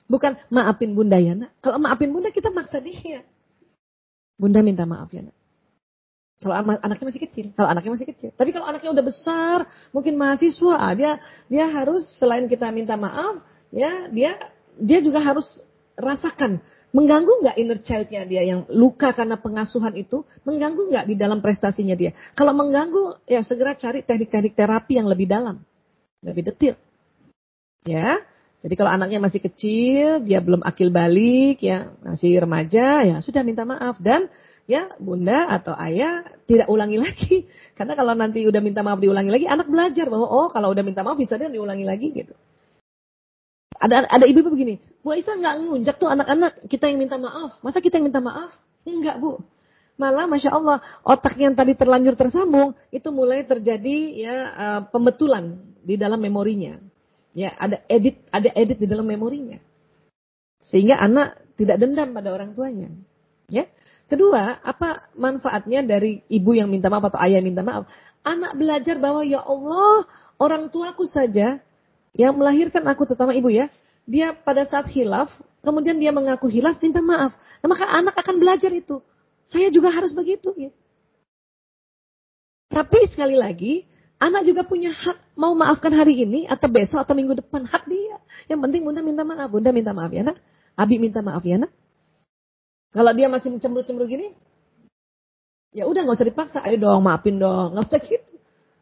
Bukan maafin bunda ya nak. Kalau maafin bunda kita maksa dia. Bunda minta maaf ya nak. Kalau anaknya masih kecil, kalau anaknya masih kecil. Tapi kalau anaknya udah besar, mungkin mahasiswa, ah, dia dia harus selain kita minta maaf, ya dia dia juga harus rasakan mengganggu nggak inner childnya dia yang luka karena pengasuhan itu, mengganggu nggak di dalam prestasinya dia. Kalau mengganggu, ya segera cari teknik-teknik terapi yang lebih dalam, lebih detail. Ya, jadi kalau anaknya masih kecil, dia belum akil balik, ya masih remaja, ya sudah minta maaf dan ya bunda atau ayah tidak ulangi lagi. Karena kalau nanti udah minta maaf diulangi lagi, anak belajar bahwa oh kalau udah minta maaf bisa dia diulangi lagi gitu. Ada ada ibu-ibu begini, Bu Aisyah nggak ngunjak tuh anak-anak kita yang minta maaf. Masa kita yang minta maaf? Enggak bu. Malah masya Allah otak yang tadi terlanjur tersambung itu mulai terjadi ya uh, pembetulan di dalam memorinya. Ya ada edit ada edit di dalam memorinya. Sehingga anak tidak dendam pada orang tuanya. Ya. Kedua, apa manfaatnya dari ibu yang minta maaf atau ayah yang minta maaf? Anak belajar bahwa ya Allah, orang tuaku saja yang melahirkan aku terutama ibu ya, dia pada saat hilaf, kemudian dia mengaku hilaf, minta maaf. Nah, maka anak akan belajar itu. Saya juga harus begitu. Ya. Tapi sekali lagi, anak juga punya hak mau maafkan hari ini atau besok atau minggu depan. Hak dia. Yang penting bunda minta maaf. Bunda minta maaf ya nak. Abi minta maaf ya nak. Kalau dia masih cemburu-cemburu gini, ya udah nggak usah dipaksa. Ayo dong, maafin dong, nggak usah gitu.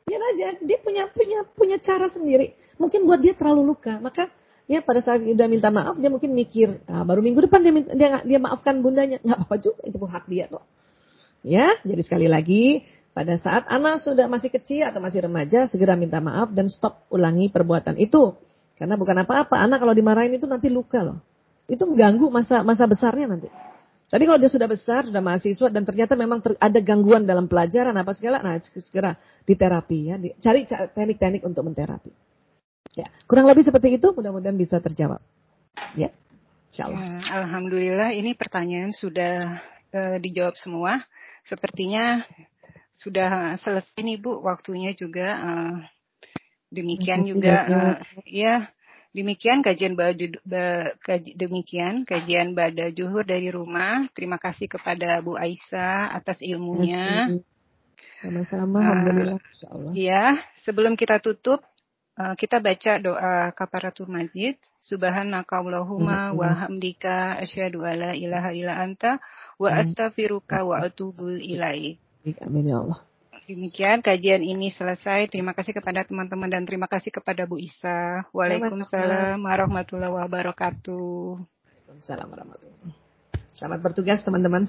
Biar aja, dia punya punya punya cara sendiri. Mungkin buat dia terlalu luka, maka ya pada saat dia udah minta maaf dia mungkin mikir ah, baru minggu depan dia dia dia maafkan bundanya. Nggak apa-apa juga itu hak dia kok. Ya jadi sekali lagi pada saat anak sudah masih kecil atau masih remaja segera minta maaf dan stop ulangi perbuatan itu. Karena bukan apa-apa anak kalau dimarahin itu nanti luka loh. Itu mengganggu masa masa besarnya nanti tapi kalau dia sudah besar, sudah mahasiswa dan ternyata memang ter, ada gangguan dalam pelajaran apa segala, nah segera diterapi ya, di, cari teknik-teknik untuk menterapi. Ya, kurang lebih seperti itu, mudah-mudahan bisa terjawab. Ya, insyaallah. Ya, Alhamdulillah ini pertanyaan sudah uh, dijawab semua. Sepertinya sudah selesai nih Bu, waktunya juga uh, demikian juga uh, ya Demikian kajian badu, ba, kaj, demikian kajian Bada Juhur dari rumah. Terima kasih kepada Bu Aisyah atas ilmunya. Sama-sama, uh, alhamdulillah. Ya, sebelum kita tutup, uh, kita baca doa kafaratul masjid. Subhanakallahumma wa hamdika asyhadu alla ilaha illa anta wa astaghfiruka wa atubu ilaik. Amin ya Allah. Demikian kajian ini selesai. Terima kasih kepada teman-teman dan terima kasih kepada Bu Isa. Waalaikumsalam warahmatullahi wabarakatuh. Waalaikumsalam warahmatullahi wabarakatuh. Selamat bertugas teman-teman.